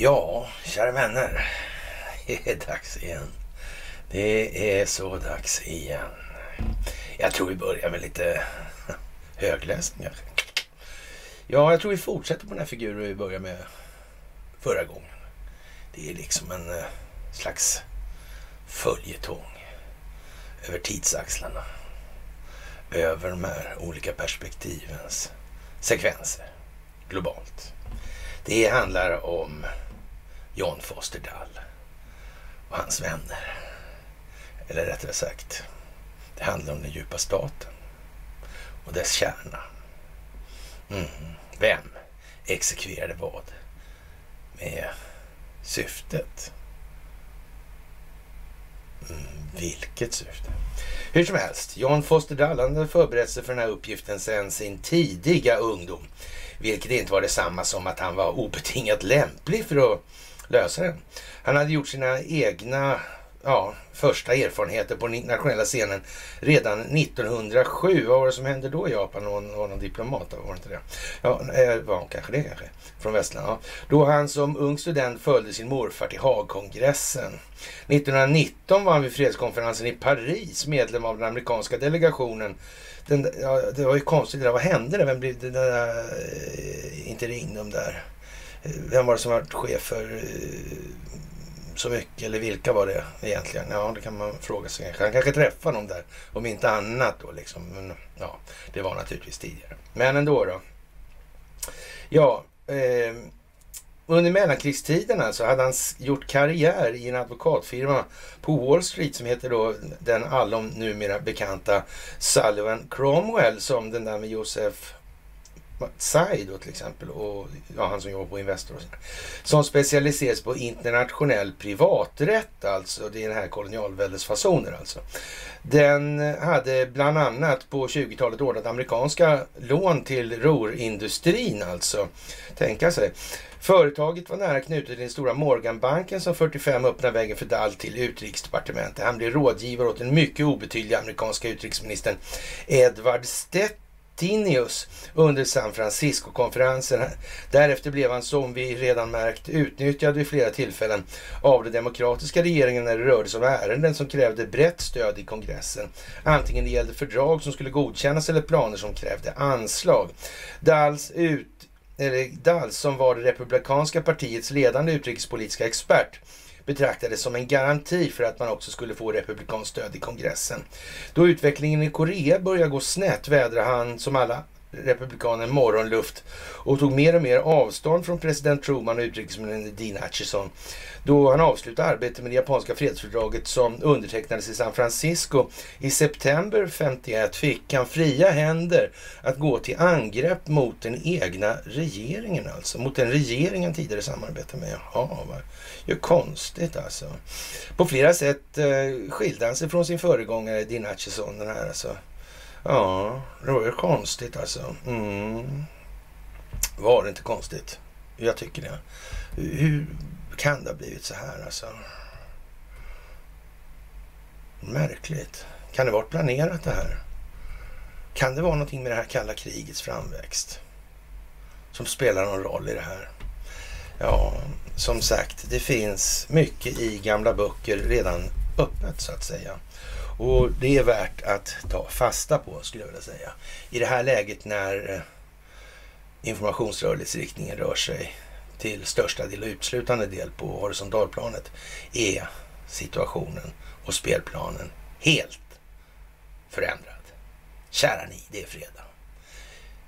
Ja, kära vänner. Det är dags igen. Det är så dags igen. Jag tror vi börjar med lite högläsning. Ja, jag tror vi fortsätter på den här figuren vi började med förra gången. Det är liksom en eh, slags följetong över tidsaxlarna. Över de här olika perspektivens sekvenser globalt. Det handlar om John Foster Dall och hans vänner. Eller rättare sagt, det handlar om den djupa staten och dess kärna. Mm. Vem exekverade vad med syftet? Mm. Vilket syfte? Hur som helst, John Foster Dall hade förberett sig för den här uppgiften sedan sin tidiga ungdom. Vilket inte var detsamma som att han var obetingat lämplig för att lösa den. Han hade gjort sina egna ja, första erfarenheter på den internationella scenen redan 1907. Vad var det som hände då i Japan? Någon, var någon diplomat? Var det inte det? Ja, eh, var kanske det kanske? Från västland. Ja. Då han som ung student följde sin morfar till Haagkongressen. 1919 var han vid fredskonferensen i Paris medlem av den amerikanska delegationen. Den, ja, det var ju konstigt det där. Vad hände där? Vem blev det där eh, Inte ringde de där? Eh, vem var det som var chef för eh, så mycket? Eller vilka var det egentligen? Ja, det kan man fråga sig. Han kanske träffade någon där, om inte annat då liksom. Men ja, det var naturligtvis tidigare. Men ändå då. Ja, eh, under mellankrigstiden alltså hade han gjort karriär i en advokatfirma på Wall Street som heter då den allom numera bekanta Sullivan Cromwell som den där med Josef Tsai då till exempel och ja, han som jobbar på Investor och. Som specialiseras på internationell privaträtt alltså. Det är den här kolonialväldesfasoner alltså. Den hade bland annat på 20-talet ordnat amerikanska lån till rorindustrin alltså. Tänka sig. Företaget var nära knutet till den stora Morganbanken som 45 öppnade vägen för Dall till utrikesdepartementet. Han blev rådgivare åt den mycket obetydliga amerikanska utrikesministern Edward Stett Martinius under San Francisco-konferensen. Därefter blev han, som vi redan märkt, utnyttjad vid flera tillfällen av den demokratiska regeringen när det rörde sig om ärenden som krävde brett stöd i kongressen. Antingen det gällde fördrag som skulle godkännas eller planer som krävde anslag. Dals ut eller Dals som var det republikanska partiets ledande utrikespolitiska expert betraktades som en garanti för att man också skulle få republikanskt stöd i kongressen. Då utvecklingen i Korea började gå snett vädrade han som alla republikaner morgonluft och tog mer och mer avstånd från president Truman och utrikesminister Dean Acheson då han avslutade arbetet med det japanska fredsfördraget som undertecknades i San Francisco i september 51 fick han fria händer att gå till angrepp mot den egna regeringen alltså. Mot den regeringen tidigare samarbetade med. Jaha, vad ju konstigt alltså. På flera sätt eh, skilde han sig från sin föregångare Din Acheson den här alltså. Ja, det var ju konstigt alltså. Mm. Var det inte konstigt? Jag tycker det. Hur kan det ha blivit så här alltså? Märkligt. Kan det varit planerat det här? Kan det vara någonting med det här kalla krigets framväxt som spelar någon roll i det här? Ja, som sagt, det finns mycket i gamla böcker redan öppet så att säga. Och det är värt att ta fasta på skulle jag vilja säga. I det här läget när informationsrörlighetsriktningen informationsrörelseriktningen rör sig till största del och utslutande del på horisontalplanet är situationen och spelplanen helt förändrad. Kära ni, det är fredag.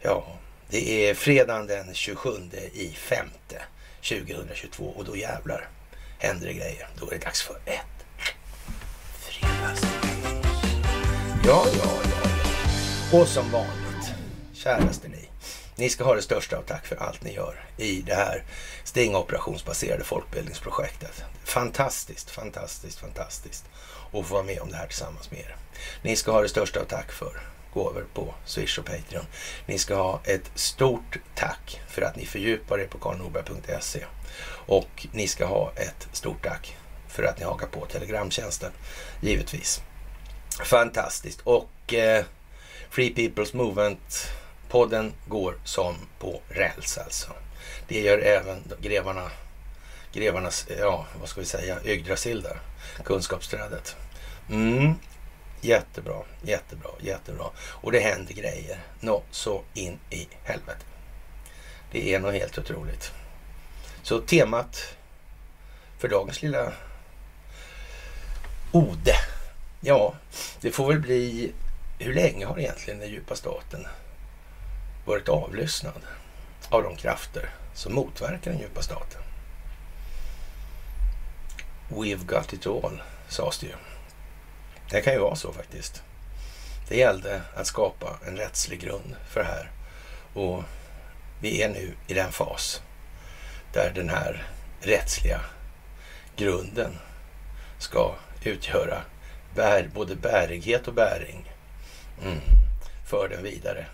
Ja, det är fredagen den 27 i femte 2022 och då jävlar händer det grejer. Då är det dags för ett fredagsmys. Ja, ja, ja, ja. Och som vanligt, käraste ni. Ni ska ha det största av tack för allt ni gör i det här stingoperationsbaserade folkbildningsprojektet. Fantastiskt, fantastiskt, fantastiskt att få vara med om det här tillsammans med er. Ni ska ha det största av tack för gåvor på Swish och Patreon. Ni ska ha ett stort tack för att ni fördjupar er på karlnorberg.se och ni ska ha ett stort tack för att ni hakar på Telegramtjänsten, givetvis. Fantastiskt. Och eh, Free People's Movement podden går som på räls alltså. Det gör även grevarna grevarnas, ja vad ska vi säga, Yggdrasil där. Kunskapsträdet. Mm. Jättebra, jättebra, jättebra. Och det händer grejer. Nå så in i helvete. Det är nog helt otroligt. Så temat för dagens lilla ode. Ja, det får väl bli hur länge har egentligen den djupa staten varit avlyssnad av de krafter som motverkar den djupa staten? We've got it all, sades det ju. Det kan ju vara så faktiskt. Det gällde att skapa en rättslig grund för det här. Och vi är nu i den fas där den här rättsliga grunden ska utgöra bär, både bärighet och bäring mm, för den vidare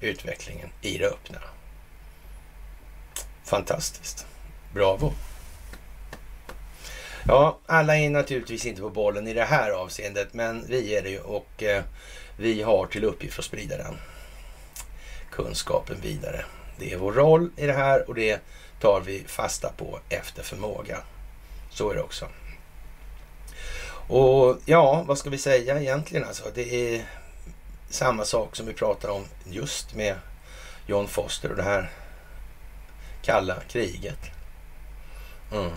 utvecklingen i det öppna. Fantastiskt. Bravo! Ja, alla är naturligtvis inte på bollen i det här avseendet, men vi är det ju och eh, vi har till uppgift att sprida den kunskapen vidare. Det är vår roll i det här och det tar vi fasta på efter förmåga. Så är det också. Och ja, vad ska vi säga egentligen alltså? Det är samma sak som vi pratar om just med John Foster och det här kalla kriget. Mm.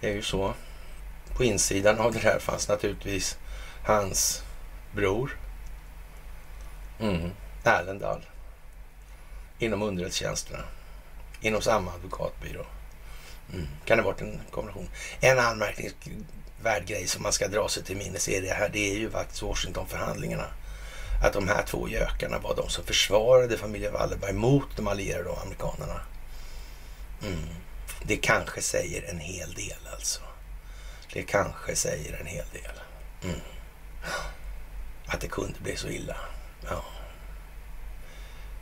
Det är ju så. På insidan av det här fanns naturligtvis hans bror. Mm. Erlendal. Inom underrättelsetjänsterna. Inom samma advokatbyrå. Mm. Kan det ha varit en kombination? En anmärkningsvärd grej som man ska dra sig till minnes är det här. Det är ju faktiskt Washingtonförhandlingarna. Att de här två gökarna var de som försvarade familjen Wallenberg mot de allierade och amerikanerna. Mm. Det kanske säger en hel del alltså. Det kanske säger en hel del. Mm. Att det kunde bli så illa. Ja.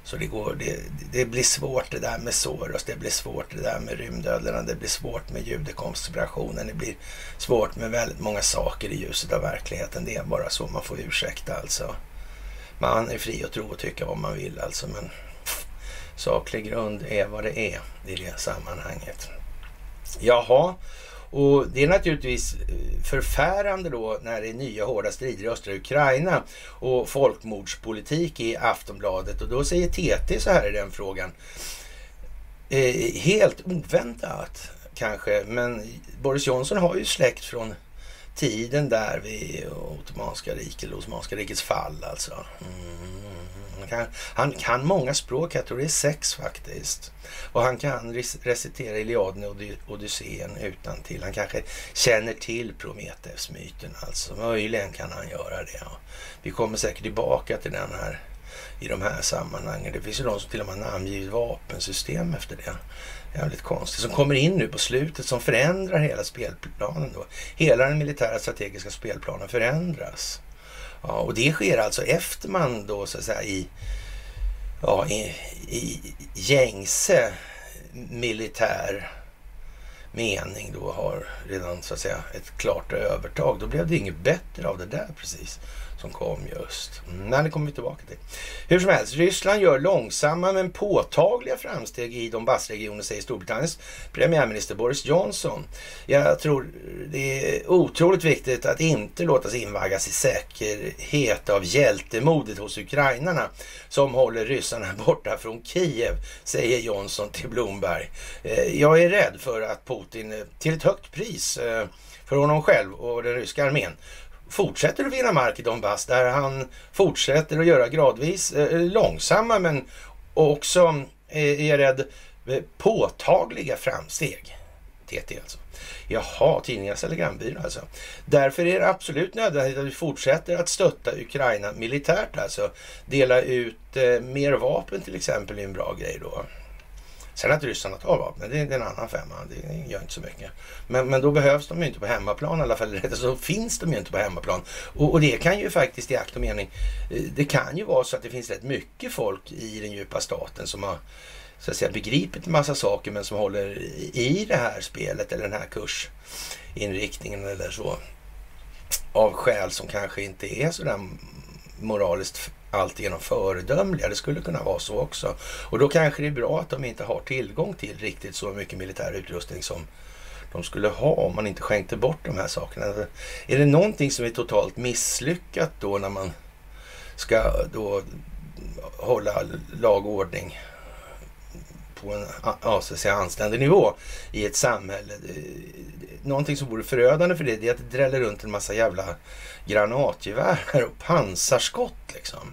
Så det, går, det, det, blir svårt det där med Soros, det blir svårt det där med rymdödlorna, det blir svårt med judekonspirationen, det blir svårt med väldigt många saker i ljuset av verkligheten. Det är bara så, man får ursäkta alltså. Man är fri att tro och tycka vad man vill alltså, men saklig grund är vad det är i det sammanhanget. Jaha, och det är naturligtvis eh, förfärande då när det är nya hårda strider i östra Ukraina och folkmordspolitik i Aftonbladet. Och då säger TT så här i den frågan. Eh, helt oväntat kanske, men Boris Johnson har ju släkt från tiden där vid Ottomanska riket, eller Osmanska rikets fall alltså. Mm. Han kan, han kan många språk, jag tror det är sex faktiskt. Och han kan recitera Iliaden och Odysseen utan till. Han kanske känner till Prometheus-myten alltså. Möjligen kan han göra det. Ja. Vi kommer säkert tillbaka till den här i de här sammanhangen. Det finns ju de som till och med har namngivit vapensystem efter det. Jävligt konstigt. Som kommer in nu på slutet som förändrar hela spelplanen då. Hela den militära strategiska spelplanen förändras. Ja, och det sker alltså efter man då så att säga i, ja, i, i gängse militär mening då har redan så att säga ett klart övertag. Då blev det inget bättre av det där precis som kom just. Mm, men det kommer vi tillbaka till. Hur som helst, Ryssland gör långsamma men påtagliga framsteg i Donbassregionen, säger Storbritanniens premiärminister Boris Johnson. Jag tror det är otroligt viktigt att inte låta sig invaggas i säkerhet av hjältemodet hos ukrainarna som håller ryssarna borta från Kiev, säger Johnson till Bloomberg. Eh, jag är rädd för att Putin eh, till ett högt pris eh, för honom själv och den ryska armén fortsätter att vinna mark i Donbass där han fortsätter att göra gradvis eh, långsamma men också eh, är jag rädd eh, påtagliga framsteg. TT alltså. Jaha, tidningarnas telegrambyrå alltså. Därför är det absolut nödvändigt att vi fortsätter att stötta Ukraina militärt alltså. Dela ut eh, mer vapen till exempel är en bra grej då. Sen att ryssarna tar vapen, det är en annan femma. Det gör inte så mycket. Men, men då behövs de ju inte på hemmaplan i alla fall. Eller så finns de ju inte på hemmaplan. Och, och, det kan ju faktiskt i akt och mening, eh, det kan ju vara så att det finns rätt mycket folk i den djupa staten som har så att säga begripit en massa saker men som håller i det här spelet eller den här kursinriktningen eller så. Av skäl som kanske inte är så där moraliskt alltigenom föredömliga. Det skulle kunna vara så också. Och då kanske det är bra att de inte har tillgång till riktigt så mycket militär utrustning som de skulle ha om man inte skänkte bort de här sakerna. Är det någonting som är totalt misslyckat då när man ska då hålla lag och ordning på en ja, så säga, anständig nivå i ett samhälle. Någonting som vore förödande för det, det är att det dräller runt en massa jävla granatgevär och pansarskott liksom.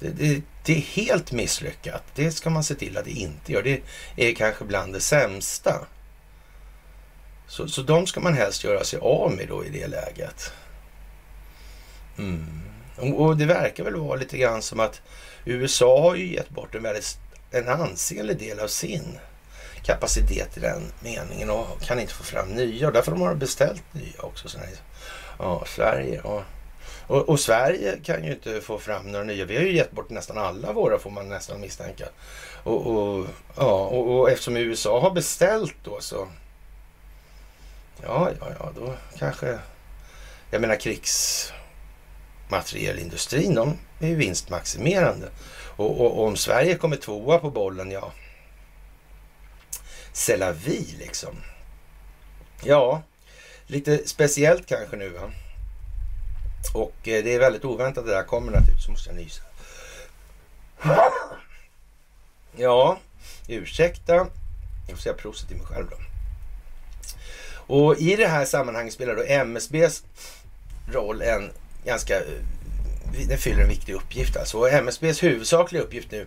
Det, det, det, är helt misslyckat. Det ska man se till att det inte gör. Det är kanske bland det sämsta. Så, så de ska man helst göra sig av med då i det läget. Mm. Och, och det verkar väl vara lite grann som att USA har ju gett bort en väldigt en ansenlig del av sin kapacitet i den meningen och kan inte få fram nya. Därför har de beställt nya också. Ja, Sverige. Ja. Och, och, Sverige kan ju inte få fram några nya. Vi har ju gett bort nästan alla våra får man nästan misstänka. Och, och ja, och, och, eftersom USA har beställt då så. Ja, ja, ja, då kanske. Jag menar krigsmaterielindustrin, de är ju vinstmaximerande. Och, och, och om Sverige kommer tvåa på bollen, ja. C'est la vie liksom. Ja, lite speciellt kanske nu. Va? Och eh, det är väldigt oväntat det där kommer naturligtvis. Måste jag nysa. Ja, ursäkta. Jag får säga prosit till mig själv då. Och i det här sammanhanget spelar då MSBs roll en ganska... Eh, den fyller en viktig uppgift alltså. Och MSBs huvudsakliga uppgift nu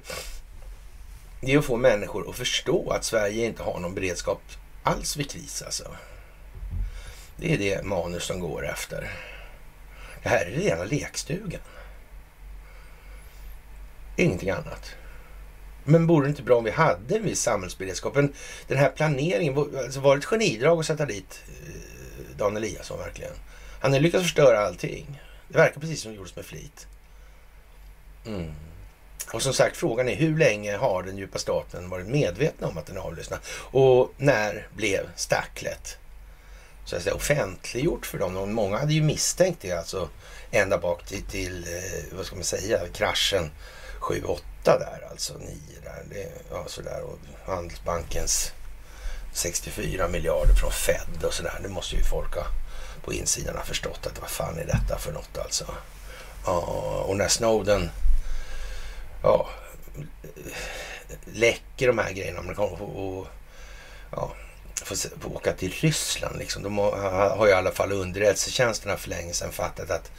det är att få människor att förstå att Sverige inte har någon beredskap alls vid kris alltså. Det är det manus som går efter. Det här är rena lekstugan. Ingenting annat. Men vore det inte bra om vi hade en viss samhällsberedskap? Den här planeringen, alltså var det ett genidrag att sätta dit eh, Dan Eliasson verkligen? Han har lyckats förstöra allting. Det verkar precis som det gjordes med flit. Mm. Och som sagt, frågan är hur länge har den djupa staten varit medvetna om att den är avlyssnad? Och när blev stacklet så att säga, offentliggjort för dem? Många hade ju misstänkt det alltså ända bak till, till eh, vad ska man säga, kraschen 7-8 där alltså, 9 där. Det, ja, sådär. Och Handelsbankens 64 miljarder från Fed och sådär. Det måste ju folk ha på insidan ha förstått att vad fan är detta för något alltså. Ja, och när Snowden ja, läcker de här grejerna. och, och, ja, får åka till Ryssland liksom. De har ju i alla fall underrättelsetjänsterna för länge sedan fattat att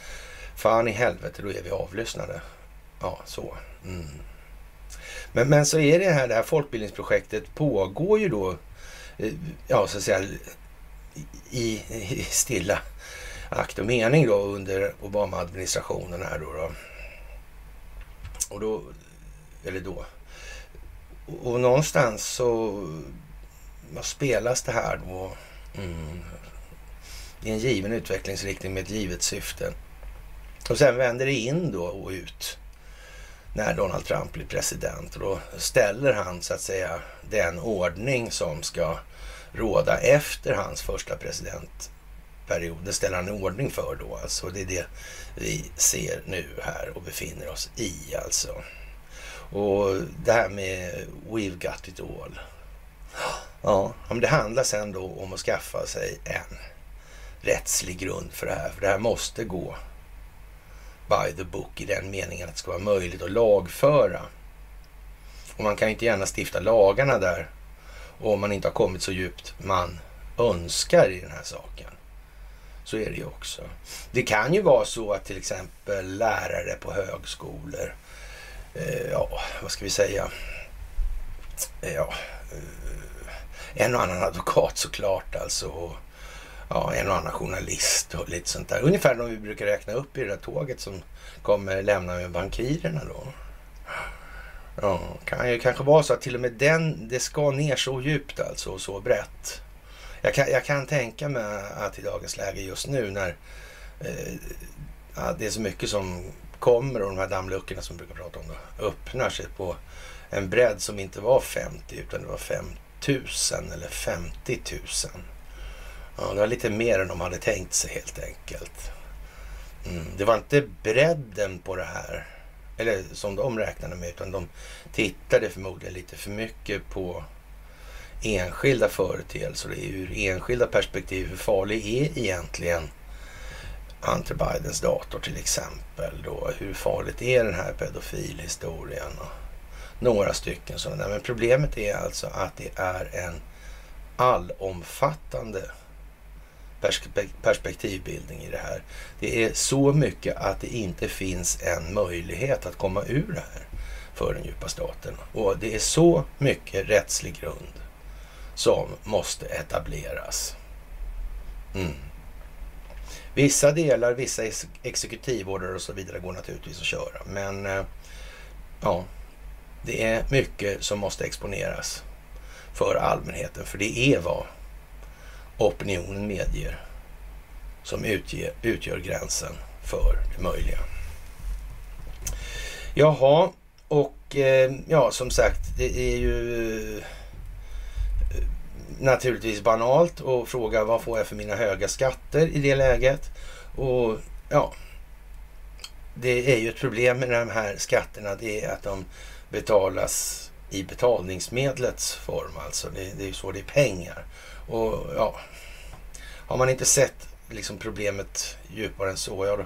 fan i helvete, då är vi avlyssnade. Ja, så. Mm. Men, men så är det här, det här folkbildningsprojektet pågår ju då, eh, ja så att säga, i, i stilla akt och mening då under Obama-administrationen här då. då. Och då, eller då. Och, och någonstans så vad spelas det här då mm, i en given utvecklingsriktning med ett givet syfte. Och sen vänder det in då och ut när Donald Trump blir president. Och då ställer han så att säga den ordning som ska råda efter hans första presidentperiod. Det ställer han en ordning för då alltså. Det är det vi ser nu här och befinner oss i alltså. Och det här med We've got it all. Ja, men det handlar sen då om att skaffa sig en rättslig grund för det här. För det här måste gå by the book i den meningen att det ska vara möjligt att lagföra. Och man kan inte gärna stifta lagarna där om man inte har kommit så djupt man önskar i den här saken. Så är det ju också. Det kan ju vara så att till exempel lärare på högskolor, eh, ja, vad ska vi säga, eh, ja, eh, en och annan advokat såklart alltså. Och, ja, en och annan journalist och lite sånt där. Ungefär de vi brukar räkna upp i det där tåget som kommer lämna med bankirerna då. Ja, kan ju kanske vara så att till och med den, det ska ner så djupt alltså och så brett. Jag kan, jag kan tänka mig att i dagens läge just nu när eh, ja, det är så mycket som kommer och de här dammluckorna som vi brukar prata om då, öppnar sig på en bredd som inte var 50 utan det var tusen eller 50 000. Ja, det var lite mer än de hade tänkt sig helt enkelt. Mm, det var inte bredden på det här eller som de räknade med, utan de tittade förmodligen lite för mycket på enskilda företeelser. Ur enskilda perspektiv, hur farlig är egentligen Hunter Bidens dator till exempel? Då? Hur farligt är den här pedofilhistorien? Och några stycken sådana. Men problemet är alltså att det är en allomfattande perspektivbildning i det här. Det är så mycket att det inte finns en möjlighet att komma ur det här för den djupa staten. Och det är så mycket rättslig grund som måste etableras. Mm. Vissa delar, vissa exekutivorder och så vidare går naturligtvis att köra. Men eh, ja, det är mycket som måste exponeras för allmänheten. För det är vad opinionen medger som utger, utgör gränsen för det möjliga. Jaha, och eh, ja, som sagt, det är ju eh, naturligtvis banalt att fråga vad får jag för mina höga skatter i det läget? Och ja, det är ju ett problem med de här skatterna. Det är att de betalas i betalningsmedlets form. Alltså det, det är ju så, det är pengar. Och ja, har man inte sett liksom problemet djupare än så, ja då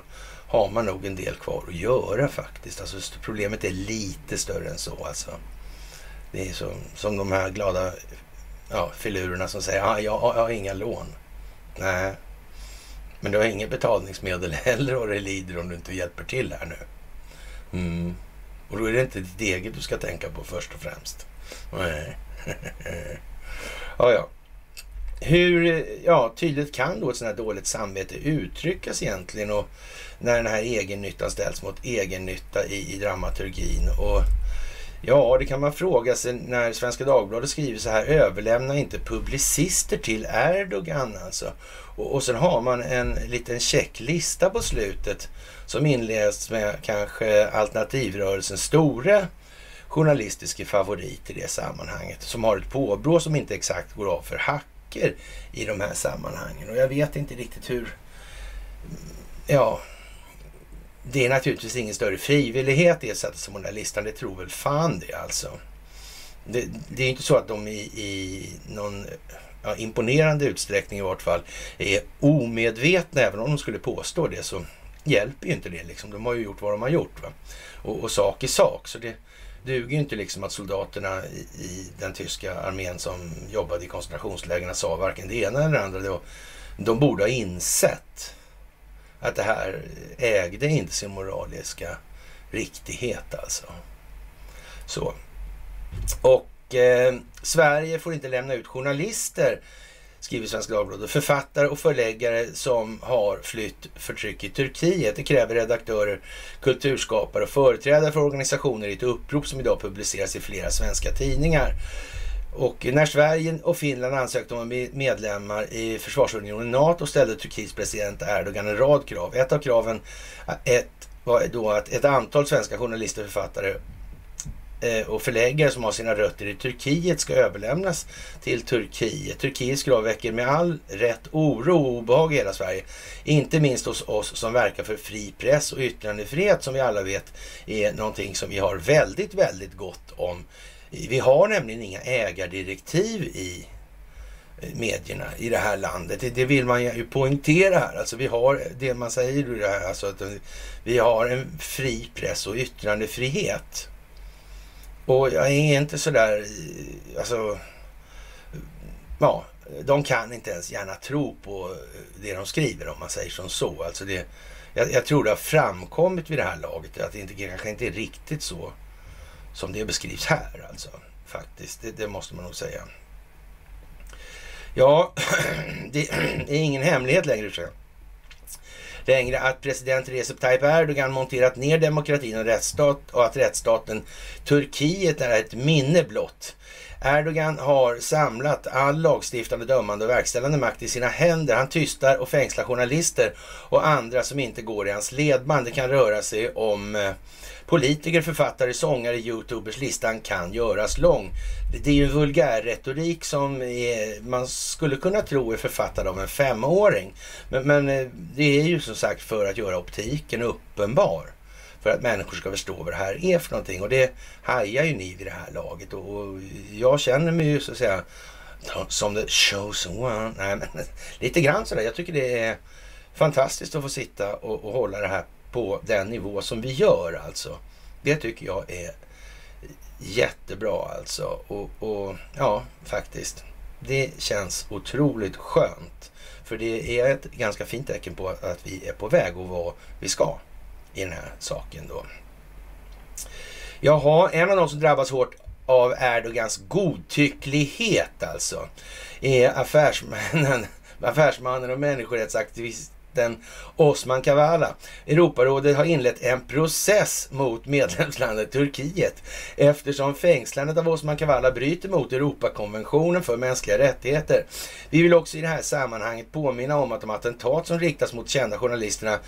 har man nog en del kvar att göra faktiskt. Alltså problemet är lite större än så alltså. Det är som, som de här glada ja, filurerna som säger ah, jag, jag har inga lån. Nej, men du har inget betalningsmedel heller och det lider om du inte hjälper till här nu. Mm. Och då är det inte ditt eget du ska tänka på först och främst. Nej. ja, ja. Hur ja, tydligt kan då ett sådant här dåligt samvete uttryckas egentligen? Och när den här egennyttan ställs mot egennytta i, i dramaturgin. Och Ja, det kan man fråga sig när Svenska Dagbladet skriver så här. Överlämna inte publicister till Erdogan alltså. Och, och sen har man en liten checklista på slutet som inleds med kanske alternativrörelsens stora journalistiska favorit i det sammanhanget. Som har ett påbrå som inte exakt går av för hacker i de här sammanhangen. Och jag vet inte riktigt hur... Ja, det är naturligtvis ingen större frivillighet i att sätta sig på den här listan. Det tror väl fan det alltså. Det, det är inte så att de i, i någon ja, imponerande utsträckning i vart fall är omedvetna. Även om de skulle påstå det så hjälper ju inte det. Liksom. De har ju gjort vad de har gjort. Va? Och, och sak i sak. Så det duger ju inte liksom att soldaterna i, i den tyska armén som jobbade i koncentrationslägren sa varken det ena eller det andra. Det var, de borde ha insett att det här ägde inte sin moraliska riktighet alltså. Så. Och eh, Sverige får inte lämna ut journalister, skriver Svenska Dagbladet. Författare och förläggare som har flytt förtryck i Turkiet. Det kräver redaktörer, kulturskapare och företrädare för organisationer i ett upprop som idag publiceras i flera svenska tidningar. Och när Sverige och Finland ansökte om att bli medlemmar i försvarsunionen NATO ställde Turkiets president Erdogan en rad krav. Ett av kraven ett, var då att ett antal svenska journalister, författare Eh, och förläggare som har sina rötter i Turkiet ska överlämnas till Turkiet. Turkiets krav väcker med all rätt oro och obehag i hela Sverige. Inte minst hos oss som verkar för fri press och yttrandefrihet som vi alla vet är någonting som vi har väldigt, väldigt gott om vi har nämligen inga ägardirektiv i eh, medierna i det här landet. Det, vill man ju poängtera här. Alltså vi har det man säger alltså att vi har en fri press och yttrandefrihet. Och jag är inte sådär, där, alltså, ja, de kan inte ens gärna tro på det de skriver om man säger som så. Alltså det, jag, jag tror det har framkommit vid det här laget att det inte, kanske inte är riktigt så som det beskrivs här alltså. Faktiskt, det, det måste man nog säga. Ja, det är ingen hemlighet längre. Längre att president Recep Tayyip Erdogan monterat ner demokratin och rättsstat och att rättsstaten Turkiet är ett minne blott. Erdogan har samlat all lagstiftande, dömande och verkställande makt i sina händer. Han tystar och fängslar journalister och andra som inte går i hans ledband. Det kan röra sig om eh, Politiker, författare, sångare, youtubers, listan kan göras lång. Det är ju vulgärretorik vulgär retorik som är, man skulle kunna tro är författad av en femåring. Men, men, eh, det är ju som sagt för att göra optiken uppenbar för att människor ska förstå vad det här är för någonting. Och det hajar ju ni vid det här laget. Och jag känner mig ju så att säga som the chosen one. Nej, men lite grann sådär. Jag tycker det är fantastiskt att få sitta och, och hålla det här på den nivå som vi gör alltså. Det tycker jag är jättebra alltså. Och, och ja, faktiskt. Det känns otroligt skönt. För det är ett ganska fint tecken på att vi är på väg och vad vi ska i den här saken då. Jaha, en av de som drabbas hårt av Erdogans godtycklighet alltså är affärsmännen, affärsmannen och människorättsaktivist presidenten Osman Kavala. Europarådet har inlett en process mot medlemslandet Turkiet eftersom fängslandet av Osman Kavala bryter mot Europakonventionen för mänskliga rättigheter. Vi vill också i det här sammanhanget påminna om att de attentat som riktas mot kända journalisterna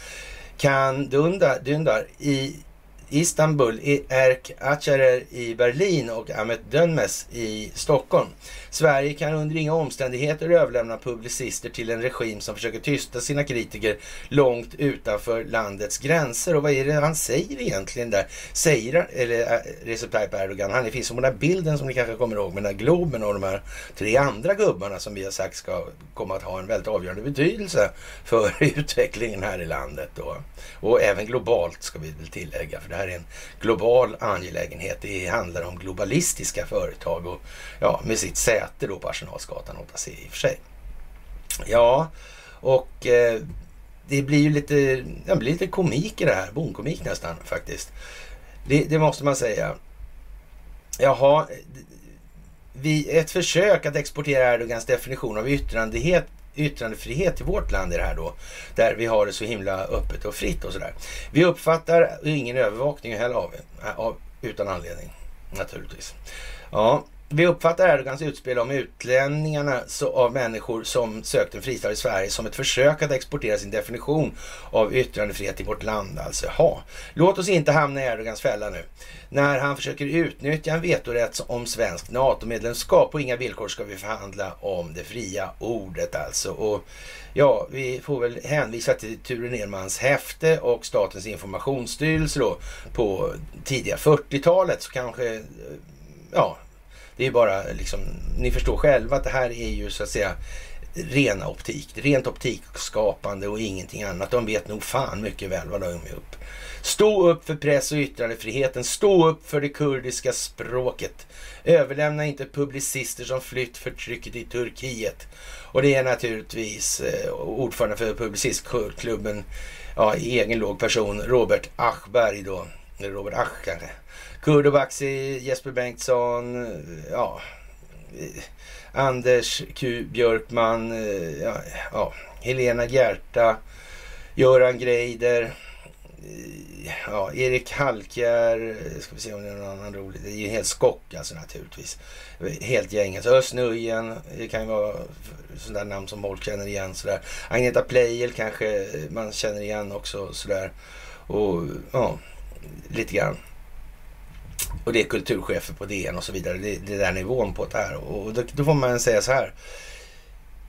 kan dunda, Dundar i Istanbul, Erk Acharer i Berlin och Ahmet Dönmes i Stockholm. Sverige kan under inga omständigheter överlämna publicister till en regim som försöker tysta sina kritiker långt utanför landets gränser. Och vad är det han säger egentligen där? Säger eller äh, Recep Tayyip Erdogan, han finns som den där bilden som ni kanske kommer ihåg med den här Globen och de här tre andra gubbarna som vi har sagt ska komma att ha en väldigt avgörande betydelse för utvecklingen här i landet då. Och även globalt ska vi väl tillägga, för det här är en global angelägenhet. Det handlar om globalistiska företag och ja, med sitt säte då på Arsenalsgatan 8C i och för sig. Ja, och eh, det blir ju lite, det blir lite komik i det här. Bonkomik nästan faktiskt. Det, det måste man säga. Jaha, vi, ett försök att exportera Erdogans definition av yttrandefrihet yttrandefrihet till vårt land i det här då. Där vi har det så himla öppet och fritt och sådär. Vi uppfattar ingen övervakning heller av, av, utan anledning naturligtvis. Ja, vi uppfattar Erdogans utspel om utlänningarna av människor som sökte en fristad i Sverige som ett försök att exportera sin definition av yttrandefrihet i vårt land. Alltså, ha. Låt oss inte hamna i Erdogans fälla nu. När han försöker utnyttja en vetorätt om svenskt NATO-medlemskap. På inga villkor ska vi förhandla om det fria ordet alltså. Och ja, vi får väl hänvisa till Ture Nermans häfte och Statens informationsstyrelse då på tidiga 40-talet så kanske ja, det är bara liksom, ni förstår själva att det här är ju så att säga rena optik. Rent optikskapande och ingenting annat. De vet nog fan mycket väl vad de är upp. Stå upp för press och yttrandefriheten. Stå upp för det kurdiska språket. Överlämna inte publicister som flytt förtrycket i Turkiet. Och det är naturligtvis eh, ordförande för Publicistklubben, ja, i egen låg person, Robert Aschberg då. Robert Ach kanske. Kurdobaxi, Jesper Bengtsson, ja, Anders Q Björkman, ja, ja, Helena Gerta, Göran Greider, ja, Erik Halkjär, ska vi se om det är någon annan rolig. Det är ju helt skock alltså naturligtvis. Helt gäng. Alltså Özz det kan ju vara sådana namn som folk känner igen sådär. Agneta Pleijel kanske man känner igen också sådär. Och ja, lite grann. Och det är kulturchefer på DN och så vidare. Det, det är där nivån på det här. Och då, då får man säga så här.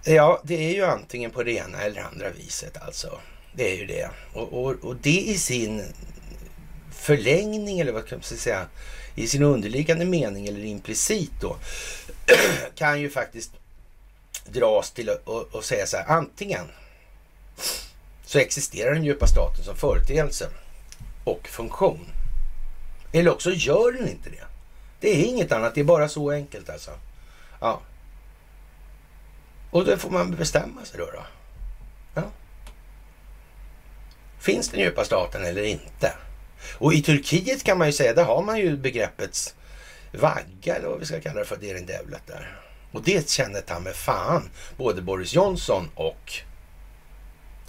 Ja, det är ju antingen på det ena eller andra viset alltså. Det är ju det. Och, och, och det i sin förlängning, eller vad kan man säga, i sin underliggande mening eller implicit då, kan ju faktiskt dras till att säga så här, antingen så existerar den djupa staten som företeelse och funktion. Eller också gör den inte det. Det är inget annat, det är bara så enkelt alltså. Ja. Och då får man bestämma sig då. då. Ja. Finns den djupa staten eller inte? Och i Turkiet kan man ju säga, där har man ju begreppets vagga eller vad vi ska kalla det för, det är en Devlet där. Och det känner ta med fan både Boris Johnson och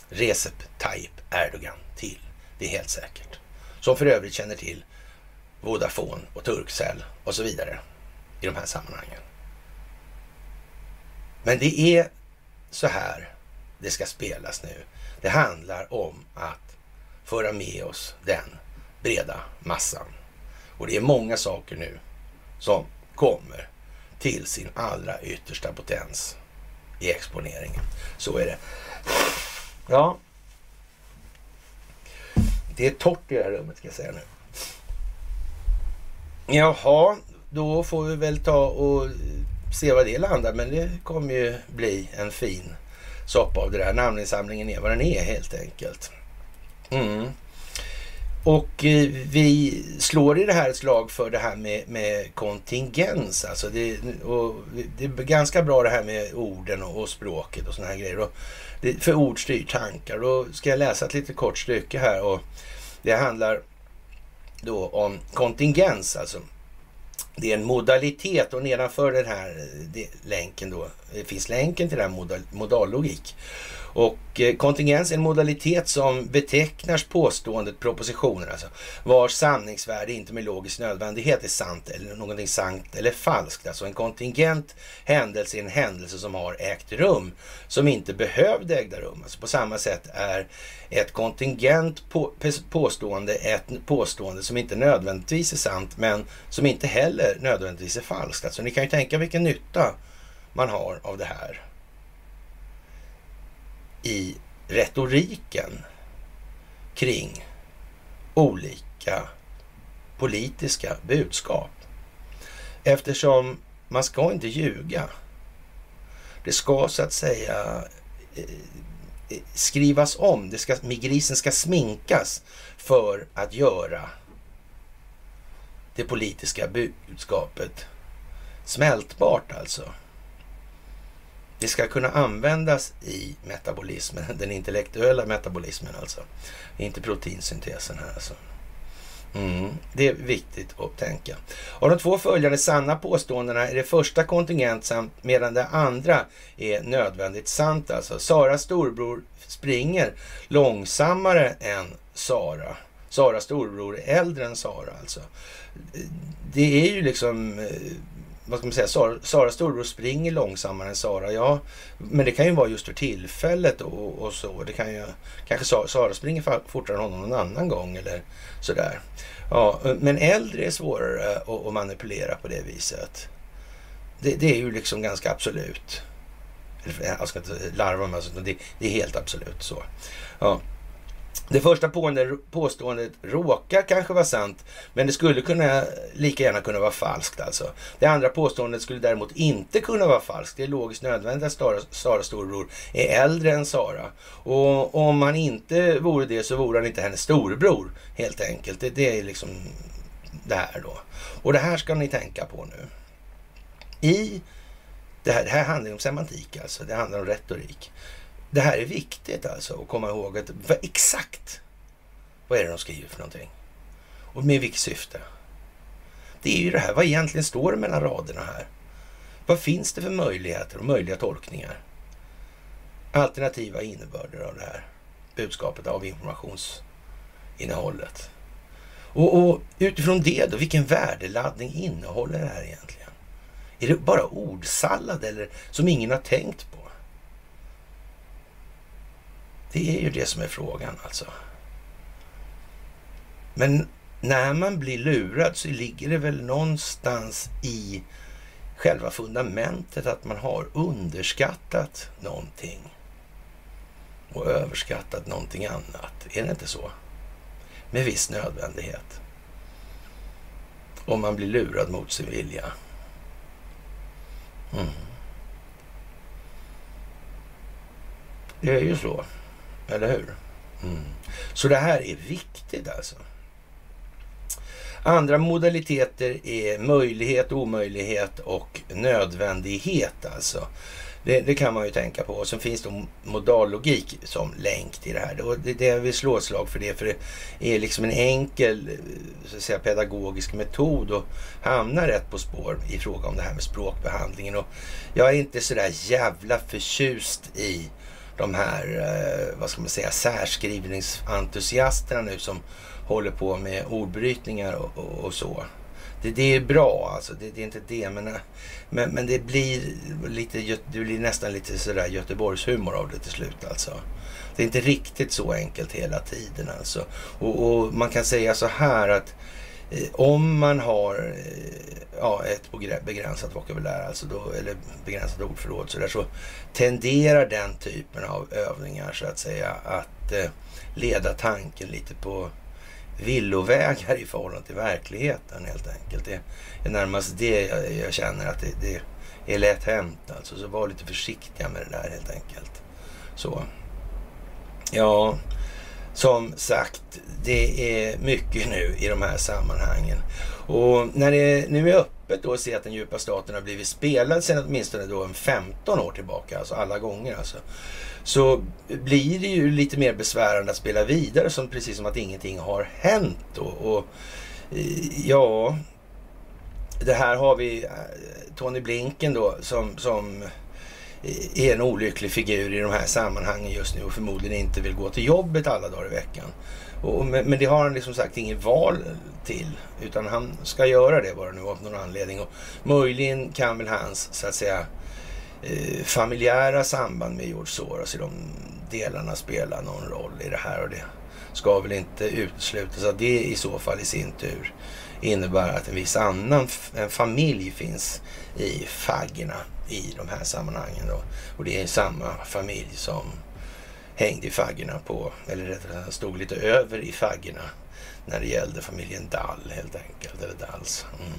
Recep Tayyip Erdogan till. Det är helt säkert. Som för övrigt känner till Vodafone och Turkcell och så vidare i de här sammanhangen. Men det är så här det ska spelas nu. Det handlar om att föra med oss den breda massan. Och det är många saker nu som kommer till sin allra yttersta potens i exponeringen. Så är det. Ja, det är torrt i det här rummet ska jag säga nu. Jaha, då får vi väl ta och se vad det landar. Men det kommer ju bli en fin soppa av det där. Namninsamlingen är vad den är helt enkelt. Mm. Och eh, vi slår i det här ett slag för det här med, med kontingens. Alltså det, och det är ganska bra det här med orden och, och språket och sådana här grejer. Och det, för ord styr tankar. Då ska jag läsa ett litet kort stycke här. och Det handlar då om kontingens. Alltså det är en modalitet och nedanför den här eh, det, länken då det finns länken till den här modal, modallogik. Och eh, kontingens är en modalitet som betecknar påståendet propositioner, alltså vars sanningsvärde inte med logisk nödvändighet är sant eller någonting sant eller falskt. Alltså en kontingent händelse är en händelse som har ägt rum som inte behövde ägda rum. Alltså på samma sätt är ett kontingent på, påstående ett påstående som inte nödvändigtvis är sant men som inte heller nödvändigtvis är falskt. Alltså ni kan ju tänka vilken nytta man har av det här i retoriken kring olika politiska budskap. Eftersom man ska inte ljuga. Det ska så att säga eh, eh, skrivas om. Det ska, grisen ska sminkas för att göra det politiska budskapet smältbart alltså. Det ska kunna användas i metabolismen, den intellektuella metabolismen alltså. Inte proteinsyntesen här alltså. Mm, det är viktigt att tänka. Av de två följande sanna påståendena är det första kontingent samt medan det andra är nödvändigt sant. Alltså Saras storbror springer långsammare än Sara. Saras storbror är äldre än Sara alltså. Det är ju liksom eh, vad ska man säga, Sara, Sara storbror springer långsammare än Sara. Ja, men det kan ju vara just för tillfället och, och så. Det kan ju, kanske Sara springer fortare än honom någon annan gång eller sådär. Ja, men äldre är svårare att, att manipulera på det viset. Det, det, är ju liksom ganska absolut. Jag ska inte larva mig, det, det är helt absolut så. Ja. Det första påståendet råkar kanske vara sant, men det skulle kunna, lika gärna kunna vara falskt alltså. Det andra påståendet skulle däremot inte kunna vara falskt. Det är logiskt nödvändigt att Sara, Saras storebror är äldre än Sara. Och om han inte vore det så vore han inte hennes storebror, helt enkelt. Det, det är liksom det här då. Och det här ska ni tänka på nu. I det här, det här handlar om semantik alltså, det handlar om retorik. Det här är viktigt alltså att komma ihåg att vad, exakt vad är det de skriver för någonting? Och med vilket syfte? Det är ju det här, vad egentligen står det mellan raderna här? Vad finns det för möjligheter och möjliga tolkningar? Alternativa innebörder av det här budskapet av informationsinnehållet. Och, och utifrån det då, vilken värdeladdning innehåller det här egentligen? Är det bara ordsallad eller som ingen har tänkt på? Det är ju det som är frågan alltså. Men när man blir lurad så ligger det väl någonstans i själva fundamentet att man har underskattat någonting och överskattat någonting annat. Är det inte så? Med viss nödvändighet. Om man blir lurad mot sin vilja. Mm. Det är ju så. Eller hur? Mm. Så det här är viktigt alltså. Andra modaliteter är möjlighet, omöjlighet och nödvändighet alltså. Det, det, kan man ju tänka på. Och så finns det modallogik som länk till det här. Det, det, jag vill slå ett slag för det, för det är liksom en enkel så att säga, pedagogisk metod att hamna rätt på spår i fråga om det här med språkbehandlingen. Och jag är inte sådär jävla förtjust i de här, eh, vad ska man säga, särskrivningsentusiasterna nu som håller på med ordbrytningar och, och, och så. Det, det, är bra alltså, det, det är inte det. Men, eh, men, men, det, blir lite, det blir nästan lite sådär Göteborgshumor av det till slut alltså. Det är inte riktigt så enkelt hela tiden alltså. Och, och man kan säga så här att Eh, om man har eh, ja, ett begränsat vokabulär, alltså då, eller begränsat ordförråd så, där, så tenderar den typen av övningar så att säga att eh, leda tanken lite på villovägar i förhållande till verkligheten helt enkelt. Det är närmast det jag, jag känner att det, det, är lätt hänt alltså. Så var lite försiktiga med det där helt enkelt. Så. Ja, som sagt, det är mycket nu i de här sammanhangen. Och när det nu är öppet då att se att den djupa staten har blivit spelad sedan åtminstone då en 15 år tillbaka, alltså alla gånger alltså. Så blir det ju lite mer besvärande att spela vidare som precis som att ingenting har hänt då. Och eh, ja, det här har vi eh, Tony Blinken då som, som är en olycklig figur i de här sammanhangen just nu och förmodligen inte vill gå till jobbet alla dagar i veckan. Och, men det har han liksom sagt inget val till, utan han ska göra det bara nu av någon anledning. Och möjligen kan väl hans, så att säga, eh, familjära samband med George Soros i de delarna spela någon roll i det här. Och det ska väl inte uteslutas att det i så fall i sin tur innebär att en viss annan en familj finns i faggorna i de här sammanhangen. Då. Och det är samma familj som hängde i faggorna på, eller rättare sagt stod lite över i faggorna när det gällde familjen Dall helt enkelt, eller Dalls. Mm.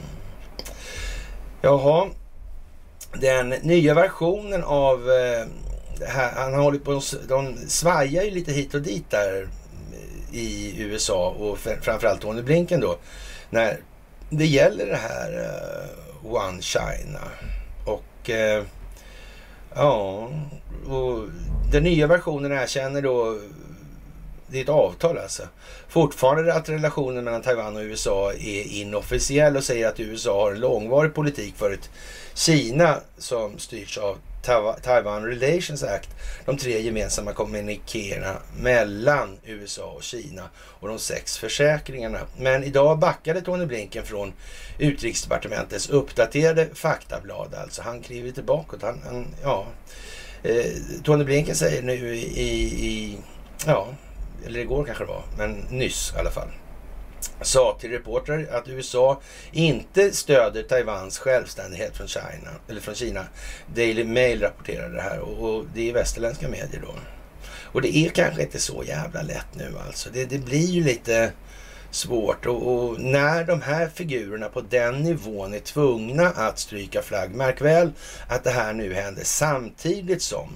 Jaha, den nya versionen av eh, här, han har hållit på, de svajar ju lite hit och dit där i USA och framförallt Tony Blinken då när det gäller det här uh, One China. Och uh, ja, och den nya versionen erkänner då det är ett avtal alltså. Fortfarande att relationen mellan Taiwan och USA är inofficiell och säger att USA har en långvarig politik för ett Kina som styrs av Taiwan Relations Act, de tre gemensamma kommunikéerna mellan USA och Kina och de sex försäkringarna. Men idag backade Tony Blinken från utrikesdepartementets uppdaterade faktablad. Alltså han kliver tillbaka. Han, han, ja. Eh, Tony Blinken säger nu i, i, ja, eller igår kanske det var, men nyss i alla fall sa till reportrar att USA inte stöder Taiwans självständighet från Kina. Eller från Kina. Daily Mail rapporterade det här och, och det är västerländska medier då. Och det är kanske inte så jävla lätt nu alltså. Det, det blir ju lite svårt och, och, när de här figurerna på den nivån är tvungna att stryka flagg. Märk väl att det här nu händer samtidigt som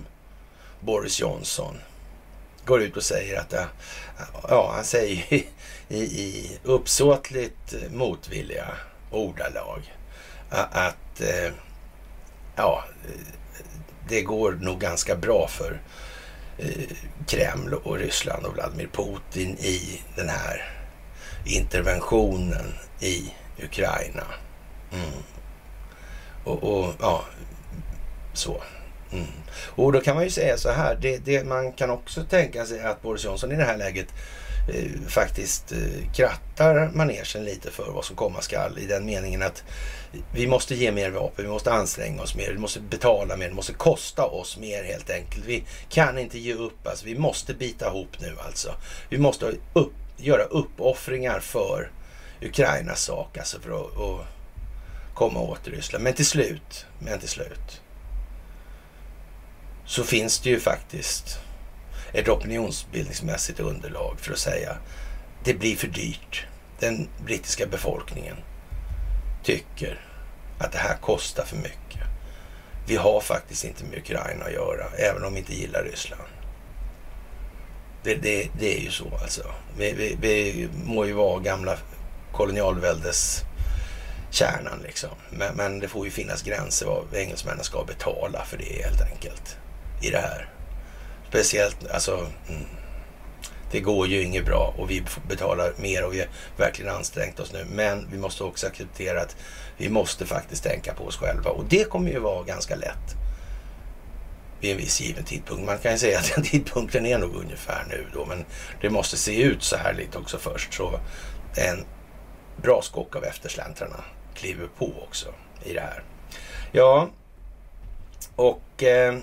Boris Johnson går ut och säger att, ja, han säger i, i uppsåtligt eh, motvilliga ordalag att eh, ja, eh, det går nog ganska bra för Kreml och Ryssland och Vladimir Putin i den här interventionen i Ukraina. Mm. Och, och, ja, så. Mm. Och då kan man ju säga så här, det, det, man kan också tänka sig att Boris Johnson i det här läget eh, Eh, faktiskt eh, krattar manegen lite för vad som komma skall i den meningen att vi måste ge mer vapen, vi måste anstränga oss mer, vi måste betala mer, det måste kosta oss mer helt enkelt. Vi kan inte ge upp, alltså. vi måste bita ihop nu alltså. Vi måste upp, göra uppoffringar för Ukrainas sak, alltså för att, att komma åt Ryssland. Men till slut, men till slut så finns det ju faktiskt ett opinionsbildningsmässigt underlag för att säga det blir för dyrt. Den brittiska befolkningen tycker att det här kostar för mycket. Vi har faktiskt inte med Ukraina att göra, även om vi inte gillar Ryssland. Det, det, det är ju så alltså. Vi, vi, vi må ju vara gamla kolonialväldes kärnan liksom. Men, men, det får ju finnas gränser vad engelsmännen ska betala för det helt enkelt. I det här. Speciellt, alltså, mm, det går ju inget bra och vi betalar mer och vi har verkligen ansträngt oss nu. Men vi måste också acceptera att vi måste faktiskt tänka på oss själva och det kommer ju vara ganska lätt vid en viss given tidpunkt. Man kan ju säga att den tidpunkten är nog ungefär nu då, men det måste se ut så här lite också först. Så en bra skock av eftersläntrarna kliver på också i det här. Ja, och eh,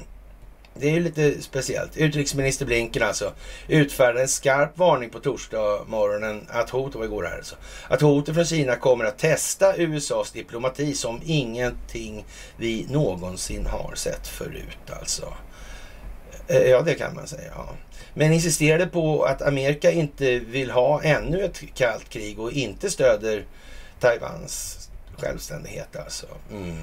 det är ju lite speciellt. Utrikesminister Blinken alltså utfärdade en skarp varning på torsdag morgonen att hotet, var igår här alltså, att hotet från Kina kommer att testa USAs diplomati som ingenting vi någonsin har sett förut alltså. Eh, ja, det kan man säga. Ja. Men insisterade på att Amerika inte vill ha ännu ett kallt krig och inte stöder Taiwans självständighet alltså. Mm.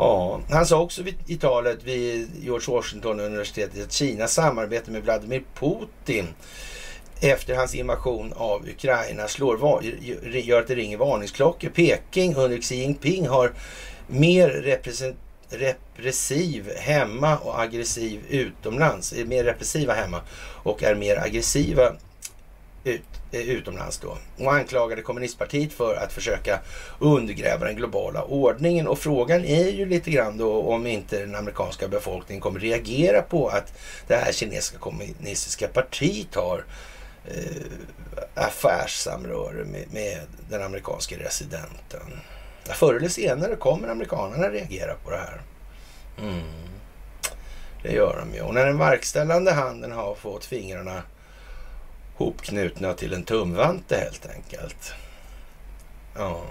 Ja, han sa också i talet vid George Washington-universitetet att Kinas samarbete med Vladimir Putin efter hans invasion av Ukraina slår, gör att det ringer varningsklockor. Peking under Xi Jinping har mer repressiv hemma och aggressiv utomlands. Är mer repressiva hemma och är mer aggressiva ut, Eh, utomlands då och anklagade kommunistpartiet för att försöka undergräva den globala ordningen. Och frågan är ju lite grann då om inte den amerikanska befolkningen kommer reagera på att det här kinesiska kommunistiska partiet har eh, affärssamröre med, med den amerikanska residenten. Förr eller senare kommer amerikanerna reagera på det här. Mm. Det gör de ju. Och när den verkställande handen har fått fingrarna hopknutna till en tumvante helt enkelt. Ja.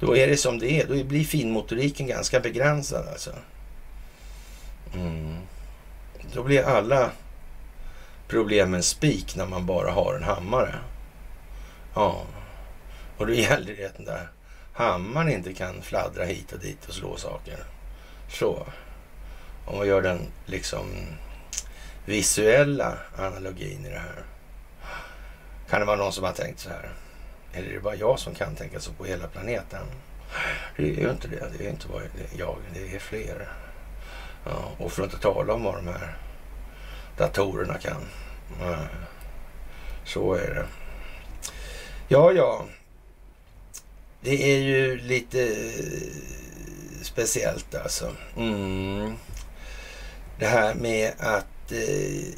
Då är det som det är. Då blir finmotoriken ganska begränsad alltså. Mm. Då blir alla problemen spik när man bara har en hammare. Ja. Och då gäller det att den där hammaren inte kan fladdra hit och dit och slå saker. Så. Om man gör den liksom visuella analogin i det här. Kan det vara någon som har tänkt så här? Eller är det bara jag som kan tänka så på hela planeten? Det är ju inte det. Det är inte bara jag. Det är fler. Ja, och för att inte tala om vad de här datorerna kan. Så är det. Ja, ja. Det är ju lite eh, speciellt alltså. Mm. Det här med att Eh,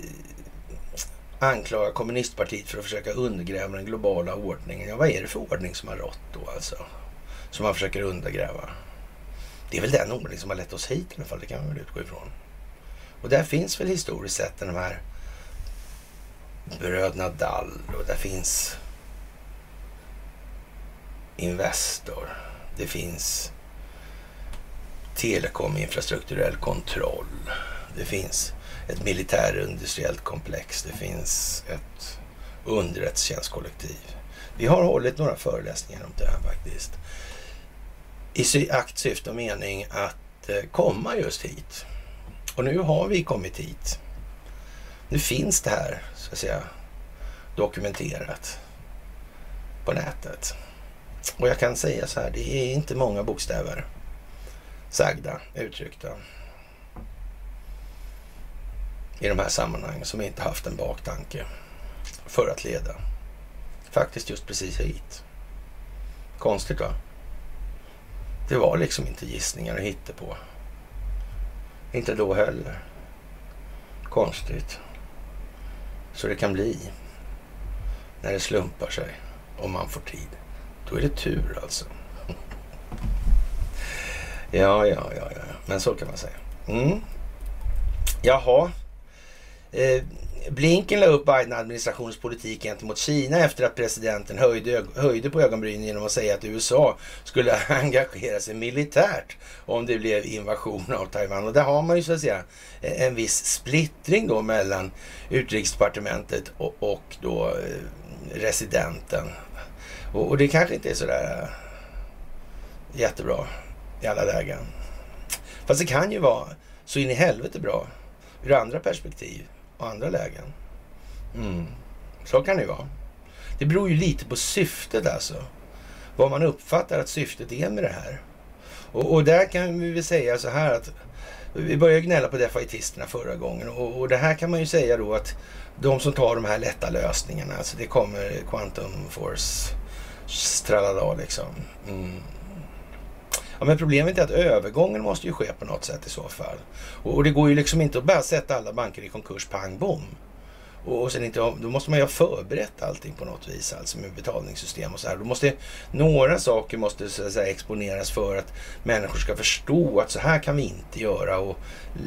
anklaga kommunistpartiet för att försöka undergräva den globala ordningen. Ja, vad är det för ordning som har rått då alltså? Som man försöker undergräva. Det är väl den ordning som har lett oss hit i alla fall, det kan man väl utgå ifrån. Och där finns väl historiskt sett de här bröderna Dall och där finns Investor. Det finns telekominfrastrukturell kontroll. Det finns ett militärindustriellt komplex. Det finns ett underrättelsetjänstkollektiv. Vi har hållit några föreläsningar om det här faktiskt. I akt, syfte och mening att eh, komma just hit. Och nu har vi kommit hit. Nu finns det här, så att säga, dokumenterat på nätet. Och jag kan säga så här, det är inte många bokstäver sagda, uttryckta i de här sammanhangen som inte haft en baktanke för att leda. Faktiskt just precis hit. Konstigt va? Det var liksom inte gissningar och hittepå. Inte då heller. Konstigt. Så det kan bli när det slumpar sig om man får tid. Då är det tur alltså. ja, ja, ja, ja, men så kan man säga. Mm. Jaha, Eh, Blinken la upp Biden-administrationens politik gentemot Kina efter att presidenten höjde, höjde på ögonbrynen genom att säga att USA skulle engagera sig militärt om det blev invasion av Taiwan. Och där har man ju så att säga eh, en viss splittring då mellan utrikesdepartementet och, och då eh, residenten. Och, och, det kanske inte är sådär eh, jättebra i alla lägen. Fast det kan ju vara så in i helvete bra ur andra perspektiv och andra lägen. Mm. Så kan det vara. Det beror ju lite på syftet alltså. Vad man uppfattar att syftet är med det här. Och, och där kan vi väl säga så här att vi började gnälla på defaitisterna förra gången och, och, det här kan man ju säga då att de som tar de här lätta lösningarna, alltså det kommer quantum force, stralala liksom. Mm. Ja, men problemet är att övergången måste ju ske på något sätt i så fall. Och, och det går ju liksom inte att bara sätta alla banker i konkurs pang bom. Och, och sen inte, då måste man ju ha förberett allting på något vis, alltså med betalningssystem och så här. Då måste, några saker måste så att säga, exponeras för att människor ska förstå att så här kan vi inte göra och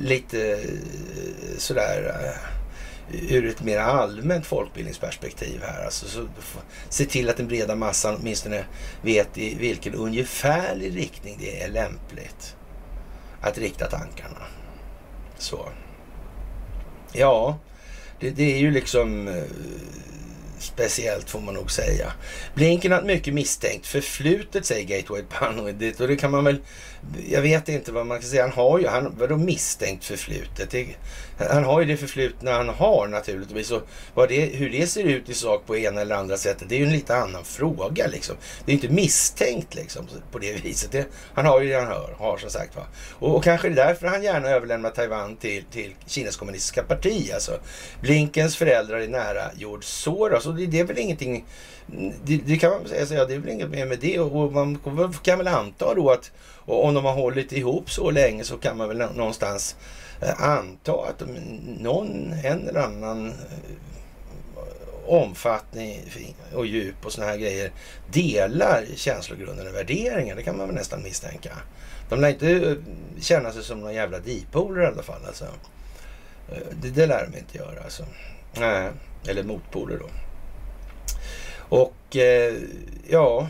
lite eh, sådär eh, ur ett mer allmänt folkbildningsperspektiv här. Alltså, så, se till att den breda massan åtminstone vet i vilken ungefärlig riktning det är lämpligt att rikta tankarna. Så. Ja, det, det är ju liksom eh, speciellt får man nog säga. Blinken har ett mycket misstänkt förflutet säger Gateway Panoid och det kan man väl jag vet inte vad man kan säga. Han har ju, han, vadå misstänkt förflutet? Det, han har ju det förflutna han har naturligtvis. Och vad det, hur det ser ut i sak på ena eller andra sättet, det är ju en lite annan fråga liksom. Det är inte misstänkt liksom på det viset. Det, han har ju det han hör, har som sagt va. Och, och kanske det är därför han gärna överlämnar Taiwan till, till Kinas kommunistiska parti. Alltså. Blinkens föräldrar är nära George Soros och det, det är väl ingenting det, det, kan man säga, så, ja, det är väl inget mer med det och man kan väl anta då att och om de har hållit ihop så länge så kan man väl någonstans eh, anta att de, någon, en eller annan eh, omfattning och djup och såna här grejer delar känslogrunden och värderingar. Det kan man väl nästan misstänka. De lär inte eh, känna sig som några jävla dipoler i alla fall. Alltså. Det, det lär de inte göra. Alltså. Nej, eller motpoler då. Och eh, ja,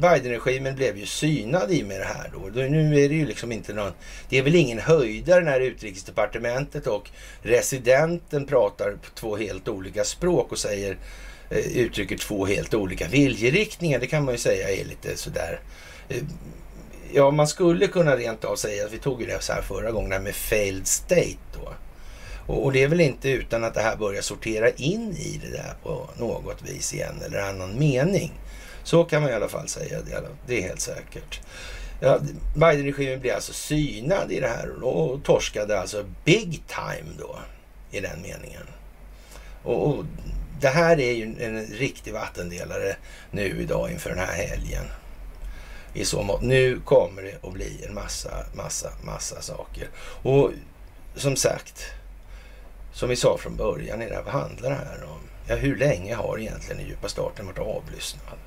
Biden-regimen blev ju synad i med det här då. Nu är det ju liksom inte någon... Det är väl ingen höjdare när utrikesdepartementet och residenten pratar på två helt olika språk och säger eh, uttrycker två helt olika viljeriktningar. Det kan man ju säga är lite sådär... Eh, ja, man skulle kunna rent av säga att vi tog ju det så här förra gången det här med failed state då. Och, och, det är väl inte utan att det här börjar sortera in i det där på något vis igen eller annan mening. Så kan man i alla fall säga. Det är helt säkert. Ja, Biden-regimen blir alltså synad i det här och torskade alltså big time då i den meningen. Och, och det här är ju en riktig vattendelare nu idag inför den här helgen. I så mått. Nu kommer det att bli en massa, massa, massa saker. Och som sagt, som vi sa från början är det här, vad handlar det här om? Ja, hur länge har egentligen den djupa staten varit avlyssnad?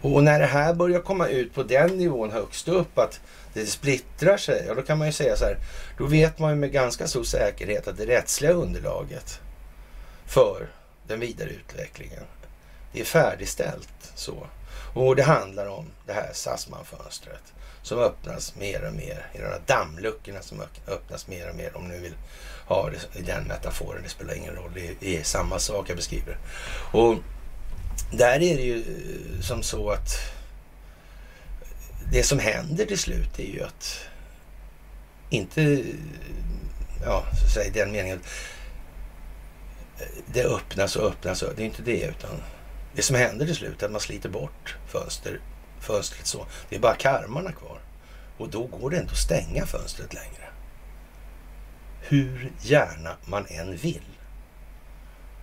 Och när det här börjar komma ut på den nivån högst upp att det splittrar sig, ja då kan man ju säga så här, då vet man ju med ganska stor säkerhet att det rättsliga underlaget för den vidare utvecklingen, det är färdigställt så. Och det handlar om det här Sassman-fönstret som öppnas mer och mer i de här dammluckorna som öppnas mer och mer om ni vill har det i den metaforen. Det spelar ingen roll, det är samma sak jag beskriver. Och där är det ju eh, som så att det som händer till slut är ju att inte, ja, så att säga den meningen eh, det öppnas och öppnas. Det är inte det, utan det som händer till slut är att man sliter bort fönster, fönstret så. Det är bara karmarna kvar. Och då går det inte att stänga fönstret längre. Hur gärna man än vill.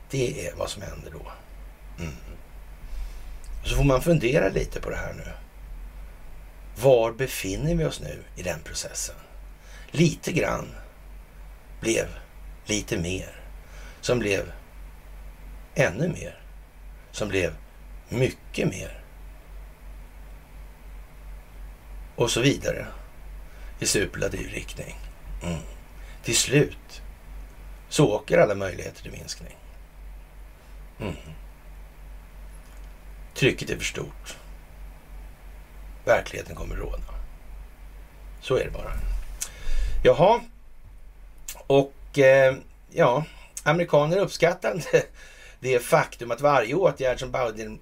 Det är vad som händer då. Mm. Så får man fundera lite på det här nu. Var befinner vi oss nu i den processen? Lite grann blev lite mer, som blev ännu mer, som blev mycket mer. Och så vidare i superlativ riktning. Mm. Till slut så åker alla möjligheter till minskning. Mm. Trycket är för stort. Verkligheten kommer råda. Så är det bara. Jaha. Och eh, ja, amerikaner uppskattar inte det faktum att varje åtgärd som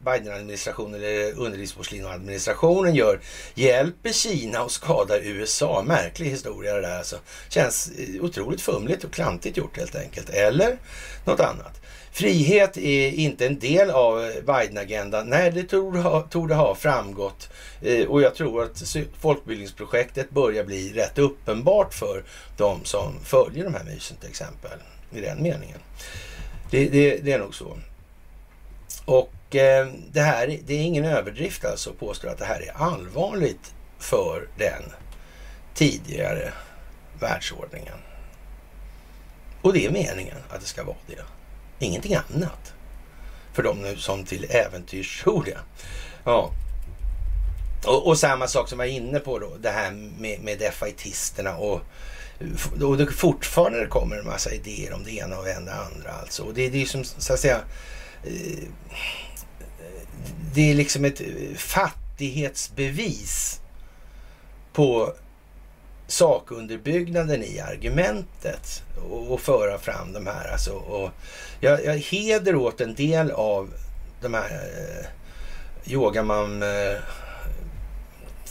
Biden-administrationen eller underlivsporslinadministrationen gör hjälper Kina och skadar USA. Märklig historia det där alltså. Känns eh, otroligt fumligt och klantigt gjort helt enkelt. Eller något annat. Frihet är inte en del av Biden-agendan. Nej, det torde ha, ha framgått. Eh, och jag tror att folkbildningsprojektet börjar bli rätt uppenbart för de som följer de här mysen till exempel. I den meningen. Det, det, det är nog så. Och eh, det här det är ingen överdrift alltså att påstå att det här är allvarligt för den tidigare världsordningen. Och det är meningen att det ska vara det. Ingenting annat. För de nu som till äventyrs tror det. Ja. Och, och, samma sak som jag var inne på då, det här med, med defaitisterna och och det fortfarande kommer en massa idéer om det ena och det andra alltså. Och det, det är som så att säga eh, det är liksom ett eh, fattighetsbevis på sakunderbyggnaden i argumentet och, och föra fram de här. Alltså, och jag, jag heder åt en del av de här eh, yogamam... Eh,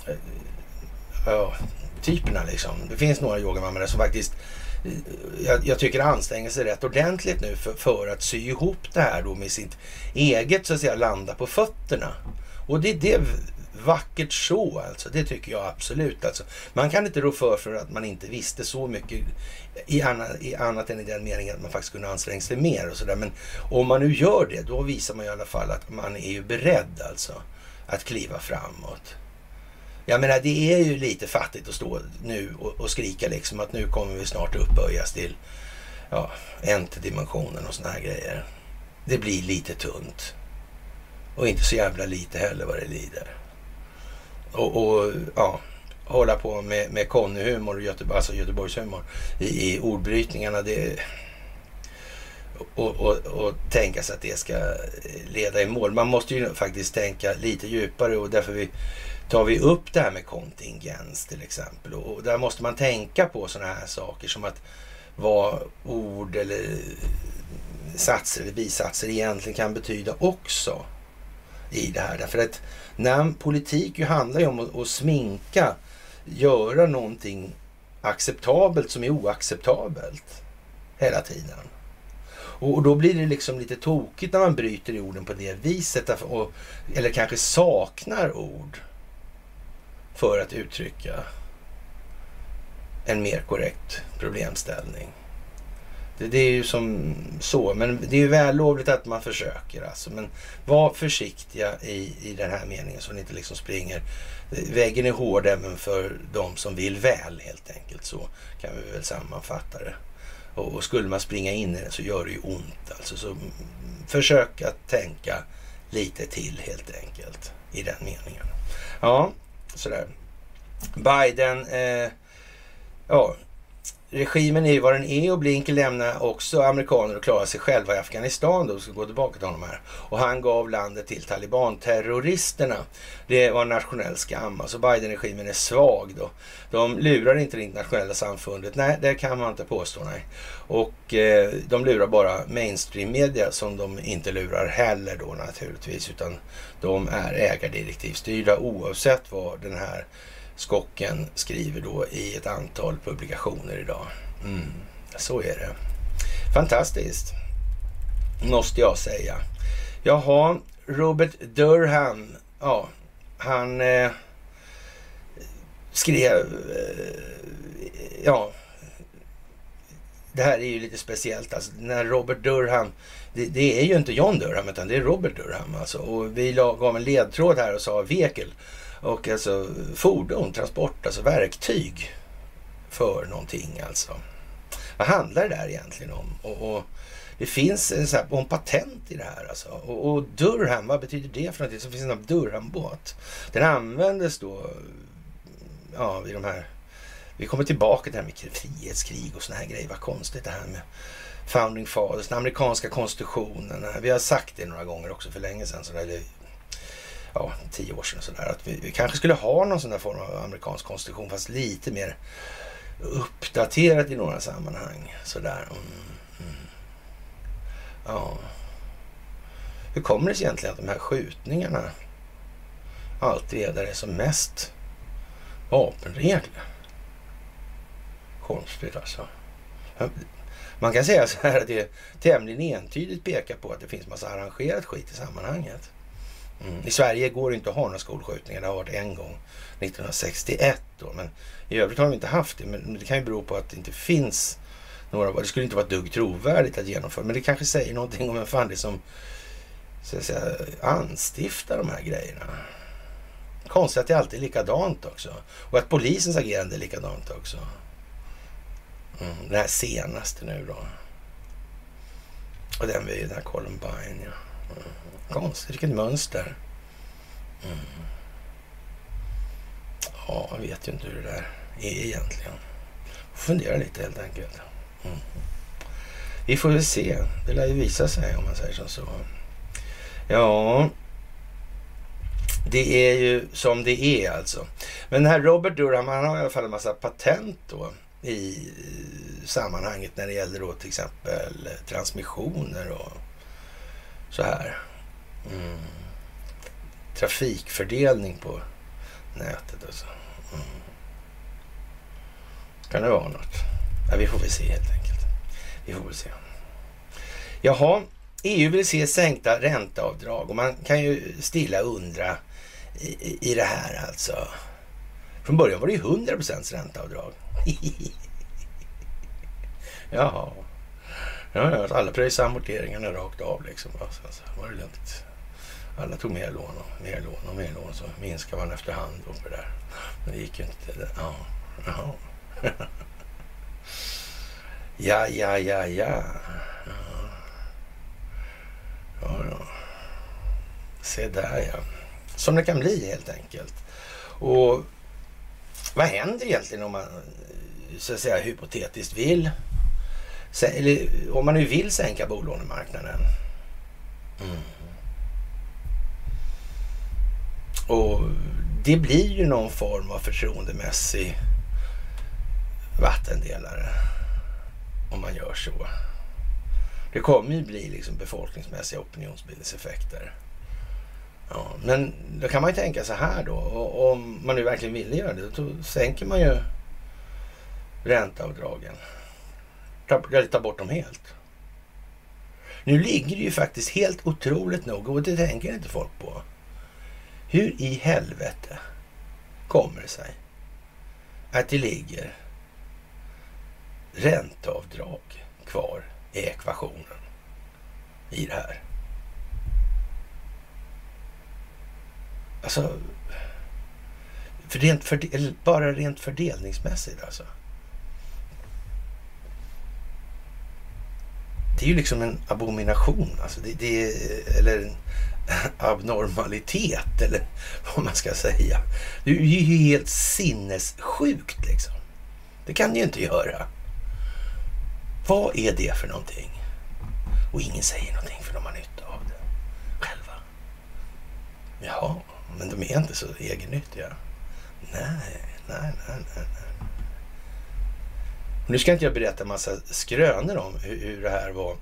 eh, ja, yogatyperna. liksom. Det finns några yogamammor som faktiskt eh, jag, jag, tycker anstränger sig rätt ordentligt nu för, för, att sy ihop det här då med sitt eget så att säga landa på fötterna. Och det, det är vackert så alltså. Det tycker jag absolut alltså. Man kan inte rå för för att man inte visste så mycket i, anna, i annat än i den meningen att man faktiskt kunde anstränga sig mer och sådär. Men om man nu gör det, då visar man i alla fall att man är ju beredd alltså att kliva framåt. Jag menar, det är ju lite fattigt att stå nu och, och skrika liksom att nu kommer vi snart upphöjas till ja, dimensionen och såna här grejer. Det blir lite tunt. Och inte så jävla lite heller vad det lider. Och, och ja, hålla på med, med Conny-humor och Göteborg, alltså Göteborgshumor i, i ordbrytningarna. Det, och, och, och tänka sig att det ska leda i mål. Man måste ju faktiskt tänka lite djupare och därför vi tar vi upp det här med kontingens till exempel. Och där måste man tänka på sådana här saker som att vad ord eller satser eller bisatser egentligen kan betyda också i det här. Därför att när politik ju handlar ju om att, att sminka, göra någonting acceptabelt som är oacceptabelt hela tiden. Och, då blir det liksom lite tokigt när man bryter i orden på det viset. Och, eller kanske saknar ord för att uttrycka en mer korrekt problemställning. Det, det, är ju som så, men det är ju vällovligt att man försöker alltså. Men var försiktiga i, i den här meningen så ni inte liksom springer. Väggen är hård även för de som vill väl helt enkelt. Så kan vi väl sammanfatta det. Och, och skulle man springa in i det så gör det ju ont alltså. Så försök att tänka lite till helt enkelt i den meningen. Ja, sådär. Biden, eh, ja, regimen är ju vad den är och Blinken lämnar också amerikaner och klarar sig själva i Afghanistan då, ska gå tillbaka till honom här. Och han gav landet till talibanterroristerna. Det var nationell skam. Alltså Biden-regimen är svag då. De lurar inte det internationella samfundet. Nej, det kan man inte påstå. Nej. Och eh, de lurar bara mainstream-media som de inte lurar heller då naturligtvis. Utan de är ägardirektivstyrda oavsett vad den här Skocken skriver då i ett antal publikationer idag. Mm, så är det. Fantastiskt, måste jag säga. Jaha, Robert Durham, ja, han eh, skrev, eh, ja, det här är ju lite speciellt. Alltså, när Robert Durham, det, det, är ju inte John Durham utan det är Robert Durham. Alltså. Och vi gav en ledtråd här och sa vekel. Och alltså fordon, transport, alltså verktyg för någonting alltså. Vad handlar det där egentligen om? Och, och det finns en, så här, en patent i det här alltså. Och, och Durham, vad betyder det för någonting? Så finns det en Durham-båt. Den användes då, ja, vid de här... Vi kommer tillbaka till det här med frihetskrig och såna här grejer. Vad konstigt det här med Founding Fathers, den amerikanska konstitutionen. Vi har sagt det några gånger också för länge sedan. sådär, eller ja, tio år sedan sådär. Att vi, vi, kanske skulle ha någon sån där form av amerikansk konstitution fast lite mer uppdaterat i några sammanhang. Sådär. Mm, mm. Ja. Hur kommer det sig egentligen att de här skjutningarna alltid är där det är som mest vapenregler? Konstigt alltså. Man kan säga så här att det tämligen entydigt pekar på att det finns massa arrangerat skit i sammanhanget. Mm. I Sverige går det inte att ha några skolskjutningar. Det har varit en gång 1961 då. Men i övrigt har vi inte haft det. Men det kan ju bero på att det inte finns några. Det skulle inte vara ett dugg trovärdigt att genomföra. Men det kanske säger någonting om vem fan det är som så att säga, anstiftar de här grejerna. Konstigt att det alltid är likadant också. Och att polisens agerande är likadant också. Mm, det här senaste nu då. Och den vid den här Columbine, ja. Mm. Konstigt, vilket mönster. Mm. Ja, jag vet ju inte hur det där är egentligen. Fundera lite helt enkelt. Mm. Vi får väl se. Det lär ju visa sig om man säger som så. Ja, Det är ju som det är alltså. Men den här Robert Durham, han har i alla fall en massa patent då i eh, sammanhanget när det gäller då till exempel transmissioner och så här. Mm. Trafikfördelning på nätet alltså. Mm. Kan det vara något? Ja, vi får väl se helt enkelt. Vi får väl se. Jaha, EU vill se sänkta ränteavdrag och man kan ju stilla undra i, i det här alltså. Från början var det ju 100 procents ränteavdrag. Jaha. Ja, ja, alltså, alla pröjsade amorteringarna rakt av liksom. Alltså, var det lugnt. Alla tog mer lån och mer lån och mer lån så minskade man efterhand och det där. Men det gick ju inte. Ja, jaha. ja, ja, ja, ja. Ja, ja. Se där ja. Som det kan bli helt enkelt. Och vad händer egentligen om man så att säga hypotetiskt vill eller om man nu vill sänka bolånemarknaden. Mm. Och det blir ju någon form av förtroendemässig vattendelare om man gör så. Det kommer ju bli liksom befolkningsmässiga opinionsbildningseffekter. Ja, men då kan man ju tänka så här då. Om man nu verkligen vill göra det, då sänker man ju ränteavdragen. Ta, ta bort dem helt. Nu ligger det ju faktiskt helt otroligt nog, och det tänker inte folk på. Hur i helvete kommer det sig att det ligger ränteavdrag kvar i ekvationen i det här? Alltså, för rent fördel, bara rent fördelningsmässigt alltså. Det är ju liksom en abomination, alltså det, det är, eller en abnormalitet eller vad man ska säga. Det är ju helt sinnessjukt liksom. Det kan det ju inte göra. Vad är det för någonting? Och ingen säger någonting för de har nytta av det själva. Jaha, men de är inte så egennyttiga. Nej, nej, nej, nej. nej. Nu ska inte jag berätta en massa skrönor om hur, hur det här var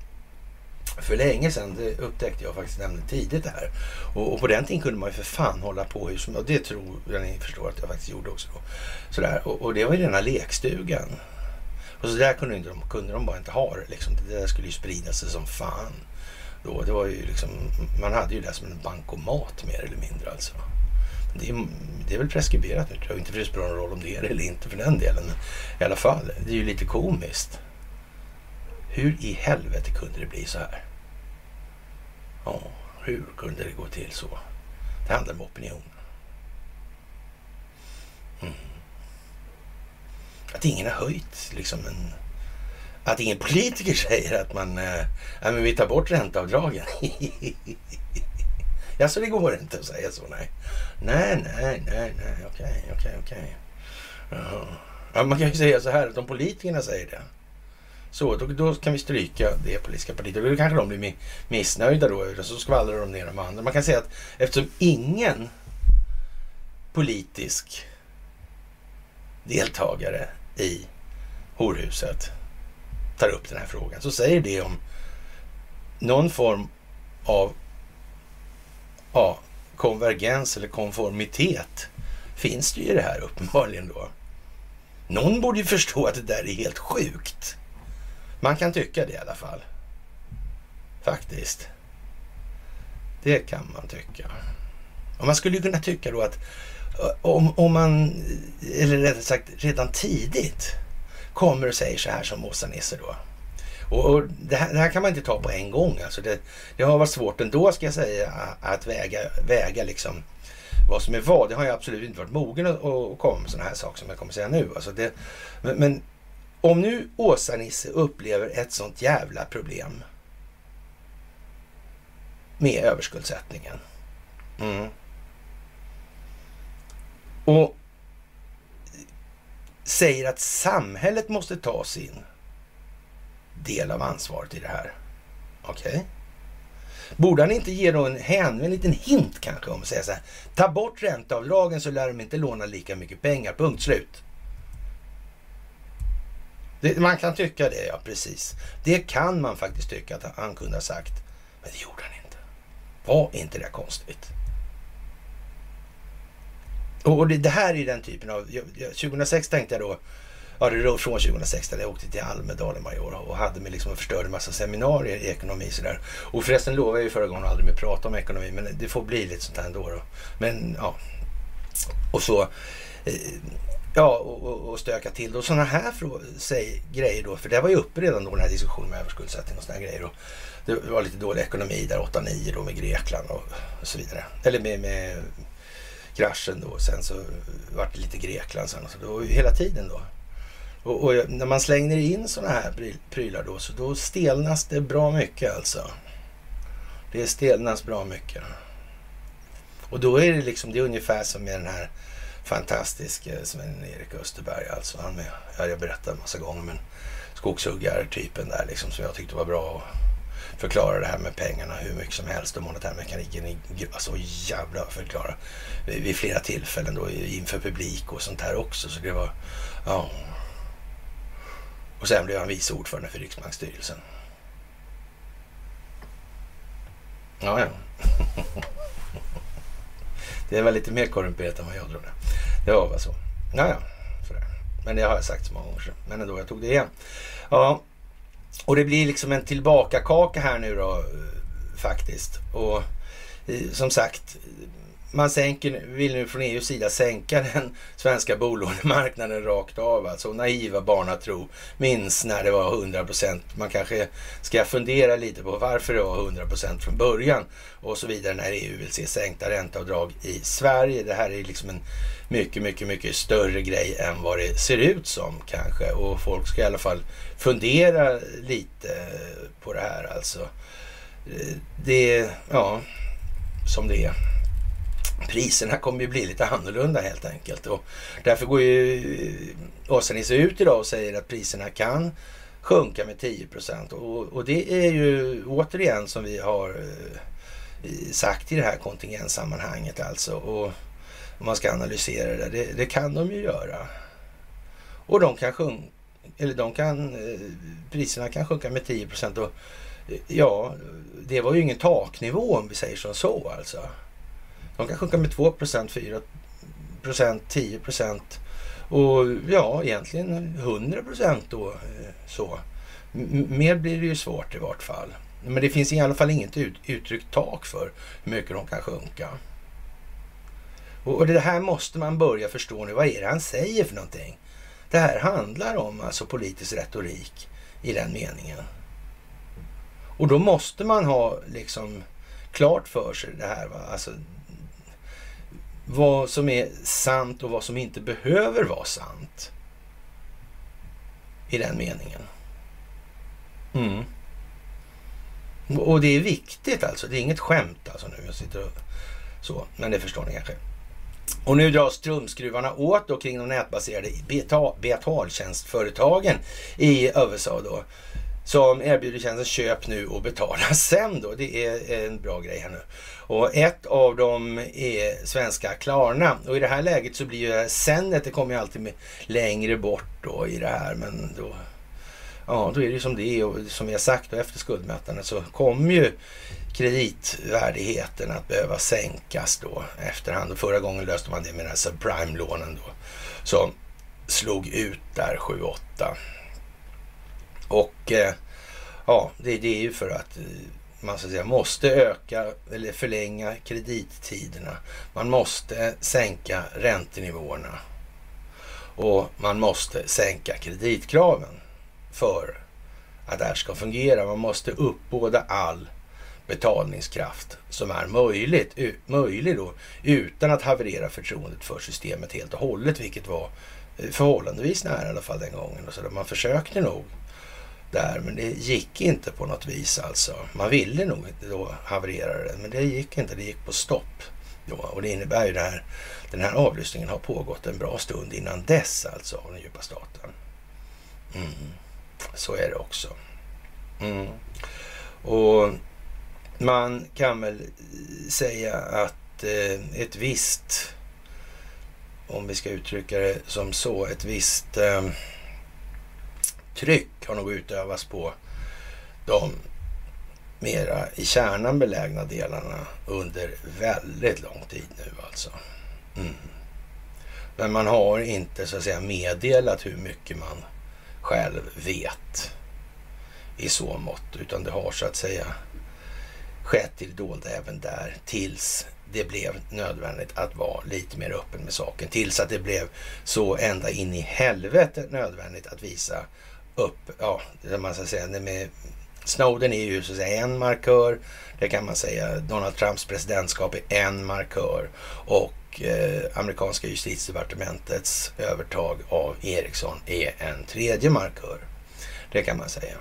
för länge sedan. Det upptäckte jag faktiskt nämligen tidigt det här. Och, och, på den tiden kunde man ju för fan hålla på hur som Och det tror jag ni förstår att jag faktiskt gjorde också då. Sådär. Och, och det var ju rena lekstugan. Och så där kunde, inte de, kunde de bara inte ha det. Liksom. Det där skulle ju sprida sig som fan. Då, det var ju liksom, man hade ju det som en bankomat mer eller mindre alltså. Det är, det är väl preskriberat nu tror jag. Inte för det spelar någon roll om det är det eller inte för den delen. Men i alla fall, det är ju lite komiskt. Hur i helvete kunde det bli så här? Ja, hur kunde det gå till så? Det handlar om opinion. Mm. Att ingen har höjt liksom en... Att ingen politiker säger att man... Äh, men vi tar bort ränteavdragen. ja, så det går inte att säga så, nej. Nej, nej, nej, nej, okej, okej, okej. Ja, man kan ju säga så här att om politikerna säger det. Så, då, då kan vi stryka det politiska partiet. Då kanske de blir missnöjda då. Så skvallrar de ner de andra. Man kan säga att eftersom ingen politisk deltagare i horhuset tar upp den här frågan så säger det om någon form av ja, konvergens eller konformitet finns det ju i det här uppenbarligen då. Någon borde ju förstå att det där är helt sjukt. Man kan tycka det i alla fall. Faktiskt. Det kan man tycka. Och man skulle ju kunna tycka då att eh, om, om man, eh, eller rättare sagt redan tidigt, kommer och säger så här som Åsa-Nisse då. Och, och det, här, det, här, kan man inte ta på en gång. Alltså det, det har varit svårt ändå ska jag säga att väga, väga liksom vad som är vad. Det har jag absolut inte varit mogen att, att komma med sådana här saker som jag kommer säga nu. Alltså det, men, men om nu Åsa-Nisse upplever ett sånt jävla problem med överskuldsättningen. Mm. Och säger att samhället måste ta sin del av ansvaret i det här. Okej. Okay. Borde han inte ge då en, hän, en liten hint kanske om att säga så här. Ta bort ränteavdragen så lär de inte låna lika mycket pengar. Punkt slut. Det, man kan tycka det, ja precis. Det kan man faktiskt tycka att han kunde ha sagt. Men det gjorde han inte. Var inte det konstigt? Och det, det här är den typen av... 2006 tänkte jag då Ja, det från 2016. Jag åkte till Almedalen varje år och hade mig liksom och förstörde en massa seminarier i ekonomi sådär. Och förresten lovade jag ju förra gången att aldrig mer prata om ekonomi, men det får bli lite sånt här ändå då. Men ja, och så. Eh, ja, och, och stöka till det. Och sådana här säg, grejer då, för det var ju uppe redan då den här diskussionen med överskuldsättning och sådana grejer. Och det var lite dålig ekonomi där 8-9 då med Grekland och, och, så vidare. Eller med, med kraschen då. Sen så vart det lite Grekland sen. Så det var ju hela tiden då. Och, och, när man slänger in sådana här prylar då, så då stelnas det bra mycket alltså. Det stelnas bra mycket. Och då är det liksom, det är ungefär som med den här fantastiska Sven-Erik Österberg alltså. Han med, ja, jag berättat en massa gånger, men skogshuggartypen där liksom som jag tyckte var bra att förklara det här med pengarna hur mycket som helst och monetärmekaniken. Alltså jävla förklara vid flera tillfällen då inför publik och sånt här också. Så det var, ja, och sen blev han vice ordförande för Riksbanksstyrelsen. Ja, ja. Det var lite mer korrumperat än vad jag trodde. Det var väl så. Ja, ja. Sådär. Men det har jag sagt så många gånger Men ändå, jag tog det igen. Ja, och det blir liksom en tillbakakaka här nu då eh, faktiskt. Och eh, som sagt, man sänker, vill nu från EUs sida sänka den svenska bolånemarknaden rakt av. Alltså naiva barnatro. Minns när det var 100 procent. Man kanske ska fundera lite på varför det var 100 procent från början och så vidare när EU vill se sänkta ränteavdrag i Sverige. Det här är liksom en mycket, mycket, mycket större grej än vad det ser ut som kanske. Och folk ska i alla fall fundera lite på det här alltså. Eh, det, är, ja, som det är priserna kommer ju bli lite annorlunda helt enkelt. Och därför går ju eh, Åsa-Nisse ut idag och säger att priserna kan sjunka med 10 procent. Och, och, det är ju återigen som vi har eh, sagt i det här kontingentsammanhanget alltså. Och om man ska analysera det, det, det kan de ju göra. Och de kan sjunka, eller de kan, eh, priserna kan sjunka med 10 procent. Och ja, det var ju ingen taknivå om vi säger som så alltså. De kan sjunka med 2% 4% 10% och ja, egentligen 100 då. Eh, så. mer blir det ju svårt i vart fall. Men det finns i alla fall inget ut, uttryckt tak för hur mycket de kan sjunka. Och, och det här måste man börja förstå nu. Vad är det han säger för någonting? Det här handlar om alltså politisk retorik i den meningen. Och då måste man ha liksom klart för sig det här. Va? Alltså, vad som är sant och vad som inte behöver vara sant. I den meningen. Mm. Och det är viktigt alltså. Det är inget skämt alltså nu. Jag sitter och så, men det förstår ni kanske. Och nu dras trumskruvarna åt då kring de nätbaserade betaltjänstföretagen i USA då som erbjuder tjänsten köp nu och betala sen då. Det är en bra grej här nu. Och ett av dem är svenska Klarna. Och i det här läget så blir ju senet, det kommer ju alltid längre bort då i det här. Men då, ja, då är det ju som det är. Och som vi har sagt då efter skuldmätandet så kommer ju kreditvärdigheten att behöva sänkas då efterhand. Och förra gången löste man det med den här subprime-lånen då. Som slog ut där 7-8. Och eh, ja, det, det, är ju för att eh, man så att säga, måste öka eller förlänga kredittiderna. Man måste sänka räntenivåerna och man måste sänka kreditkraven för att det här ska fungera. Man måste uppbåda all betalningskraft som är möjligt, möjlig då, utan att haverera förtroendet för systemet helt och hållet, vilket var eh, förhållandevis nära i alla fall den gången. Så man försökte nog där, men det gick inte på något vis alltså. Man ville nog inte då haverera det, men det gick inte. Det gick på stopp. Då. Och det innebär ju det här, den här avlyssningen har pågått en bra stund innan dess alltså av den djupa staten. Mm. Så är det också. Mm. Och man kan väl säga att eh, ett visst, om vi ska uttrycka det som så, ett visst eh, tryck har nog utövats på de mera i kärnan belägna delarna under väldigt lång tid nu alltså. Mm. Men man har inte så att säga meddelat hur mycket man själv vet i så mått, utan det har så att säga skett till dolda även där tills det blev nödvändigt att vara lite mer öppen med saken. Tills att det blev så ända in i helvete nödvändigt att visa upp, ja, det man ska säga, med Snowden är ju så att säga en markör. Det kan man säga. Donald Trumps presidentskap är en markör. Och eh, amerikanska justitiedepartementets övertag av Ericsson är en tredje markör. Det kan man säga.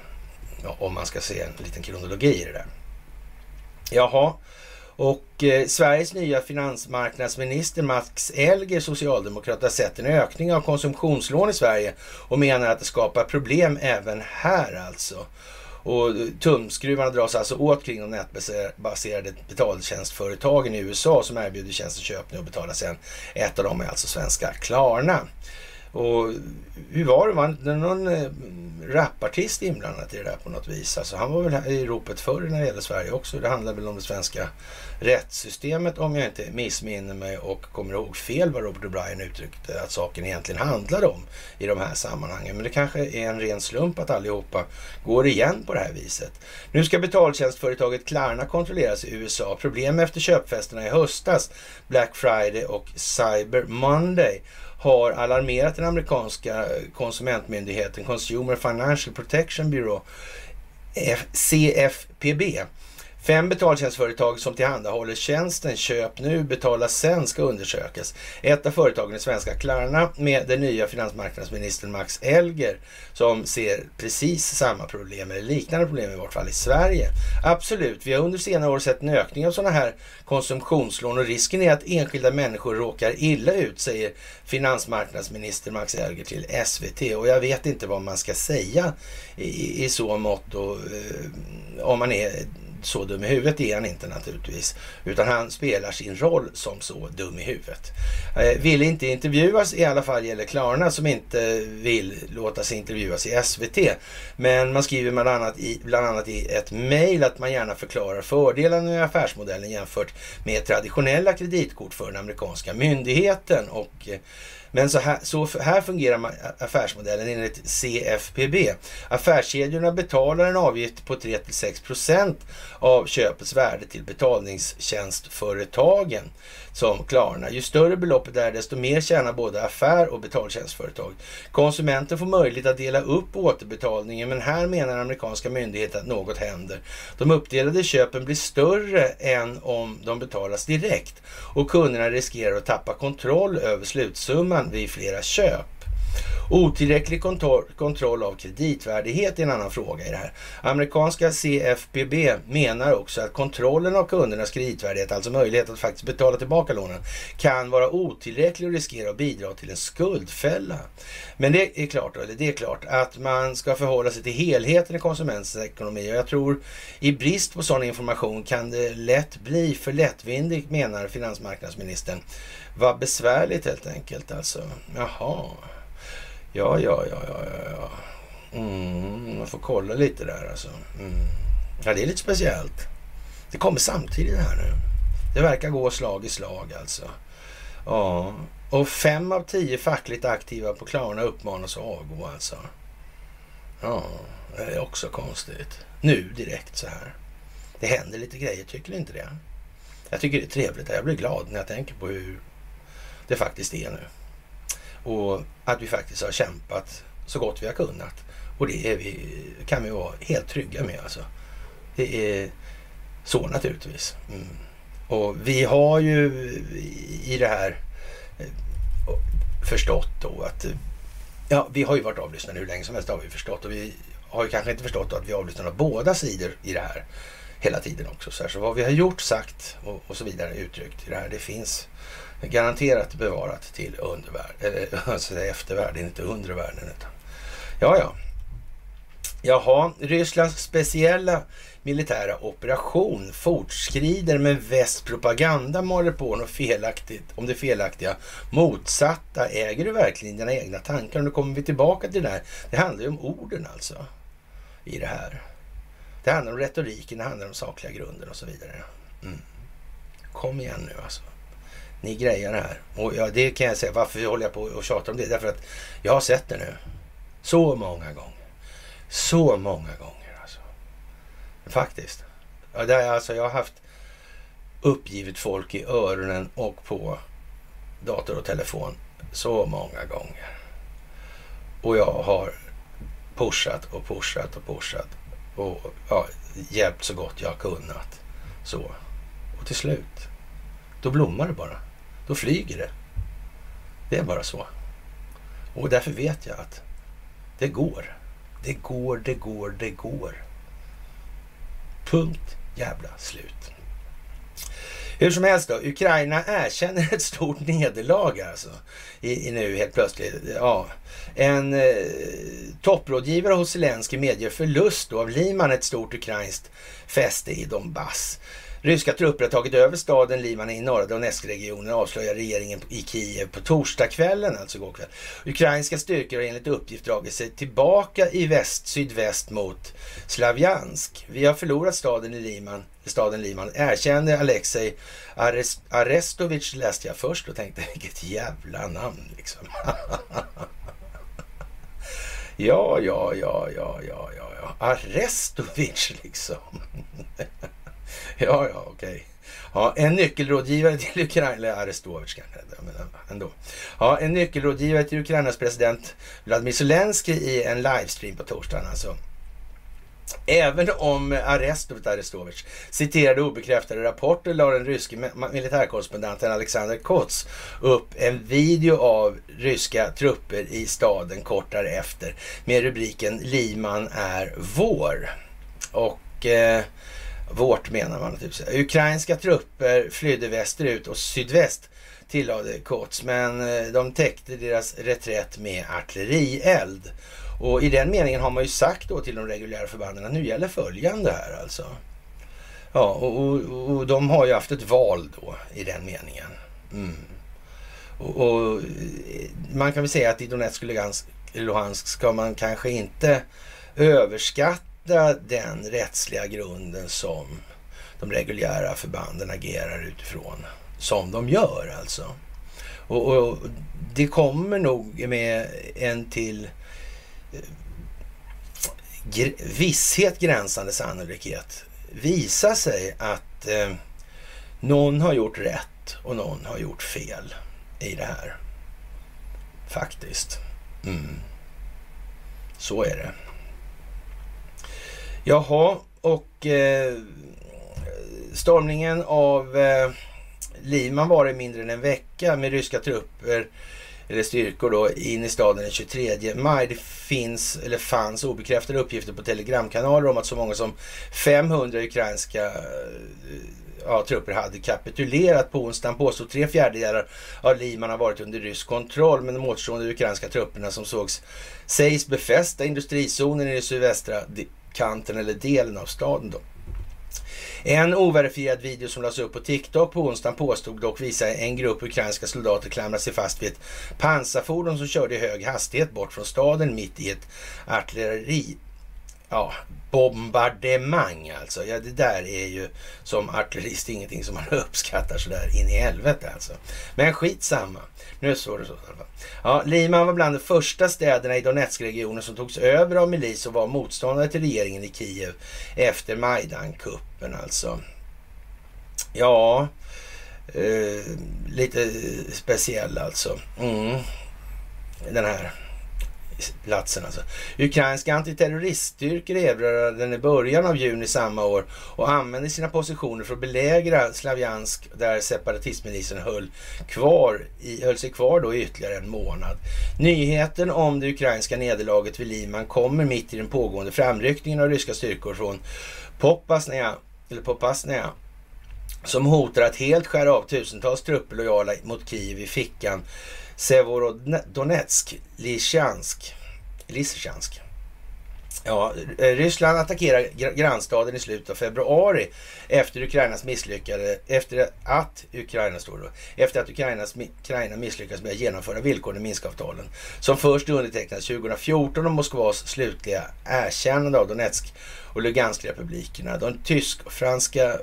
Ja, om man ska se en liten kronologi i det där. Jaha, och eh, Sveriges nya finansmarknadsminister Max Elger, socialdemokrat, har sett en ökning av konsumtionslån i Sverige och menar att det skapar problem även här alltså. Och eh, tumskruvarna dras alltså åt kring de nätbaserade betaltjänstföretagen i USA som erbjuder tjänsten köp nu och betala sen. Ett av dem är alltså svenska Klarna. Och hur var det? Var det någon eh, rapartist inblandad i det där på något vis? Alltså han var väl i ropet förr när det gäller Sverige också. Det handlar väl om det svenska rättssystemet om jag inte missminner mig och kommer ihåg fel vad Robert O'Brien uttryckte att saken egentligen handlade om i de här sammanhangen. Men det kanske är en ren slump att allihopa går igen på det här viset. Nu ska betaltjänstföretaget Klarna kontrolleras i USA. Problem efter köpfesterna i höstas, Black Friday och Cyber Monday har alarmerat den amerikanska konsumentmyndigheten Consumer Financial Protection Bureau, eh, CFPB Fem betaltjänstföretag som tillhandahåller tjänsten Köp nu, betala sen ska undersökas. Ett av företagen är svenska Klarna med den nya finansmarknadsministern Max Elger som ser precis samma problem, eller liknande problem i vart fall i Sverige. Absolut, vi har under senare år sett en ökning av sådana här konsumtionslån och risken är att enskilda människor råkar illa ut, säger finansmarknadsminister Max Elger till SVT. Och jag vet inte vad man ska säga i, i så mått och, eh, om man är så dum i huvudet är han inte naturligtvis. Utan han spelar sin roll som så dum i huvudet. Eh, vill inte intervjuas i alla fall gäller Klarna som inte vill låta sig intervjuas i SVT. Men man skriver bland annat i, bland annat i ett mejl att man gärna förklarar fördelarna med affärsmodellen jämfört med traditionella kreditkort för den amerikanska myndigheten. Och eh, men så här, så här fungerar affärsmodellen enligt CFPB. Affärskedjorna betalar en avgift på 3-6 procent av köpets värde till betalningstjänstföretagen som Klarna. Ju större beloppet är desto mer tjänar både affär och betaltjänstföretag. Konsumenten får möjlighet att dela upp återbetalningen men här menar amerikanska myndigheter att något händer. De uppdelade köpen blir större än om de betalas direkt och kunderna riskerar att tappa kontroll över slutsumman vid flera köp. Otillräcklig kontroll av kreditvärdighet är en annan fråga i det här. Amerikanska CFPB menar också att kontrollen av kundernas kreditvärdighet, alltså möjlighet att faktiskt betala tillbaka lånen, kan vara otillräcklig och riskera att bidra till en skuldfälla. Men det är klart, eller det är klart att man ska förhålla sig till helheten i konsumentens ekonomi och jag tror i brist på sådan information kan det lätt bli för lättvindigt menar finansmarknadsministern. Vad besvärligt helt enkelt alltså. Jaha. Ja, ja, ja, ja, ja. Mm, man får kolla lite där alltså. Mm. Ja, det är lite speciellt. Det kommer samtidigt här nu. Det verkar gå slag i slag alltså. Ja, och fem av tio fackligt aktiva på Klarna uppmanas att avgå alltså. Ja, det är också konstigt. Nu direkt så här. Det händer lite grejer, tycker du inte det? Jag tycker det är trevligt. Jag blir glad när jag tänker på hur det faktiskt är nu. Och att vi faktiskt har kämpat så gott vi har kunnat. Och det vi, kan vi vara helt trygga med alltså. Det är så naturligtvis. Mm. Och vi har ju i det här eh, förstått då att ja, vi har ju varit avlyssnade hur länge som helst har vi förstått och vi har ju kanske inte förstått att vi avlyssnar båda sidor i det här hela tiden också. Så, här, så vad vi har gjort, sagt och, och så vidare uttryckt i det här, det finns garanterat bevarat till undervärlden, eller alltså eftervärlden, inte undervärlden. Utan. Ja, ja. Jaha, Rysslands speciella militära operation fortskrider med väst propaganda maler på något felaktigt, om det felaktiga motsatta. Äger du verkligen dina egna tankar? Och nu kommer vi tillbaka till det här. Det handlar ju om orden alltså i det här. Det handlar om retoriken, det handlar om sakliga grunder och så vidare. Mm. Kom igen nu alltså. Ni grejar det här. Och ja, det kan jag säga. Varför håller jag på och tjatar om det? Därför att jag har sett det nu. Så många gånger. Så många gånger alltså. Faktiskt. Ja, det är alltså, jag har haft uppgivet folk i öronen och på dator och telefon så många gånger. Och jag har pushat och pushat och pushat och ja, hjälpt så gott jag har kunnat. Så. Och till slut, då blommar det bara. Då flyger det. Det är bara så. Och därför vet jag att det går. Det går, det går, det går. Punkt jävla slut. Hur som helst då, Ukraina erkänner ett stort nederlag alltså. I, i nu helt plötsligt. Ja. En eh, topprådgivare hos Zelenskyj medger förlust då av Liman, ett stort ukrainskt fäste i Donbass. Ryska trupper har tagit över staden Liman i norra Donetskregionen avslöjar regeringen i Kiev på torsdagskvällen, alltså igår kväll. Ukrainska styrkor har enligt uppgift dragit sig tillbaka i väst, sydväst mot Slavjansk. Vi har förlorat staden i Liman, staden Liman, erkände Alexej Arest, Arestovic läste jag först och tänkte vilket jävla namn liksom. ja, ja, ja, ja, ja, ja, Arestovic liksom. Ja, ja, okej. Ja, en nyckelrådgivare till Ukraina, Arestovic kanske, men ändå. Ja, en nyckelrådgivare till Ukrainas president Vladimir Zelensky i en livestream på torsdagen alltså. Även om Arestovic, Arestovic citerade obekräftade rapporter la den ryske militärkorrespondenten Alexander Kots upp en video av ryska trupper i staden kort därefter med rubriken Liman är vår. Och eh, vårt menar man typ naturligtvis. Ukrainska trupper flydde västerut och sydväst tillade Kots, men eh, de täckte deras reträtt med artillerield. Och i den meningen har man ju sagt då till de reguljära förbanden att nu gäller följande här alltså. Ja, och, och, och de har ju haft ett val då i den meningen. Mm. Och, och, eh, man kan väl säga att i Donetsk och Luhansk ska man kanske inte överskatta hitta den rättsliga grunden som de reguljära förbanden agerar utifrån. Som de gör alltså. Och, och det kommer nog med en till eh, gr visshet gränsande sannolikhet visa sig att eh, någon har gjort rätt och någon har gjort fel i det här. Faktiskt. Mm. Så är det. Jaha, och eh, stormningen av eh, Liman var det mindre än en vecka med ryska trupper eller styrkor då in i staden den 23 maj. Det finns, eller fanns obekräftade uppgifter på telegramkanaler om att så många som 500 ukrainska eh, ja, trupper hade kapitulerat på onsdagen. Påstod tre fjärdedelar av Liman har varit under rysk kontroll, men de återstående ukrainska trupperna som sågs sägs befästa industrizonen i det sydvästra kanten eller delen av staden. Då. En overifierad video som lades upp på TikTok på onsdagen påstod dock visa en grupp ukrainska soldater klamra sig fast vid ett pansarfordon som körde i hög hastighet bort från staden mitt i ett artilleri ja, bombardemang alltså. Ja, det där är ju som artillerist ingenting som man uppskattar sådär in i helvete alltså. Men skitsamma. Nu står det så i alla fall. Ja, Liman var bland de första städerna i Donetskregionen som togs över av milis och var motståndare till regeringen i Kiev efter Majdan-kuppen alltså. Ja, eh, lite speciell alltså. Mm. Den här platsen. Alltså. Ukrainska antiterroriststyrkor erövrade den i början av juni samma år och använde sina positioner för att belägra Slavjansk där separatistmilisen höll, kvar i, höll sig kvar då i ytterligare en månad. Nyheten om det ukrainska nederlaget vid Liman kommer mitt i den pågående framryckningen av ryska styrkor från Popasnea, eller Popasnea som hotar att helt skära av tusentals trupper lojala mot Kiev i fickan Severodonetsk, Lysychansk, Lysychansk. Ja, eh, Ryssland attackerar grannstaden i slutet av februari efter Ukrainas misslyckade, efter att Ukraina står då, efter att Ukrainas, Ukraina misslyckades med att genomföra villkoren i Minskavtalen som först undertecknades 2014 och Moskvas slutliga erkännande av Donetsk och Lugansk-republikerna. De tysk och franska,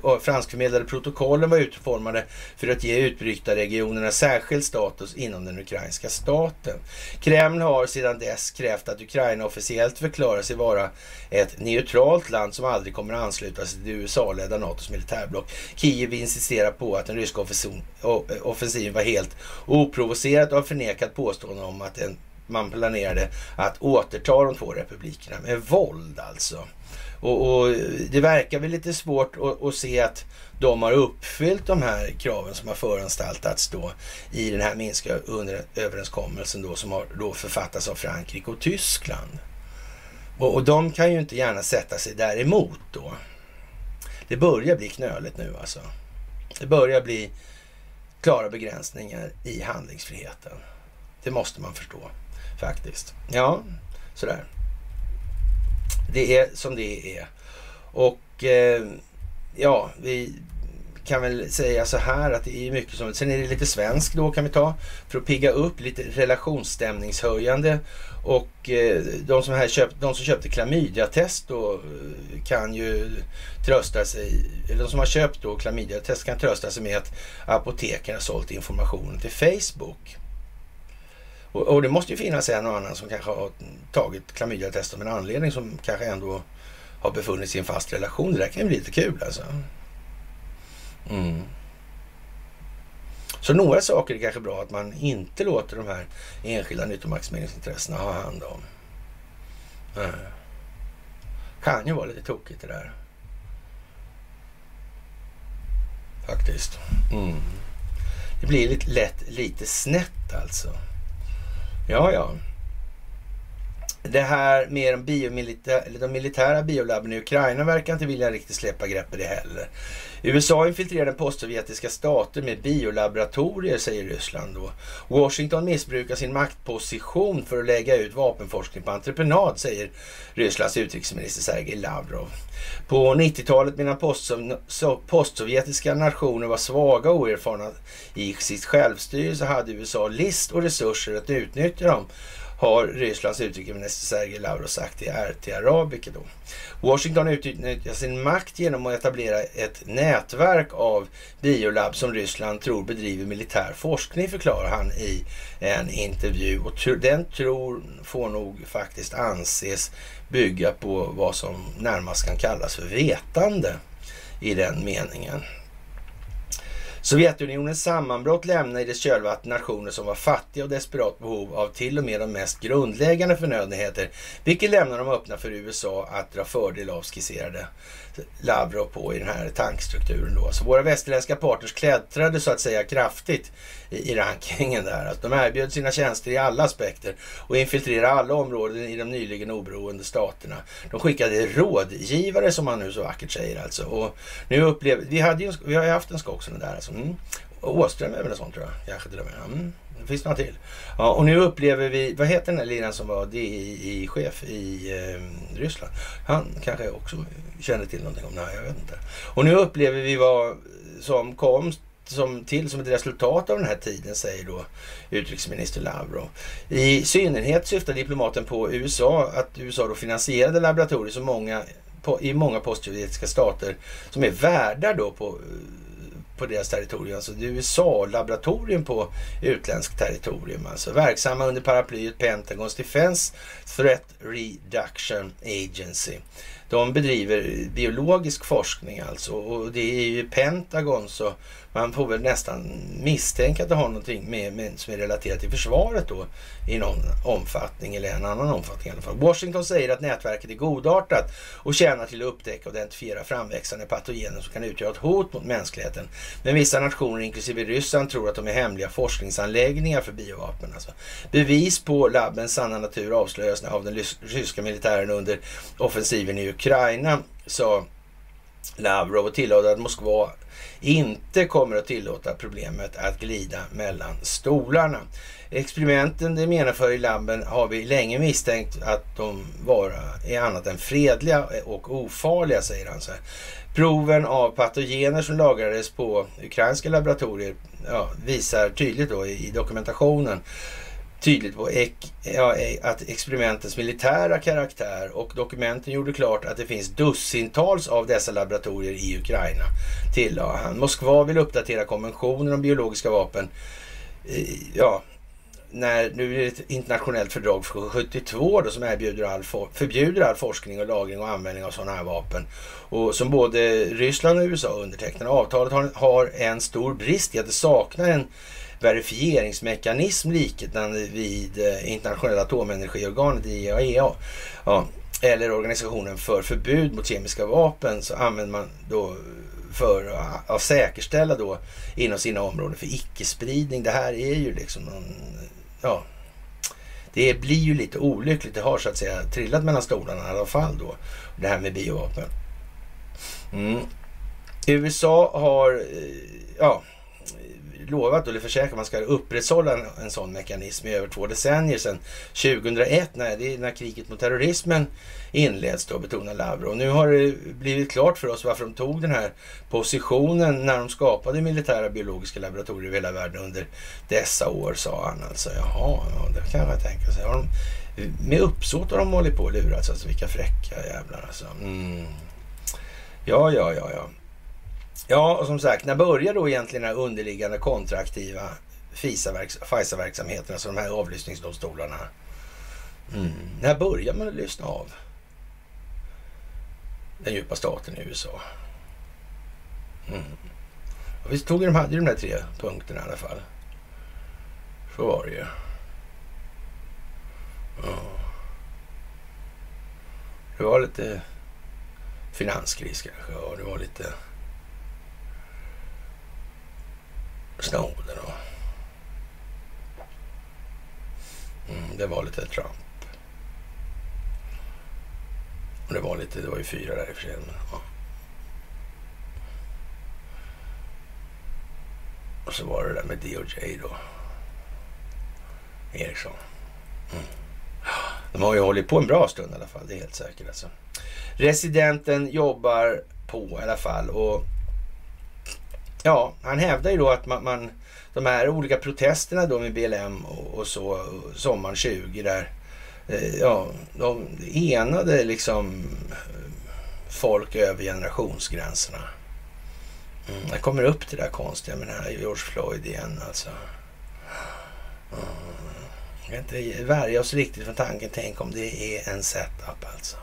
och franskförmedlade protokollen var utformade för att ge utbrytarregionerna särskild status inom den ukrainska staten. Kreml har sedan dess krävt att Ukraina officiellt förklarar sig vara ett neutralt land som aldrig kommer att ansluta sig till USA-ledda NATOs militärblock. Kiev insisterar på att den ryska offensiven var helt oprovocerad och har förnekat påståenden om att en man planerade att återta de två republikerna med våld alltså. Och, och, det verkar väl lite svårt att, att, se att de har uppfyllt de här kraven som har föranstaltats då i den här minska överenskommelsen då som har då författats av Frankrike och Tyskland. Och, och de kan ju inte gärna sätta sig däremot då. Det börjar bli knöligt nu alltså. Det börjar bli klara begränsningar i handlingsfriheten. Det måste man förstå faktiskt. Ja, sådär. Det är som det är. Och eh, ja, vi kan väl säga så här att det är mycket som... Sen är det lite svensk då kan vi ta för att pigga upp lite relationsstämningshöjande. Och eh, de, som här köpt, de som köpte klamydiatest då eh, kan ju trösta sig, eller de som har köpt då klamydiatest kan trösta sig med att apoteken har sålt informationen till Facebook. Och, och, det måste ju finnas en och annan som kanske har tagit klamydiatest av en anledning som kanske ändå har befunnit sig i en fast relation. Det där kan ju bli lite kul alltså. Mm. Så några saker är kanske bra att man inte låter de här enskilda nyttomaximeringsintressena ha hand om. Mm. Kan ju vara lite tokigt det där. Faktiskt. Mm. Det blir lite, lätt lite snett alltså. Ja, ja. Det här med de, eller de militära biolabben i Ukraina verkar inte vilja riktigt släppa greppet det heller. USA infiltrerade postsovjetiska stater med biolaboratorier, säger Ryssland då. Washington missbrukar sin maktposition för att lägga ut vapenforskning på entreprenad, säger Rysslands utrikesminister Sergej Lavrov. På 90-talet medan postsovjetiska nationer var svaga och oerfarna i sitt självstyre så hade USA list och resurser att utnyttja dem har Rysslands utrikesminister Sergej Lavrov sagt i RT Arabica. Då. Washington utnyttjar sin makt genom att etablera ett nätverk av biolab som Ryssland tror bedriver militär forskning, förklarar han i en intervju. Och den tror får nog faktiskt anses bygga på vad som närmast kan kallas för vetande i den meningen. Sovjetunionens sammanbrott lämnade i dess kölvatten nationer som var fattiga och desperat behov av till och med de mest grundläggande förnödenheter, vilket lämnar dem öppna för USA att dra fördel av skisserade. Lavrov på i den här tankstrukturen då. Så våra västerländska partners klättrade så att säga kraftigt i, i rankingen där. Att de erbjöd sina tjänster i alla aspekter och infiltrerade alla områden i de nyligen oberoende staterna. De skickade rådgivare som man nu så vackert säger alltså. Och nu upplever, vi, hade ju, vi har ju haft en skock sådana där alltså. Mm. Åström är väl en sån tror jag. Kanske till och med. Mm. Det finns några till. Ja, och nu upplever vi, vad heter den där liraren som var DI-chef i eh, Ryssland? Han kanske också känner till någonting om det här, jag vet inte. Och nu upplever vi vad som kom som till som ett resultat av den här tiden, säger då utrikesminister Lavrov. I synnerhet syftar diplomaten på USA, att USA då finansierade laboratorier som många, på, i många postsovjetiska stater som är värdar då på på deras territorium. Alltså det är USA-laboratorium på utländskt territorium. Alltså verksamma under paraplyet Pentagons Defense Threat Reduction Agency. De bedriver biologisk forskning alltså och det är ju Pentagon så man får väl nästan misstänka att det har någonting med, med, som är relaterat till försvaret då i någon omfattning eller en annan omfattning i alla fall. Washington säger att nätverket är godartat och tjänar till att upptäcka och identifiera framväxande patogener som kan utgöra ett hot mot mänskligheten. Men vissa nationer, inklusive Ryssland, tror att de är hemliga forskningsanläggningar för biovapen. Alltså. Bevis på labbens sanna natur avslöjas av den ryska militären under offensiven i Ukraina, sa Lavrov och tillade att Moskva inte kommer att tillåta problemet att glida mellan stolarna. Experimenten de genomför i labben har vi länge misstänkt att de vara är annat än fredliga och ofarliga, säger han. Så här. Proven av patogener som lagrades på ukrainska laboratorier ja, visar tydligt då i dokumentationen tydligt på e, att experimentens militära karaktär och dokumenten gjorde klart att det finns dussintals av dessa laboratorier i Ukraina, tillade han. Moskva vill uppdatera konventionen om biologiska vapen. Ja, när nu är det ett internationellt fördrag från 72 då, som erbjuder all förbjuder all forskning och lagring och användning av sådana här vapen. Och som både Ryssland och USA undertecknar. Avtalet har, har en stor brist i att det saknar en verifieringsmekanism liknande vid eh, internationella atomenergiorganet IAEA. Ja, eller organisationen för förbud mot kemiska vapen så använder man då för att säkerställa då inom sina områden för icke-spridning. Det här är ju liksom någon, ja, det blir ju lite olyckligt. Det har så att säga trillat mellan stolarna i alla fall då. Det här med biovapen. Mm. USA har, eh, ja, lovat eller försäkrat att man ska upprätthålla en, en sån mekanism i över två decennier sedan 2001 när, det är när kriget mot terrorismen inleds då, betonar Lavrov. Nu har det blivit klart för oss varför de tog den här positionen när de skapade militära biologiska laboratorier över hela världen under dessa år, sa han alltså. Jaha, ja, det kan jag tänka sig. Har de, med uppsåt har de hållit på och lurats, alltså vilka fräcka jävlar alltså. Mm. Ja, ja, ja, ja. Ja, och som sagt, när börjar då egentligen den här underliggande kontraktiva FISA-verksamheten, alltså de här avlyssningsdomstolarna? Mm. När börjar man lyssna av den djupa staten i USA? Mm. Och visst tog de, hade de där tre punkterna i alla fall. Så var det ju. Ja. Det var lite finanskris kanske och det var lite Snowden och... Mm, det var lite Trump. Och det var lite, det var ju fyra där i och för sig. Ja. Och så var det där med DOJ då. Ericsson. Mm. De har ju hållit på en bra stund i alla fall, det är helt säkert alltså. Residenten jobbar på i alla fall och Ja, han hävdar ju då att man, man de här olika protesterna då med BLM och, och så sommaren 20 där. Eh, ja, de enade liksom eh, folk över generationsgränserna. Mm, jag kommer upp till det där konstiga med den här George Floyd igen alltså. Mm, jag kan inte värja oss riktigt från tanken, tänk om det är en setup alltså.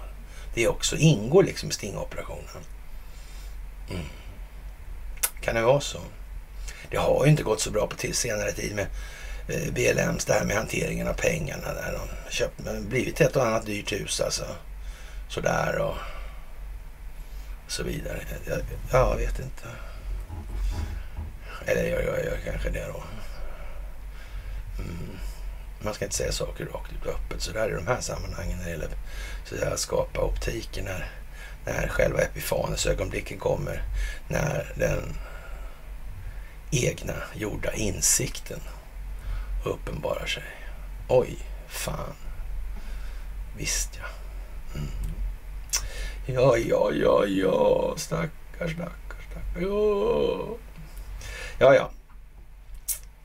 Det också ingår liksom i stingoperationen. Mm. Kan det vara så? Det har ju inte gått så bra på till senare tid med eh, BLMs, det här med hanteringen av pengarna. Där de köpt, blivit ett och annat dyrt hus alltså. Sådär och så vidare. Jag, jag vet inte. Eller jag gör, kanske det då. Mm. Man ska inte säga saker rakt ut och öppet sådär i de här sammanhangen när det gäller så att skapa optiken när, när själva epifanesögonblicken kommer. När den egna gjorda insikten uppenbarar sig. Oj, fan. Visst ja. Mm. Ja, ja, ja, ja. Stackars, stackars, stackars. Ja. ja, ja.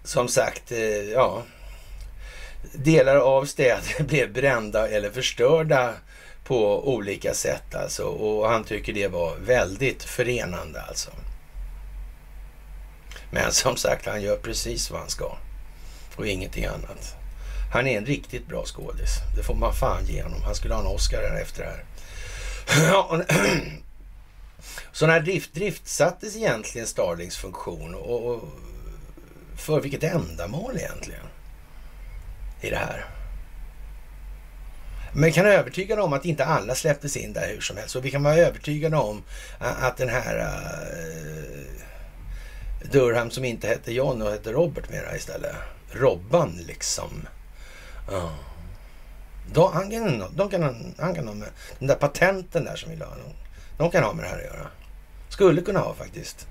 Som sagt, eh, ja. Delar av städer blev brända eller förstörda på olika sätt alltså. Och han tycker det var väldigt förenande alltså. Men som sagt, han gör precis vad han ska. Och ingenting annat. Han är en riktigt bra skådis. Det får man fan ge honom. Han skulle ha en Oscar efter det här. Så när drift, drift sattes egentligen Starlings funktion och, och för vilket ändamål egentligen i det här? Men kan övertyga om att inte alla släpptes in där hur som helst. Och vi kan vara övertygade om att den här uh, Durham som inte hette John och hette Robert mera istället. Robban liksom. Ja. Då, han, kan, de kan, han kan ha med den där patenten där som vi ha. De, de kan ha med det här att göra. Skulle kunna ha faktiskt.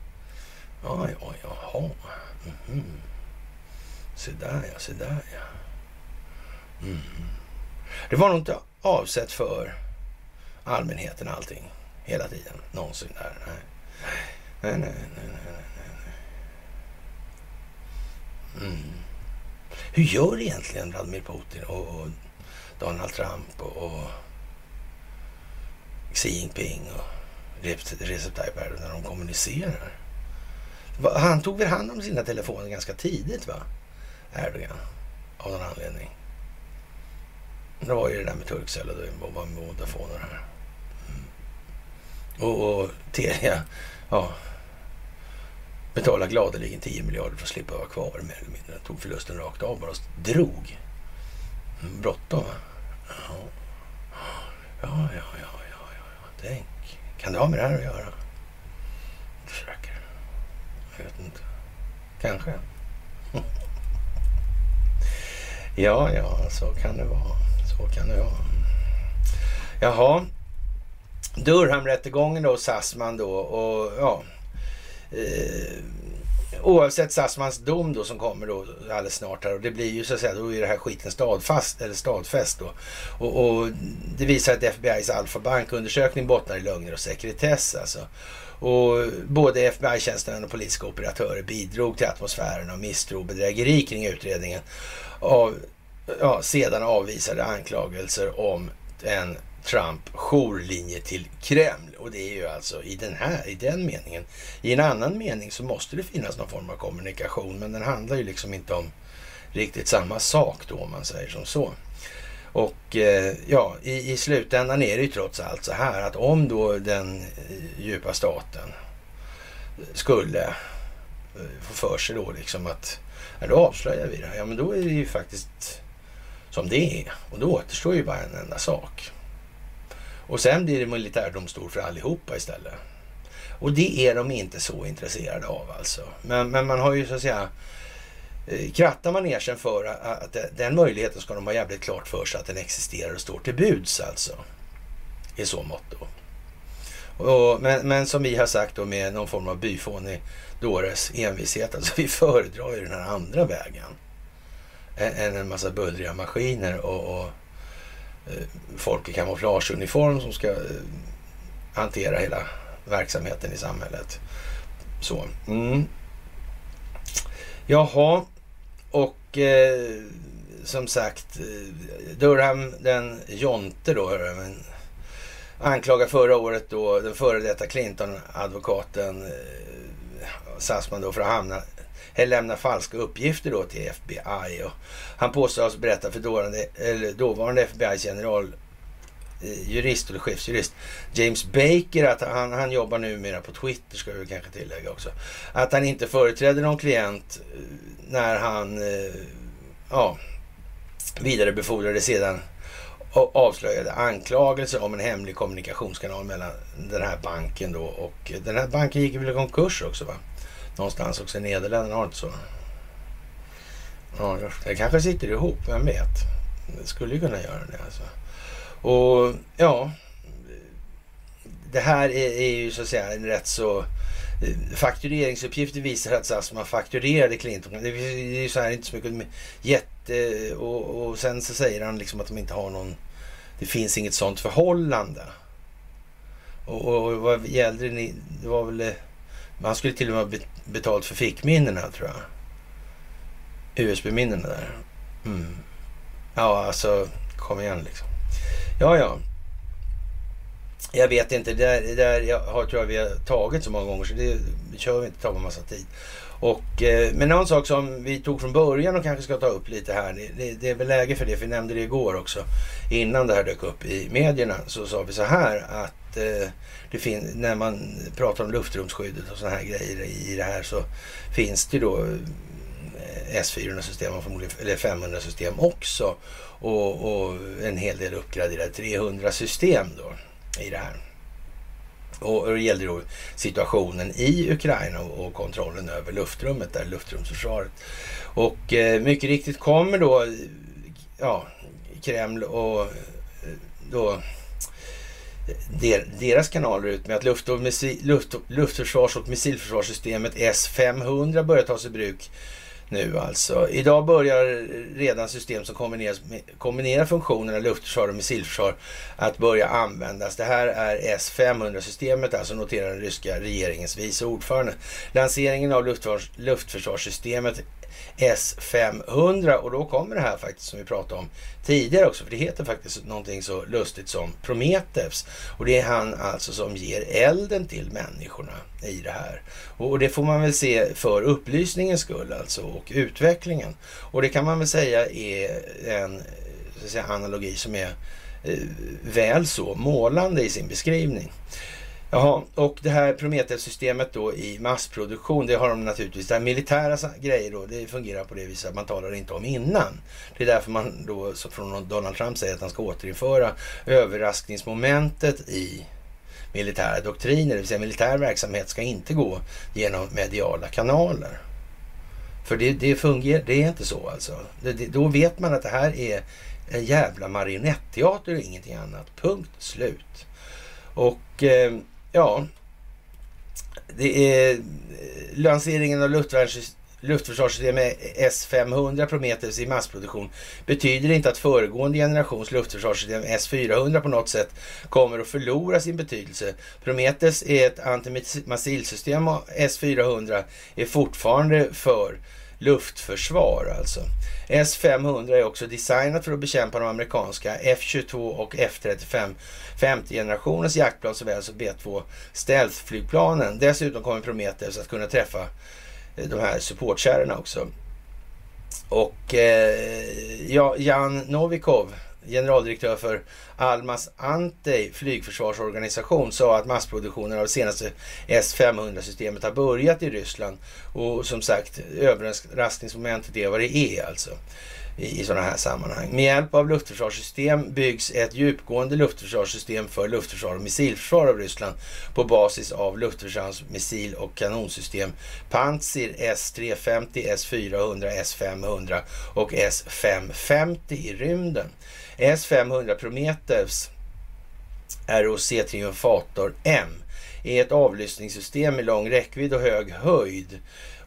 Ja, ja, jaha. Mm -hmm. Se där ja, se där ja. Mm. Det var nog inte avsett för allmänheten allting hela tiden. Någonsin där. Nej. Nej, nej, nej, nej, nej. Mm. Hur gör egentligen Vladimir Putin och Donald Trump och Xi Jinping och Recep Tayyip Erdogan när de kommunicerar? Han tog väl hand om sina telefoner ganska tidigt, va? Erdogan. Av någon anledning. Det var ju det där med Turkcell och med Vodafone och det här. Mm. Och, och Telia, ja, betala gladeligen 10 miljarder för att slippa vara kvar mer eller mindre. Tog förlusten rakt av bara och drog. Bråttom va? Ja. Ja, ja, ja, ja, ja, ja. Tänk. Kan det ha med det här att göra? Försöker. Jag vet inte. Kanske. ja, ja, så kan det vara. Så kan det vara. Jaha. Durhamrättegången då, Sassman då och ja. Eh, oavsett Sassmans dom då som kommer då alldeles snart här och det blir ju så att säga, då är det här skiten stadfast, eller stadfäst då. Och, och det visar att FBI's Alfa Bank-undersökning bottnar i lögner och sekretess alltså. Och både FBI-tjänstemän och politiska operatörer bidrog till atmosfären av misstro och bedrägeri kring utredningen av ja, sedan avvisade anklagelser om en Trump jourlinje till Kreml. Och det är ju alltså i den här, i den meningen. I en annan mening så måste det finnas någon form av kommunikation, men den handlar ju liksom inte om riktigt samma sak då om man säger som så. Och eh, ja, i, i slutändan är det ju trots allt så här att om då den eh, djupa staten skulle eh, få för sig då liksom att ja, då avslöjar vi det. här. Ja, men då är det ju faktiskt som det är. Och då återstår ju bara en enda sak. Och sen blir det militärdomstol för allihopa istället. Och det är de inte så intresserade av alltså. Men, men man har ju så att säga eh, krattar manegen för att den möjligheten ska de ha jävligt klart för sig att den existerar och står till buds alltså. I så mått då. Och, men, men, som vi har sagt då med någon form av byfånig dåres envishet, alltså vi föredrar ju den här andra vägen. Än en massa bullriga maskiner och, och Eh, folk i kamouflageuniform som ska eh, hantera hela verksamheten i samhället. Så. Mm. Jaha, och eh, som sagt, eh, Durham, den Jonte då, anklagar förra året då den före detta Clinton-advokaten eh, Sassman då för att hamna Eh, lämna falska uppgifter då till FBI. Och han påstås berätta för dåvarande, eller dåvarande FBI-general eh, jurist eller chefsjurist James Baker att han, han jobbar numera på Twitter ska vi kanske tillägga också. Att han inte företrädde någon klient eh, när han ja, vidarebefordrade sedan och avslöjade anklagelser om en hemlig kommunikationskanal mellan den här banken då och den här banken gick väl i konkurs också va? Någonstans också i Nederländerna, har inte så? Ja, det kanske sitter ihop, vem vet? Det skulle ju kunna göra det alltså. Och ja, det här är, är ju så att säga en rätt så... Faktureringsuppgifter visar att Sassman fakturerade Clinton. Det är ju så här inte så mycket jätte... Och, och sen så säger han liksom att de inte har någon... Det finns inget sånt förhållande. Och, och vad gällde det? Det var väl man skulle till och med ha betalt för fickminnena tror jag. USB-minnena där. Mm. Ja, alltså kom igen liksom. Ja, ja. Jag vet inte. Det där, det där jag har, tror jag vi har tagit så många gånger så det kör vi inte. tar en massa tid. Och, eh, men någon sak som vi tog från början och kanske ska ta upp lite här. Det, det, är väl läge för det, för vi nämnde det igår också. Innan det här dök upp i medierna så sa vi så här att eh, det fin- när man pratar om luftrumsskyddet och sådana här grejer i det här så finns det då eh, S400-system och eller 500-system också. Och, och, en hel del uppgraderade 300-system då i det här. Och, det gällde då situationen i Ukraina och, kontrollen över luftrummet, där luftrumsförsvaret. Och eh, mycket riktigt kommer då ja, Kreml och eh, då deras kanaler ut med att luft luft, luftförsvars och missilförsvarssystemet S-500 börjar tas i bruk nu alltså. Idag börjar redan system som kombinerar funktionerna luftförsvar och missilförsvar att börja användas. Det här är S-500-systemet, alltså noterar den ryska regeringens vice ordförande. Lanseringen av luftförsvarssystemet S500 och då kommer det här faktiskt som vi pratade om tidigare också, för det heter faktiskt någonting så lustigt som Prometheus. Och det är han alltså som ger elden till människorna i det här. Och det får man väl se för upplysningens skull alltså och utvecklingen. Och det kan man väl säga är en säga, analogi som är eh, väl så målande i sin beskrivning. Jaha, och det här Prometheus-systemet då i massproduktion, det har de naturligtvis. Det här militära grejer då, det fungerar på det viset att man talar inte om innan. Det är därför man då, som från Donald Trump säger att han ska återinföra överraskningsmomentet i militära doktriner. Det vill säga militär verksamhet ska inte gå genom mediala kanaler. För det, det fungerar, det är inte så alltså. Det, det, då vet man att det här är en jävla marionetteater och ingenting annat. Punkt slut. Och eh, ja, det är eh, lanseringen av luftförsvarssystemet S500 Prometheus i massproduktion betyder inte att föregående generations luftförsvarssystem S400 på något sätt kommer att förlora sin betydelse. Prometheus är ett antimissilsystem och S400 är fortfarande för luftförsvar alltså. S500 är också designat för att bekämpa de amerikanska F22 och F35 femte generationens jaktplan såväl som B2 stealthflygplanen. Dessutom kommer Prometheus att kunna träffa eh, de här supportkärrorna också. Och eh, ja, Jan Novikov generaldirektör för Almas Antey flygförsvarsorganisation sa att massproduktionen av det senaste S500-systemet har börjat i Ryssland. Och som sagt, överraskningsmomentet är vad det är alltså i sådana här sammanhang. Med hjälp av luftförsvarssystem byggs ett djupgående luftförsvarssystem för luftförsvar och missilförsvar av Ryssland på basis av luftförsvarsmissil och kanonsystem Pantsir S350, S400, S500 och S550 i rymden. S500 Prometheus ROC Triumfator M är ett avlyssningssystem med lång räckvidd och hög höjd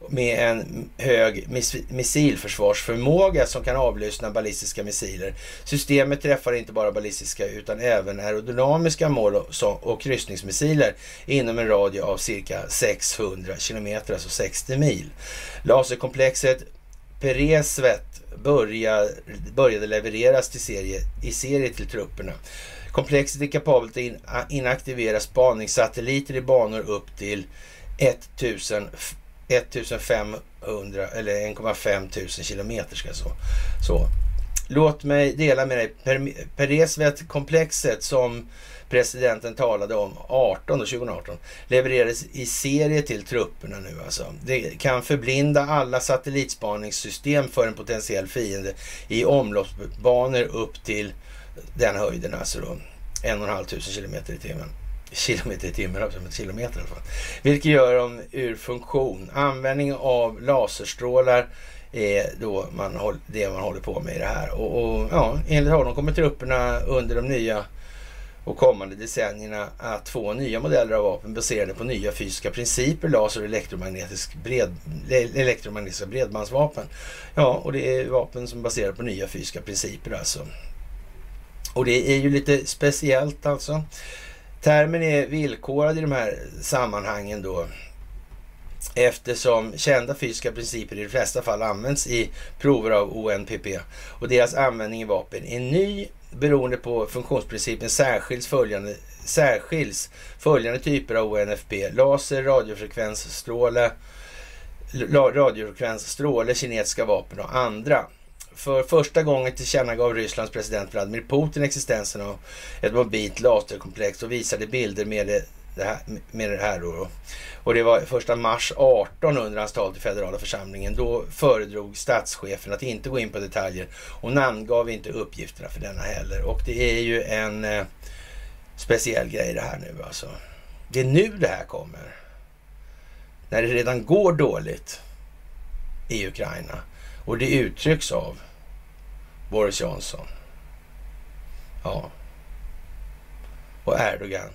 med en hög missilförsvarsförmåga som kan avlyssna ballistiska missiler. Systemet träffar inte bara ballistiska utan även aerodynamiska mål och kryssningsmissiler inom en radie av cirka 600 kilometer, alltså 60 mil. Laserkomplexet Peresvet började, började levereras till serie, i serie till trupperna. Komplexet är kapabelt att inaktivera spaningssatelliter i banor upp till 1000 1500 eller 1,5 tusen kilometer ska så. så. Låt mig dela med dig Peresvet-komplexet som presidenten talade om 18 2018 levererades i serie till trupperna nu alltså. Det kan förblinda alla satellitspaningssystem för en potentiell fiende i omloppsbanor upp till den höjden alltså då. En och en halv tusen kilometer i timmen kilometer i timmen, alltså kilometer i alla fall. Vilket gör dem ur funktion. Användning av laserstrålar är då man, det man håller på med i det här. Och, och ja, enligt honom kommer trupperna under de nya och kommande decennierna att få nya modeller av vapen baserade på nya fysiska principer, laser och elektromagnetisk bred, elektromagnetiska bredbandsvapen. Ja, och det är vapen som är baserade på nya fysiska principer alltså. Och det är ju lite speciellt alltså. Termen är villkorad i de här sammanhangen då eftersom kända fysiska principer i de flesta fall används i prover av ONPP och deras användning i vapen är ny beroende på funktionsprincipen särskiljs följande, särskiljs följande typer av ONFP. Laser, radiofrekvensstråle, radiofrekvensstråle, kinesiska vapen och andra. För första gången tillkännagav Rysslands president Vladimir Putin existensen av ett mobilt laserkomplex och visade bilder med det, det här, med det här då. Och det var första mars 18 under hans tal till federala församlingen. Då föredrog statschefen att inte gå in på detaljer och namngav inte uppgifterna för denna heller. Och det är ju en eh, speciell grej det här nu alltså. Det är nu det här kommer. När det redan går dåligt i Ukraina. Och det uttrycks av Boris Johnson. Ja. Och Erdogan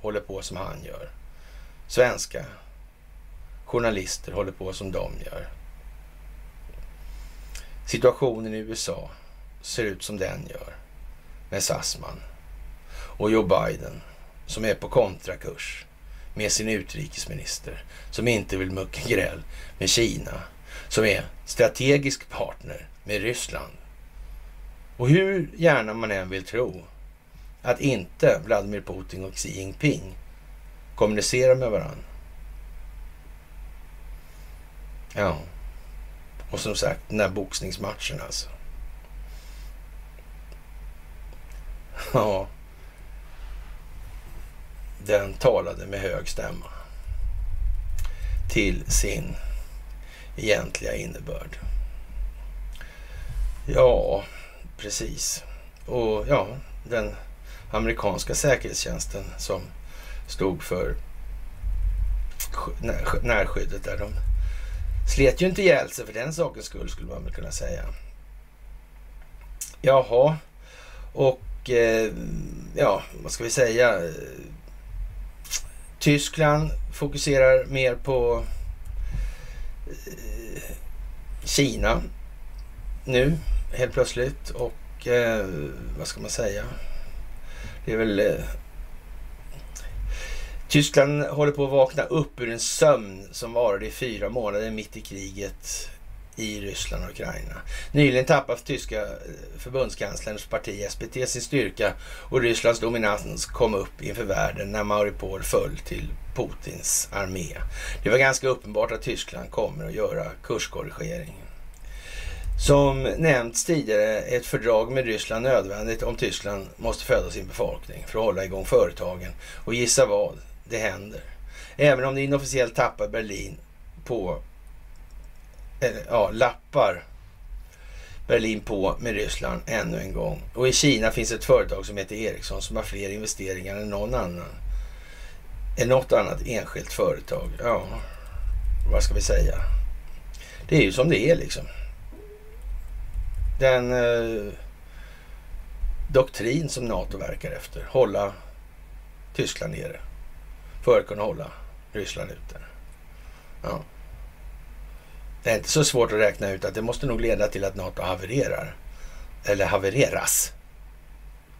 håller på som han gör. Svenska journalister håller på som de gör. situationen i USA ser ut som den gör med Sassman och Joe Biden som är på kontrakurs med sin utrikesminister som inte vill mucka gräl med Kina som är strategisk partner med Ryssland. Och hur gärna man än vill tro att inte Vladimir Putin och Xi Jinping kommunicerar med varandra. Ja, och som sagt den här boxningsmatchen alltså. Ja, den talade med hög stämma till sin egentliga innebörd. Ja, precis. Och ja, den amerikanska säkerhetstjänsten som stod för närskyddet där. De slet ju inte ihjäl sig för den sakens skull skulle man väl kunna säga. Jaha, och eh, ja, vad ska vi säga? Tyskland fokuserar mer på eh, Kina nu helt plötsligt och eh, vad ska man säga? Det är väl... Eh, Tyskland håller på att vakna upp ur en sömn som varade i fyra månader mitt i kriget i Ryssland och Ukraina. Nyligen tappade tyska eh, förbundskanslerns parti SPT sin styrka och Rysslands dominans kom upp inför världen när Mariupol föll till Putins armé. Det var ganska uppenbart att Tyskland kommer att göra kurskorrigering. Som nämnts tidigare är ett fördrag med Ryssland nödvändigt om Tyskland måste föda sin befolkning för att hålla igång företagen. Och gissa vad? Det händer. Även om det inofficiellt tappar Berlin på eller, ja, lappar Berlin på med Ryssland ännu en gång. Och i Kina finns ett företag som heter Ericsson som har fler investeringar än någon annan. Än något annat enskilt företag. Ja, vad ska vi säga? Det är ju som det är liksom. Den eh, doktrin som NATO verkar efter. Hålla Tyskland nere. För att kunna hålla Ryssland ute. Ja. Det är inte så svårt att räkna ut att det måste nog leda till att NATO havererar. Eller havereras.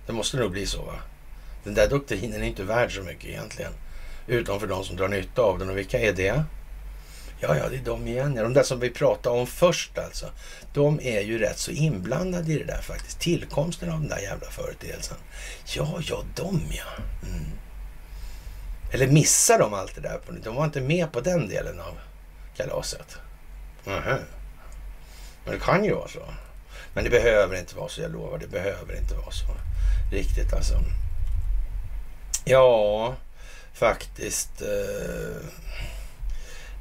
Det måste nog bli så va? Den där doktrinen är inte värd så mycket egentligen. Utom för de som drar nytta av den. Och vilka är det? Ja, ja, det är de igen. De där som vi pratade om först alltså. De är ju rätt så inblandade i det där faktiskt. Tillkomsten av den där jävla företeelsen. Ja, ja, de ja. Mm. Eller missar de allt det där? De var inte med på den delen av kalaset. Nähä. Men det kan ju vara så. Men det behöver inte vara så, jag lovar. Det behöver inte vara så. Riktigt alltså. Ja, faktiskt. Eh,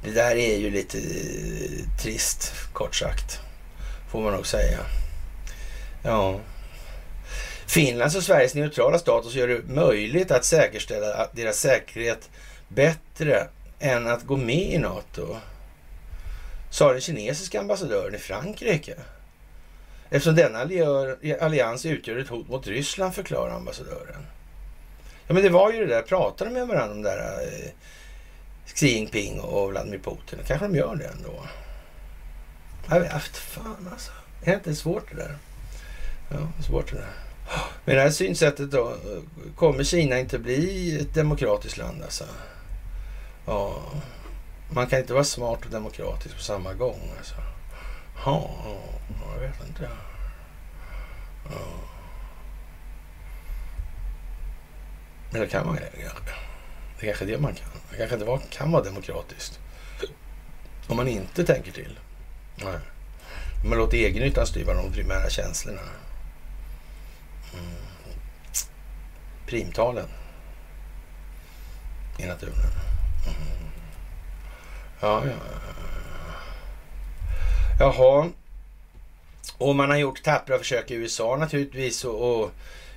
det där är ju lite eh, trist, kort sagt. Får man nog säga. Ja. Finlands och Sveriges neutrala status gör det möjligt att säkerställa deras säkerhet bättre än att gå med i NATO sa den kinesiska ambassadören i Frankrike. Eftersom denna allians utgör ett hot mot Ryssland, förklarar ambassadören. Ja, men det var ju det där, pratade de med varandra om det där eh, Xi Jinping och Vladimir Putin? Kanske de gör det ändå. Jag vet fan alltså. Är det inte svårt det där? Ja, svårt det där. Med det här synsättet då, kommer Kina inte bli ett demokratiskt land alltså? Ja, man kan inte vara smart och demokratisk på samma gång. Alltså. Ja, jag vet inte. Ja. Eller kan man det kanske? Det kanske är det man kan. Det kanske inte var, kan vara demokratiskt. Om man inte tänker till. Nej. Man låter egennyttan styra de primära känslorna. Mm. Primtalen i naturen. Mm. Ja, ja. Jaha. Och man har gjort tappra försök i USA naturligtvis och, och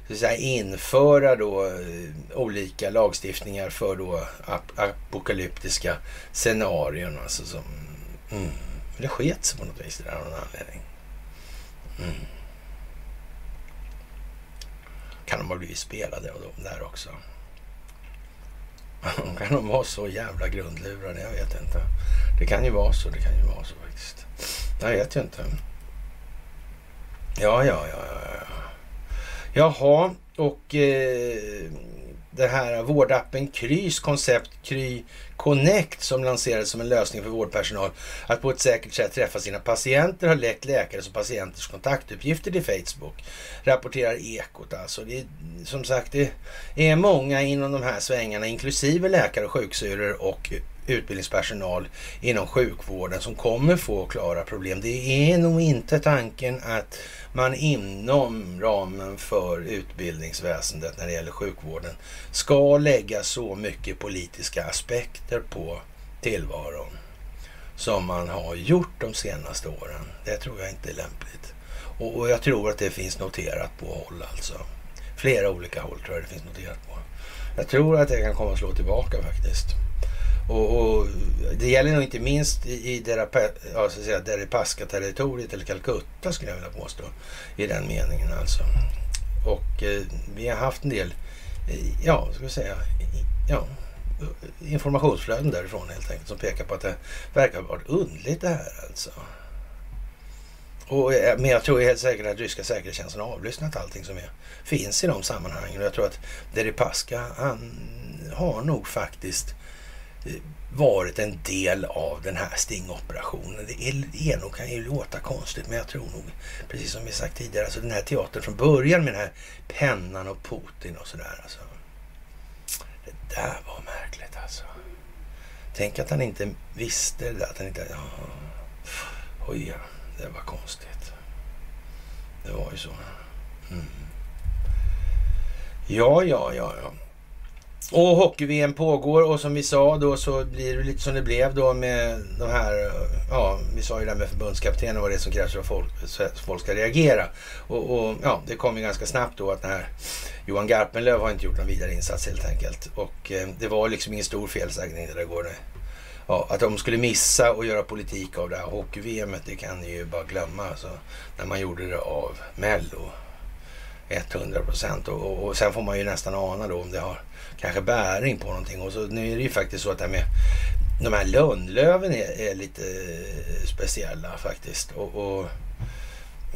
så säga, införa då eh, olika lagstiftningar för då ap apokalyptiska scenarion. Alltså som, mm, det sket sig på något vis det där av någon anledning. Mm. Kan de ha blivit spelade av dem där också? kan de vara så jävla grundlurade? Jag vet inte. Det kan ju vara så. Det kan ju vara så faktiskt. Jag vet ju inte. Ja, ja, ja, ja. Jaha, och eh, det här vårdappen Krys koncept Kry Connect som lanserades som en lösning för vårdpersonal att på ett säkert sätt träffa sina patienter har läckt läkares och patienters kontaktuppgifter till Facebook. Rapporterar Ekot alltså. Det är, som sagt, det är många inom de här svängarna, inklusive läkare och sjuksyrror och utbildningspersonal inom sjukvården som kommer få klara problem. Det är nog inte tanken att man inom ramen för utbildningsväsendet när det gäller sjukvården ska lägga så mycket politiska aspekter på tillvaron som man har gjort de senaste åren. Det tror jag inte är lämpligt. Och, och jag tror att det finns noterat på håll alltså. Flera olika håll tror jag det finns noterat på. Jag tror att det kan komma att slå tillbaka faktiskt. Och, och, det gäller nog inte minst i, i Deripaska-territoriet eller Calcutta skulle jag vilja påstå. I den meningen alltså. Och eh, vi har haft en del, eh, ja, ska vi säga, ja, informationsflöden därifrån helt enkelt som pekar på att det verkar ha varit underligt det här alltså. Och, eh, men jag tror helt säkert att ryska säkerhetstjänsten har avlyssnat allting som är, finns i de sammanhangen. Och jag tror att Deripaska, han har nog faktiskt varit en del av den här stingoperationen. Det är, nog, kan ju låta konstigt, men jag tror nog, precis som vi sagt tidigare, alltså den här teatern från början med den här pennan och Putin och sådär. Alltså. Det där var märkligt alltså. Tänk att han inte visste det där, att han inte... Ja, oj, ja, det var konstigt. Det var ju så. Mm. Ja, ja, ja, ja. Och hockey-VM pågår och som vi sa då så blir det lite som det blev då med de här, ja, vi sa ju det med förbundskaptenen vad det är som krävs för att folk, folk ska reagera. Och, och, ja, det kom ju ganska snabbt då att den här Johan Garpenlöv har inte gjort någon vidare insats helt enkelt. Och eh, det var liksom ingen stor felsägning det där går. Ja, att de skulle missa och göra politik av det här hockey-VMet, det kan ni ju bara glömma. Alltså, när man gjorde det av Mello. 100 procent. Och, och, och sen får man ju nästan ana då om det har kanske bäring på någonting. Och så, nu är det ju faktiskt så att det här med de här lönnlöven är, är lite eh, speciella faktiskt. Och, och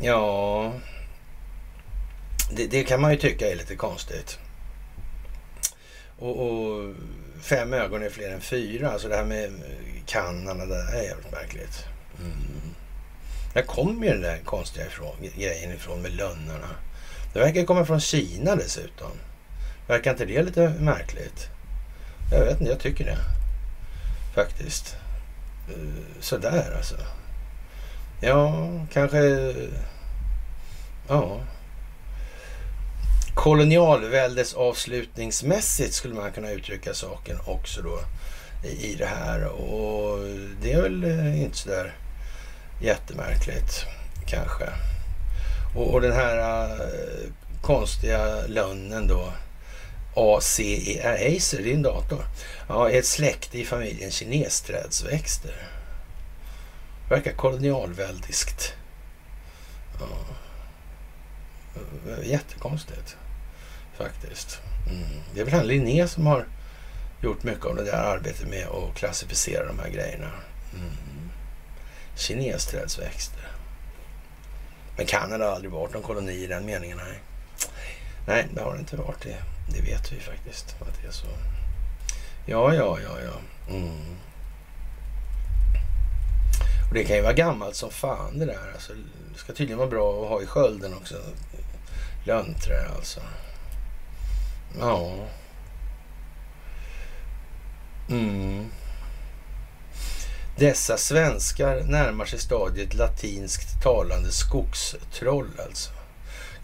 ja, det, det, kan man ju tycka är lite konstigt. Och, och, fem ögon är fler än fyra. Alltså det här med Kanada, det är jävligt märkligt. Mm. Där kommer ju den där konstiga ifrån, grejen ifrån med lönerna. Det verkar komma från Kina dessutom. Verkar inte det lite märkligt? Jag vet inte, jag tycker det. Faktiskt. Eh, sådär alltså. Ja, kanske... Eh, ja. Kolonialväldes avslutningsmässigt skulle man kunna uttrycka saken också då i det här. Och det är väl eh, inte sådär jättemärkligt kanske. Och, och den här äh, konstiga lönnen då ACE, Acer, det är en dator. Ja, ett släkte i familjen kinesträdsväxter. Verkar kolonialväldiskt. Ja. Jättekonstigt faktiskt. Mm. Det är väl han Linné som har gjort mycket av det där arbetet med att klassificera de här grejerna. Mm. Kinesträdsväxter. Men Kanada har aldrig varit någon koloni i den meningen, nej. Nej, det har det inte varit. Det, det vet vi faktiskt att det är så. Ja, ja, ja, ja. Mm. Och det kan ju vara gammalt som fan det där. Alltså, det ska tydligen vara bra att ha i skölden också. Lönnträ alltså. Ja. Mm. Dessa svenskar närmar sig stadiet latinskt talande skogstroll alltså.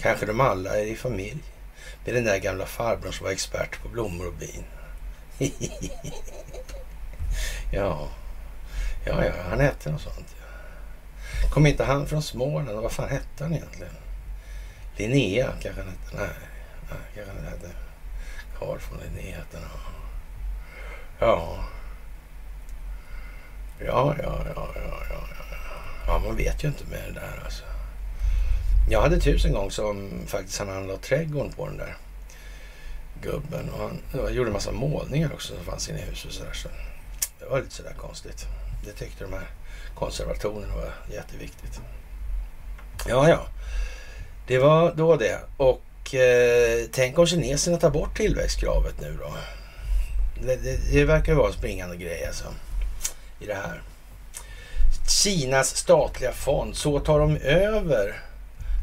Kanske de alla är i familj det är den där gamla farbrorn som var expert på blommor och bin. ja. ja, ja, han hette något sånt. Ja. Kom inte han från Småland? Vad fan hette han egentligen? Linnea kanske han hette? Nej, nej kanske han hette. Carl från Linnea Ja. Ja. Ja, ja, ja, ja, ja. Ja, man vet ju inte med det där alltså. Jag hade tusen gång som faktiskt han handlade trädgården på den där gubben. Och han ja, gjorde en massa målningar också som fanns inne i huset. Så, så det var lite sådär konstigt. Det tyckte de här konservatorerna var jätteviktigt. Ja, ja. Det var då det. Och eh, tänk om kineserna tar bort tillväxtkravet nu då. Det, det, det verkar vara en springande grej alltså. I det här. Kinas statliga fond, så tar de över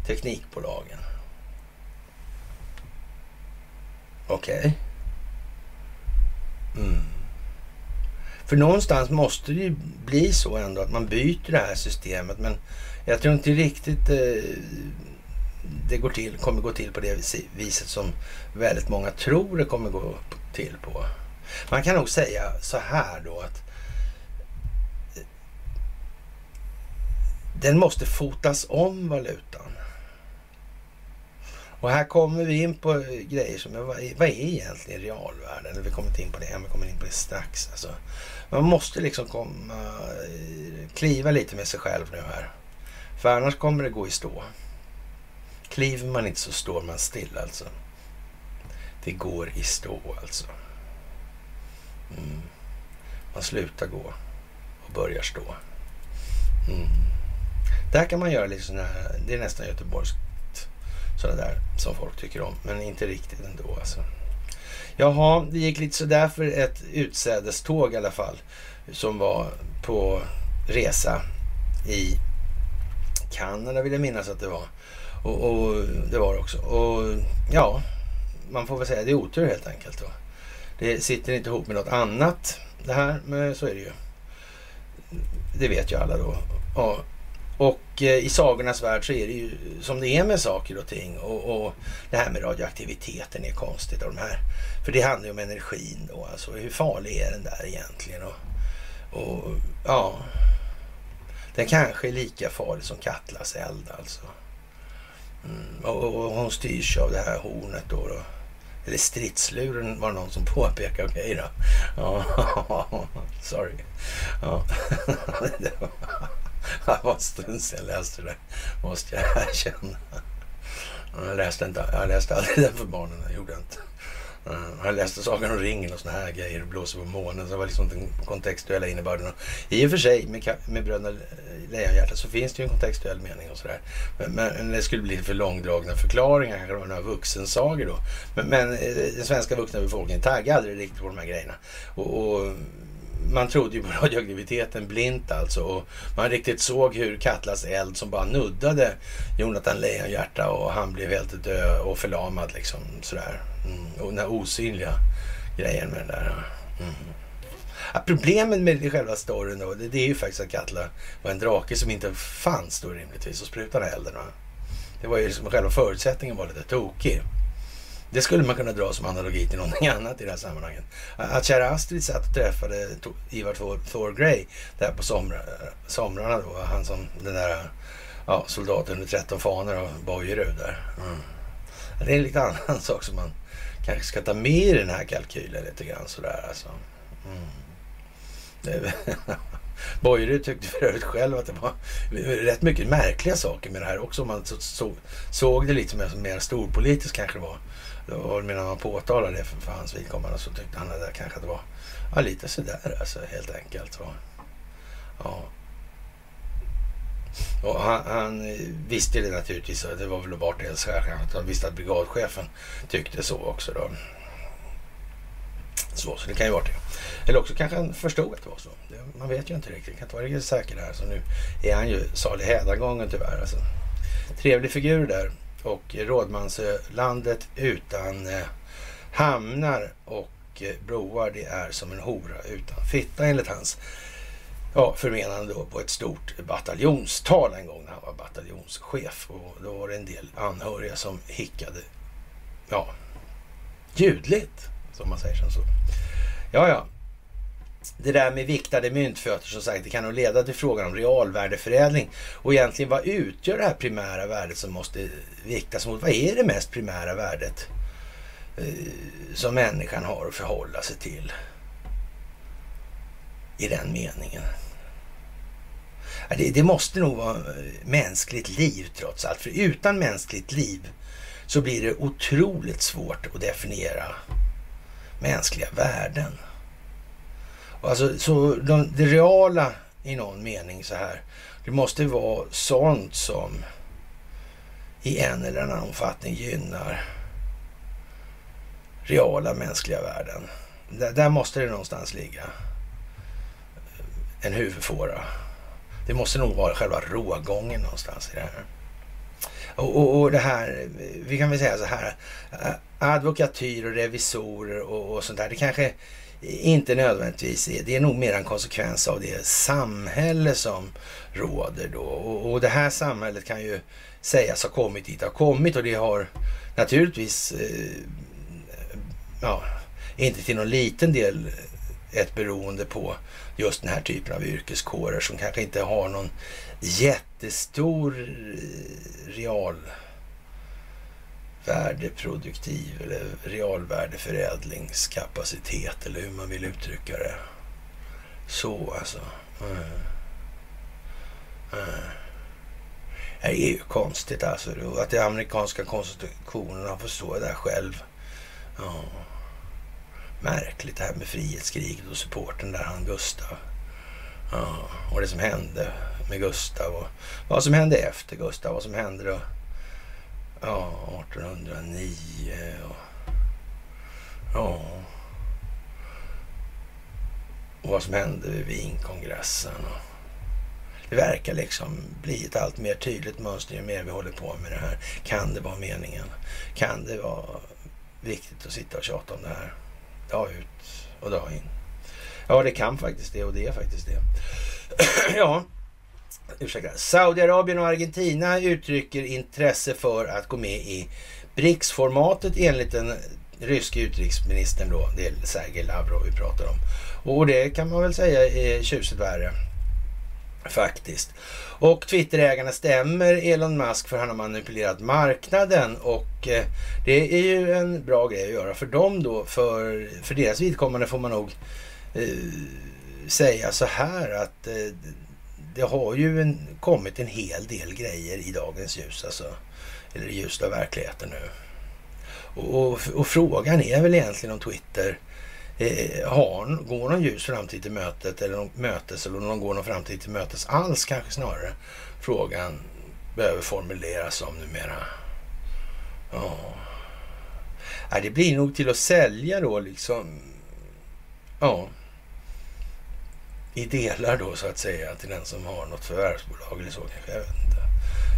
teknikbolagen. Okej. Okay. Mm. För någonstans måste det ju bli så ändå att man byter det här systemet. Men jag tror inte riktigt eh, det går till, kommer gå till på det viset som väldigt många tror det kommer gå till på. Man kan nog säga så här då att eh, den måste fotas om valutan. Och här kommer vi in på grejer som, vad är, vad är egentligen realvärden? Vi kommer inte in på det, än. vi kommer in på det strax. Alltså, man måste liksom komma, kliva lite med sig själv nu här. För annars kommer det gå i stå. Kliver man inte så står man still alltså. Det går i stå alltså. Mm. Man slutar gå och börjar stå. Mm. Där kan man göra lite sådana här, det är nästan göteborgskt sådana där som folk tycker om, men inte riktigt ändå alltså. Jaha, det gick lite sådär för ett utsädeståg i alla fall som var på resa i Kanada vill jag minnas att det var. Och, och, det var det också. Och ja, man får väl säga det är otur helt enkelt. Då. Det sitter inte ihop med något annat det här, men så är det ju. Det vet ju alla då. Och och eh, i sagornas värld så är det ju som det är med saker och ting. Och, och det här med radioaktiviteten är konstigt. Och de här, för det handlar ju om energin då. Alltså hur farlig är den där egentligen? Och, och ja, den kanske är lika farlig som Katlas eld alltså. Mm, och, och, hon styrs av det här hornet då. då. Eller stridsluren var det någon som påpekade. Okej okay då. Ja, sorry. Ja. det var en stund sedan jag läste det måste jag erkänna. Jag läste, inte, jag läste aldrig den för barnen, jag gjorde inte. Jag läste Sagan om ringen och såna här grejer, Blåser på månen. Så det var liksom den kontextuella innebörden. Och I och för sig med, med Bröderna Lejonhjärta så finns det ju en kontextuell mening och sådär. Men, men, det skulle bli för långdragna förklaringar, kanske det var några vuxensagor då. Men, men eh, den svenska vuxna befolkningen taggade aldrig riktigt på de här grejerna. och, och man trodde ju på radioaktiviteten blint alltså. Och man riktigt såg hur Katlas eld som bara nuddade Jonathan Lejonhjärta och han blev helt död och förlamad liksom sådär. Mm. Och den här osynliga grejen med den där. Mm. Ja, problemet med själva storyn då, det, det, är ju faktiskt att Katla var en drake som inte fanns då rimligtvis och sprutade elden. Va? Det var ju liksom själva förutsättningen var lite tokig. Det skulle man kunna dra som analogi till någonting annat i det här sammanhanget. Att kära Astrid satt och träffade Ivar Thor, Thor Grey där på somra, somrarna då. Han som den där ja, soldaten med 13 fanor och Bojerud där. Mm. Det är en lite annan sak som man kanske ska ta med i den här kalkylen lite grann sådär alltså. Mm. Bojerud tyckte för övrigt själv att det var rätt mycket märkliga saker med det här också. Om man så, så, såg det lite mer mer storpolitiskt kanske det var. Och medan man påtalade det för, för hans vidkommande så tyckte han att det kanske att det var ja, lite sådär alltså helt enkelt. Va? Ja. Och han, han, visste det naturligtvis, det var väl bara dels att han visste att brigadchefen tyckte så också då. Så, så det kan ju vara det. Eller också kanske han förstod att det var så. Det, Man vet ju inte riktigt, kan inte vara riktigt säker där. Så nu är han ju salig hädagången tyvärr. Alltså. Trevlig figur där och Rådmansölandet utan eh, hamnar och eh, broar, det är som en hora utan fitta enligt hans ja, förmenande då på ett stort bataljonstal en gång när han var bataljonschef. Och då var det en del anhöriga som hickade, ja, ljudligt, som man säger som så. Ja, ja, det där med viktade myntfötter som sagt, det kan nog leda till frågan om realvärdeförädling. Och egentligen vad utgör det här primära värdet som måste viktas mot? Vad är det mest primära värdet eh, som människan har att förhålla sig till? I den meningen. Det, det måste nog vara eh, mänskligt liv trots allt. För utan mänskligt liv så blir det otroligt svårt att definiera mänskliga värden. Alltså, så de, det reala i någon mening så här. Det måste vara sånt som i en eller annan omfattning gynnar reala mänskliga värden. Där, där måste det någonstans ligga en huvudfåra. Det måste nog vara själva rågången någonstans i det här. Och, och, och, det här, vi kan väl säga så här, eh, advokatyr och revisorer och, och sånt där, det kanske inte nödvändigtvis är, det är nog mer en konsekvens av det samhälle som råder då. Och, och det här samhället kan ju sägas ha kommit dit det har kommit och det har naturligtvis, eh, ja, inte till någon liten del ett beroende på just den här typen av yrkeskårer som kanske inte har någon jättestor eh, Värdeproduktiv eller realvärdeförädlingskapacitet eller hur man vill uttrycka det. Så alltså. Mm. Mm. Det är ju konstigt alltså. Att den amerikanska konstitutionen har fått stå där själv. Ja. Märkligt det här med frihetskriget och supporten där han Gustav. Ja, och det som hände med Gustav och vad som hände efter Gustav, vad som hände då ja, 1809 och ja, och vad som hände vid Wienkongressen. Och det verkar liksom bli ett allt mer tydligt mönster ju mer vi håller på med det här. Kan det vara meningen? Kan det vara viktigt att sitta och tjata om det här? dag ut och dag in. Ja, det kan faktiskt det och det är faktiskt det. ja, ursäkta. Saudiarabien och Argentina uttrycker intresse för att gå med i BRICS-formatet enligt den ryske utrikesministern då. Det är Sergej Lavrov vi pratar om. Och det kan man väl säga är tjusigt värre. Faktiskt. Och Twitterägarna stämmer Elon Musk för han har manipulerat marknaden och eh, det är ju en bra grej att göra för dem då. För, för deras vidkommande får man nog eh, säga så här att eh, det har ju en, kommit en hel del grejer i dagens ljus alltså. Eller i ljuset av verkligheten nu. Och, och, och, frågan är väl egentligen om Twitter eh, har, går någon ljus framtid till mötet eller någon mötes eller om de går någon framtid till mötes alls kanske snarare. Frågan behöver formuleras om numera. Ja. ja, det blir nog till att sälja då liksom. Ja. I delar då så att säga till den som har något förvärvsbolag eller så kanske. Jag vet inte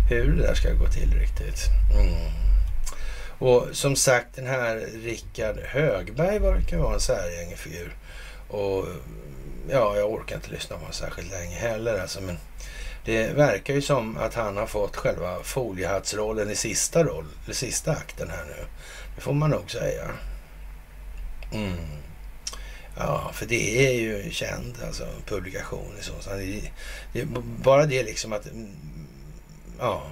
hur det där ska gå till riktigt. Mm. Och som sagt den här Rickard Högberg verkar vara en säregen figur. Och ja, jag orkar inte lyssna på honom särskilt länge heller alltså, men det verkar ju som att han har fått själva foliehattsrollen i sista roll, sista akten här nu. Det får man nog säga. Mm. Ja, för det är ju en känd alltså, publikation. Så. så det, det, bara det liksom att... Mm, ja.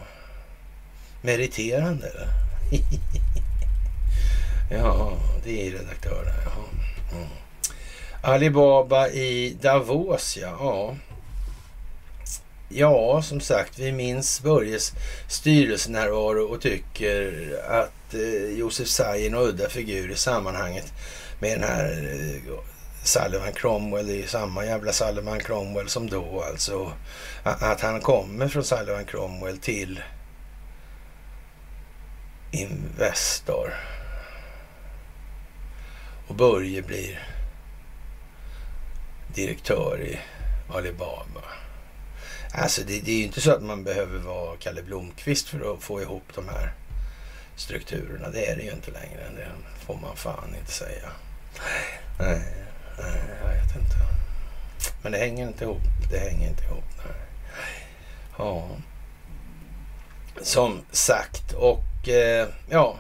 Meriterande. Eller? ja, det är redaktören. Ja. Mm. Alibaba i Davos, ja. ja. Ja, som sagt, vi minns Börjes styrelsenärvaro och tycker att eh, Josef Say är en udda figur i sammanhanget med den här eh, Sullivan Cromwell. Det är samma jävla Sullivan Cromwell som då alltså. Att han kommer från Sullivan Cromwell till Investor. Och Börje blir direktör i Alibaba. Alltså det, det är ju inte så att man behöver vara Kalle Blomqvist för att få ihop de här strukturerna. Det är det ju inte längre. Det får man fan inte säga. Nej jag vet inte. Men det hänger inte ihop. Det hänger inte ihop. Nej. Ja, som sagt. Och eh, ja,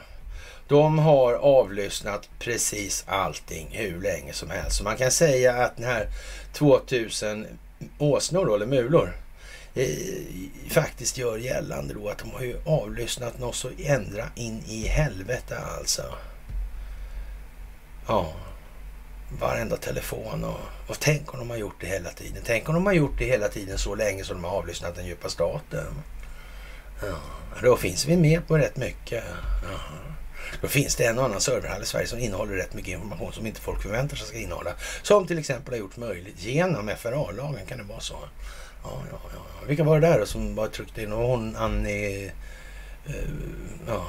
de har avlyssnat precis allting hur länge som helst. Så man kan säga att den här 2000 åsnor då, eller mulor, i, faktiskt gör gällande då att de har ju avlyssnat något så ändra in i helvete alltså. Ja, varenda telefon och, och tänk om de har gjort det hela tiden. Tänk om de har gjort det hela tiden så länge som de har avlyssnat den djupa staten. Ja, då finns vi med på rätt mycket. Ja. Då finns det en och annan serverhall i Sverige som innehåller rätt mycket information som inte folk förväntar sig ska innehålla. Som till exempel har gjorts möjligt genom FRA-lagen. Kan det vara så? Ja, ja, ja. Vilka var det där då som bara tryckte in? Hon Annie Uh, ja.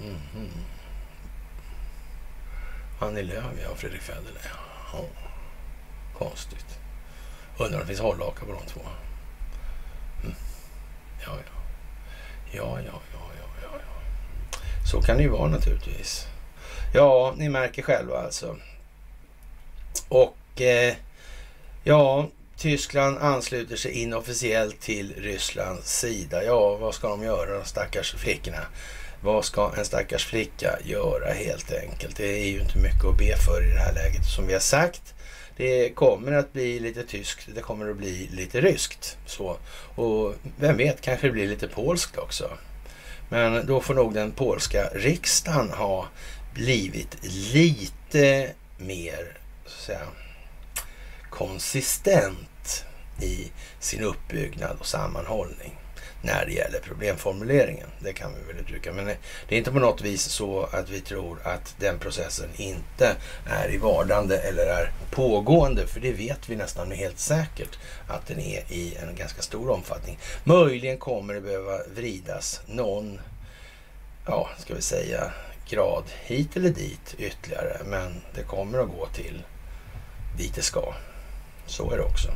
Mm -hmm. Annie Lööf, ja. Fredrik Federley. Ja. Konstigt. Undrar om det finns hållhakar på de två. Mm. Ja, ja. Ja, ja, ja, ja, ja, ja. Så kan det ju vara naturligtvis. Ja, ni märker själva alltså. Och eh, ja, Tyskland ansluter sig inofficiellt till Rysslands sida. Ja, vad ska de göra de stackars flickorna? Vad ska en stackars flicka göra helt enkelt? Det är ju inte mycket att be för i det här läget. Som vi har sagt, det kommer att bli lite tyskt, det kommer att bli lite ryskt. Så. Och vem vet, kanske det blir lite polskt också. Men då får nog den polska riksdagen ha blivit lite mer så att säga, konsistent i sin uppbyggnad och sammanhållning när det gäller problemformuleringen. Det kan vi väl uttrycka. Men det är inte på något vis så att vi tror att den processen inte är i vardande eller är pågående. För det vet vi nästan helt säkert att den är i en ganska stor omfattning. Möjligen kommer det behöva vridas någon, ja, ska vi säga, grad hit eller dit ytterligare. Men det kommer att gå till dit det ska. Så är det också.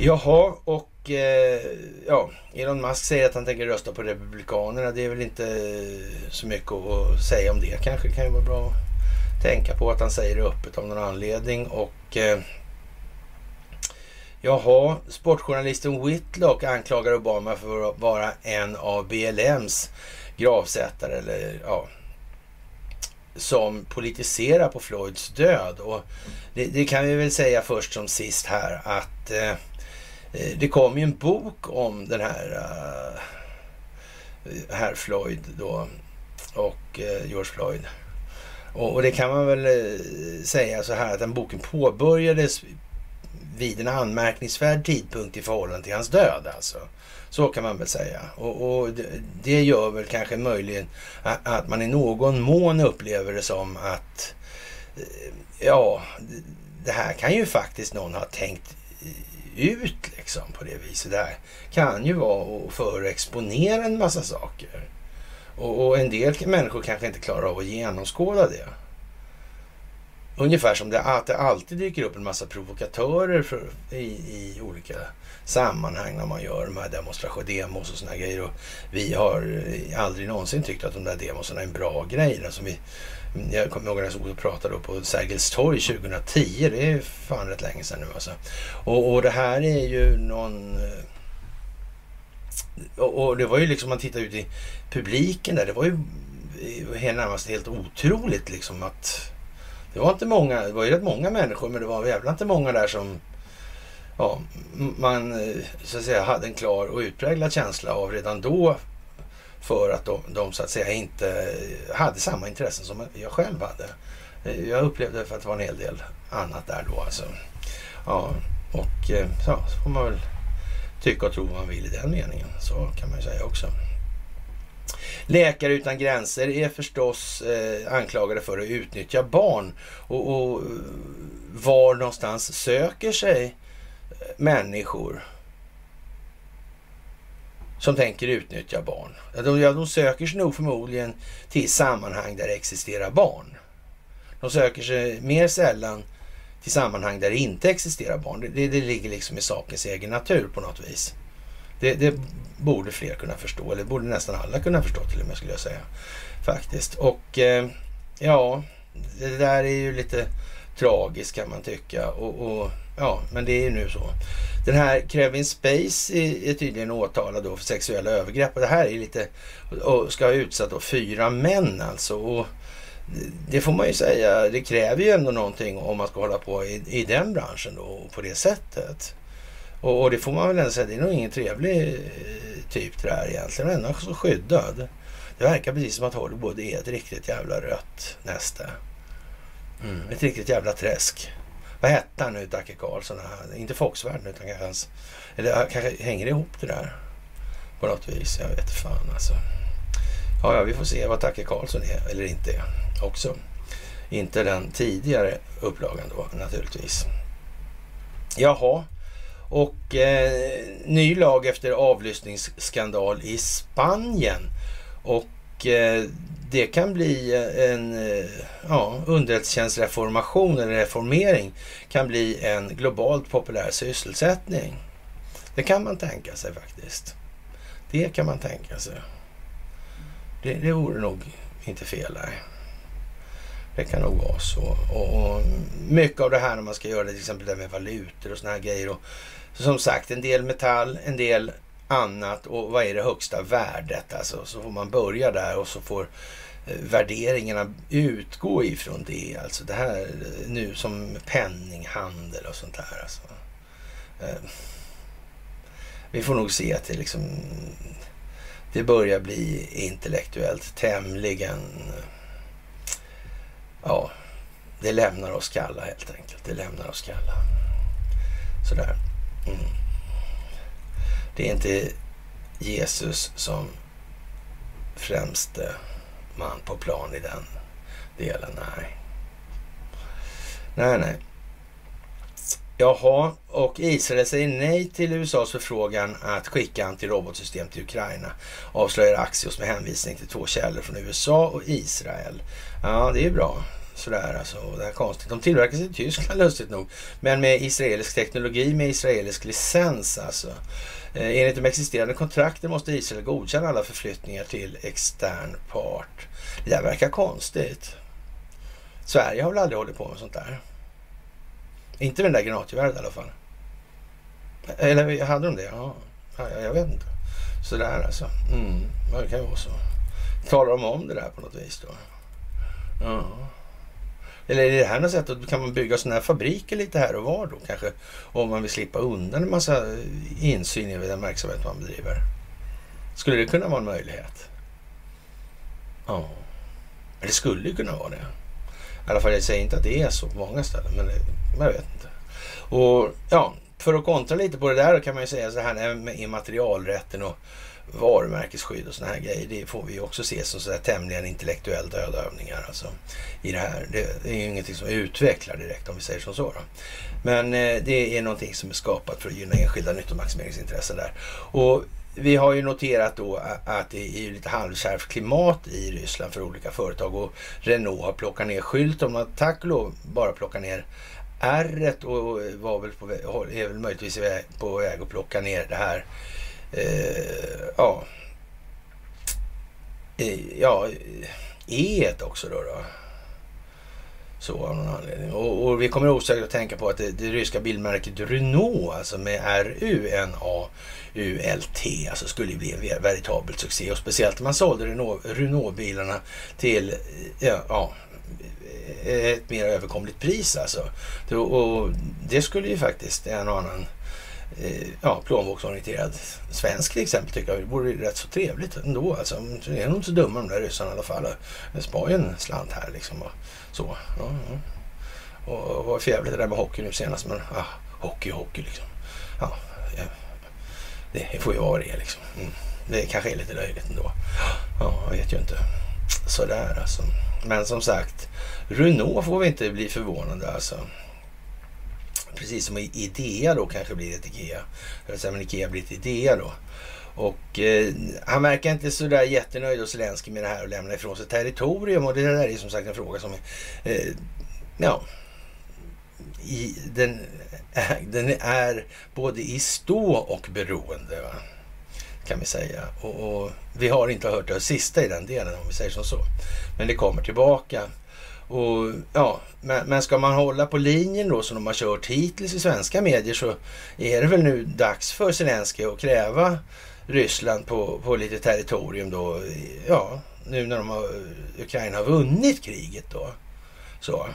Jaha, och eh, ja, Elon Musk säger att han tänker rösta på Republikanerna. Det är väl inte så mycket att säga om det. Kanske kan ju vara bra att tänka på att han säger det öppet av någon anledning. Och eh, Jaha, sportjournalisten Whitlock anklagar Obama för att vara en av BLMs gravsättare eller ja, som politiserar på Floyds död. Och det, det, kan vi väl säga först som sist här att Eh, Eh, det kom ju en bok om den här uh, herr Floyd då och uh, George Floyd. Och, och, det kan man väl uh, säga så här att den boken påbörjades vid en anmärkningsvärd tidpunkt i förhållande till hans död alltså. Så kan man väl säga. Och, och det, det, gör väl kanske möjligen att, att, man i någon mån upplever det som att ja, det här kan ju faktiskt någon ha tänkt ut liksom på det viset. Det här kan ju vara att förexponera en massa saker. Och, och, en del människor kanske inte klarar av att genomskåda det. Ungefär som det, att det alltid dyker upp en massa provokatörer för, i, i, olika sammanhang när man gör de här demonstrationer, demos och såna grejer. Och vi har aldrig någonsin tyckt att de där demosarna är en bra grej. Alltså vi, jag kommer ihåg när jag stod och pratade på Sergels torg 2010. Det är fan rätt länge sedan nu alltså. Och, och det här är ju någon... Eh, och, och, det var ju liksom, man tittar ut i publiken där, det var ju eh, närmast helt otroligt liksom att... Det var inte många, det var ju rätt många människor, men det var jävla inte många där som ja, man eh, så att säga hade en klar och utpräglad känsla av redan då för att de, de så att säga inte hade samma intressen som jag själv hade. Jag upplevde för att det var en hel del annat där då alltså. Ja, och ja, så får man väl tycka och tro vad man vill i den meningen. Så kan man ju säga också. Läkare utan gränser är förstås eh, anklagade för att utnyttja barn. Och, och eh, var någonstans söker sig eh, människor som tänker utnyttja barn. De, ja, de söker sig nog förmodligen till sammanhang där det existerar barn. De söker sig mer sällan till sammanhang där det inte existerar barn. Det, det, det ligger liksom i sakens egen natur på något vis. Det, det, borde fler kunna förstå, eller borde nästan alla kunna förstå till och med skulle jag säga. Faktiskt. Och eh, ja, det där är ju lite tragiskt kan man tycka. Och, och ja, men det är ju nu så. Den här Kevin Space är tydligen åtalad då för sexuella övergrepp och det här är lite och ska ha utsatt då fyra män alltså. Och det får man ju säga, det kräver ju ändå någonting om man ska hålla på i, i den branschen då på det sättet. Och, och, det får man väl ändå säga, det är nog ingen trevlig eh, typ det här egentligen. Ändå så skyddad. Det verkar precis som att Hollywood är ett riktigt jävla rött näste. Mm, ett riktigt jävla träsk. Vad hette han nu, Dacke Karlsson? Inte Foxvärden utan kanske hans... Eller kanske hänger det ihop det där på något vis. Jag vet fan alltså. Ja, ja, vi får se vad Dacke Karlsson är eller inte är också. Inte den tidigare upplagan då naturligtvis. Jaha, Och eh, ny lag efter avlyssningsskandal i Spanien. Och eh, det kan bli eh, en eh, ja, underrättelsetjänstreformation eller reformering kan bli en globalt populär sysselsättning. Det kan man tänka sig faktiskt. Det kan man tänka sig. Det, det vore nog inte fel. Där. Det kan nog vara så. Och, och, mycket av det här när man ska göra det, till exempel det med valutor och såna här grejer. Och, som sagt, en del metall, en del annat och vad är det högsta värdet? Alltså, så får man börja där och så får eh, värderingarna utgå ifrån det. Alltså det här eh, nu som penninghandel och sånt där. Alltså. Eh, vi får nog se att det liksom det börjar bli intellektuellt tämligen ja, det lämnar oss kalla helt enkelt. Det lämnar oss kalla. Sådär. Mm. Det är inte Jesus som främste man på plan i den delen. Nej. Nej, nej. Jaha, och Israel säger nej till USAs förfrågan att skicka antirobotsystem till Ukraina. Avslöjar Axios med hänvisning till två källor från USA och Israel. Ja, det är ju bra. Sådär alltså. Det är konstigt. De tillverkas i Tyskland lustigt nog. Men med israelisk teknologi med israelisk licens alltså. Eh, enligt de existerande kontrakten måste Israel godkänna alla förflyttningar till extern part. Det där verkar konstigt. Sverige har väl aldrig hållit på med sånt där? Inte med den där granatgeväret i alla fall. Eller hade de det? Ja, jag vet inte. Sådär alltså. Mm, det kan ju vara så. Talar de om det där på något vis då? Ja. Eller är det här något sätt att kan man bygga sådana här fabriker lite här och var då kanske? Om man vill slippa undan en massa insyn i den verksamhet man bedriver. Skulle det kunna vara en möjlighet? Ja, det skulle kunna vara det. I alla fall, jag säger inte att det är så på många ställen, men eh, jag vet inte. Och ja, för att kontra lite på det där kan man ju säga så här med immaterialrätten och varumärkesskydd och såna här grejer. Det får vi också se som sådär tämligen intellektuell dödövningar alltså, i det här. Det, är ju ingenting som utvecklar direkt om vi säger som så. Då. Men eh, det är någonting som är skapat för att gynna enskilda nyttomaximeringsintressen där. Och vi har ju noterat då att det är lite halvkärvt klimat i Ryssland för olika företag och Renault har plockat ner skylten. Man tack och lov bara plockat ner R och var väl på är väl möjligtvis på väg att plocka ner det här eh, ja, eh, ja, E också då. då. Så av någon anledning. Och, och vi kommer osökt att tänka på att det, det ryska bilmärket Renault, alltså med R-U-N-A-U-L-T, alltså skulle bli en veritabel succé. Och speciellt när man sålde Renault-bilarna till ja, ja, ett mer överkomligt pris alltså. Och det skulle ju faktiskt en och annan Eh, ja, plånboksorienterad svensk till exempel tycker jag det vore rätt så trevligt ändå. Alltså, de är nog inte så dumma de där ryssarna i alla fall. De spar ju en slant här liksom. Och så. Ja, ja. Och vad för jävligt det där med hockey nu senast. Men ah, hockey, hockey liksom. Ja, det får ju vara det liksom. Mm. Det kanske är lite löjligt ändå. Ja, jag vet ju inte. Sådär alltså. Men som sagt, Renault får vi inte bli förvånade alltså. Precis som Idea då kanske blir ett Ikea. Eller så men Ikea blir ett Idea då. Och eh, han verkar inte sådär jättenöjd och Zelenskyj med det här och lämna ifrån sig territorium. Och det där är som sagt en fråga som eh, ja, i, den, den är både i stå och beroende. Va? Kan vi säga. Och, och, vi har inte hört det sista i den delen om vi säger som så. Men det kommer tillbaka. Och, ja, men, men ska man hålla på linjen då som de har kört hittills i svenska medier så är det väl nu dags för Zelenskyj att kräva Ryssland på, på lite territorium då. Ja, nu när de har, Ukraina har vunnit kriget då. Så.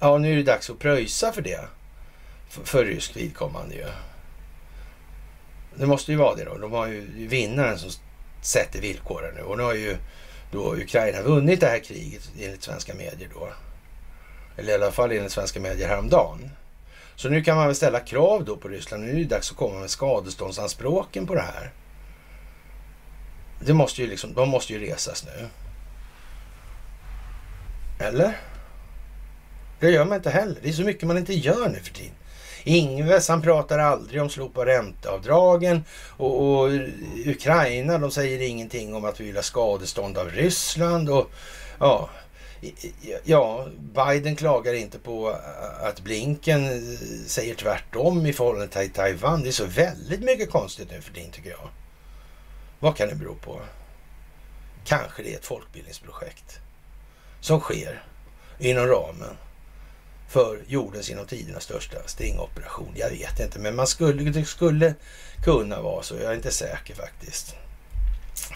Ja, nu är det dags att pröjsa för det. För, för rysk vidkommande ju. Det måste ju vara det då. De har ju vinnaren som sätter villkoren nu. Och nu har ju då Ukraina vunnit det här kriget enligt svenska medier då. Eller i alla fall enligt svenska medier häromdagen. Så nu kan man väl ställa krav då på Ryssland. Nu är det dags att komma med skadeståndsanspråken på det här. Det måste ju liksom, de måste ju resas nu. Eller? Det gör man inte heller. Det är så mycket man inte gör nu för tiden. Ingves han pratar aldrig om slopa ränteavdragen och, och Ukraina de säger ingenting om att vi vill ha skadestånd av Ryssland och ja, Ja, Biden klagar inte på att Blinken säger tvärtom i förhållande till Taiwan. Det är så väldigt mycket konstigt nu för din tycker jag. Vad kan det bero på? Kanske det är ett folkbildningsprojekt som sker inom ramen för jordens genom tiderna största stingoperation. Jag vet inte, men man skulle, det skulle kunna vara så. Jag är inte säker faktiskt.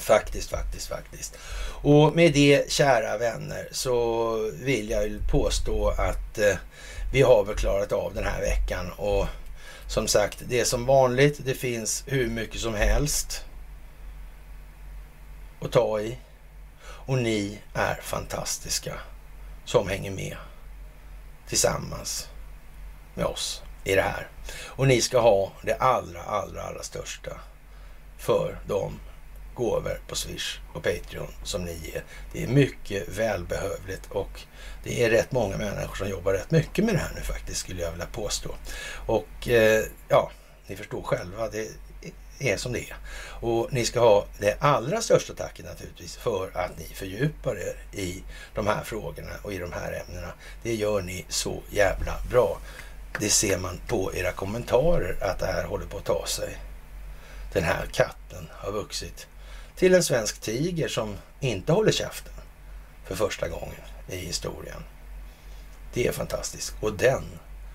Faktiskt, faktiskt, faktiskt. Och med det, kära vänner, så vill jag påstå att eh, vi har väl klarat av den här veckan. Och som sagt, det är som vanligt. Det finns hur mycket som helst att ta i. Och ni är fantastiska som hänger med tillsammans med oss i det här. Och ni ska ha det allra, allra, allra största för de gåvor på Swish och Patreon som ni ger. Det är mycket välbehövligt och det är rätt många människor som jobbar rätt mycket med det här nu faktiskt skulle jag vilja påstå. Och eh, ja, ni förstår själva. Det är som det är. Och ni ska ha det allra största tacket naturligtvis för att ni fördjupar er i de här frågorna och i de här ämnena. Det gör ni så jävla bra. Det ser man på era kommentarer att det här håller på att ta sig. Den här katten har vuxit till en svensk tiger som inte håller käften för första gången i historien. Det är fantastiskt. Och den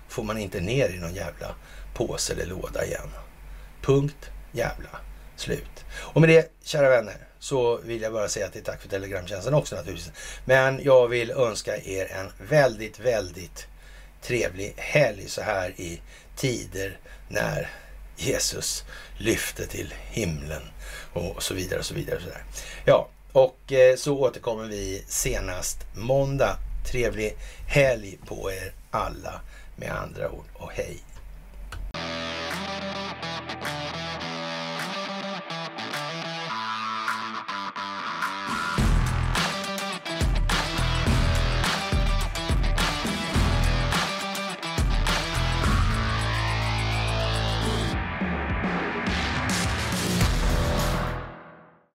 får man inte ner i någon jävla påse eller låda igen. Punkt jävla slut. Och med det, kära vänner, så vill jag bara säga till tack för telegramtjänsten också naturligtvis. Men jag vill önska er en väldigt, väldigt trevlig helg så här i tider när Jesus lyfte till himlen och så vidare och så vidare. Och så där. Ja, och eh, så återkommer vi senast måndag. Trevlig helg på er alla med andra ord och hej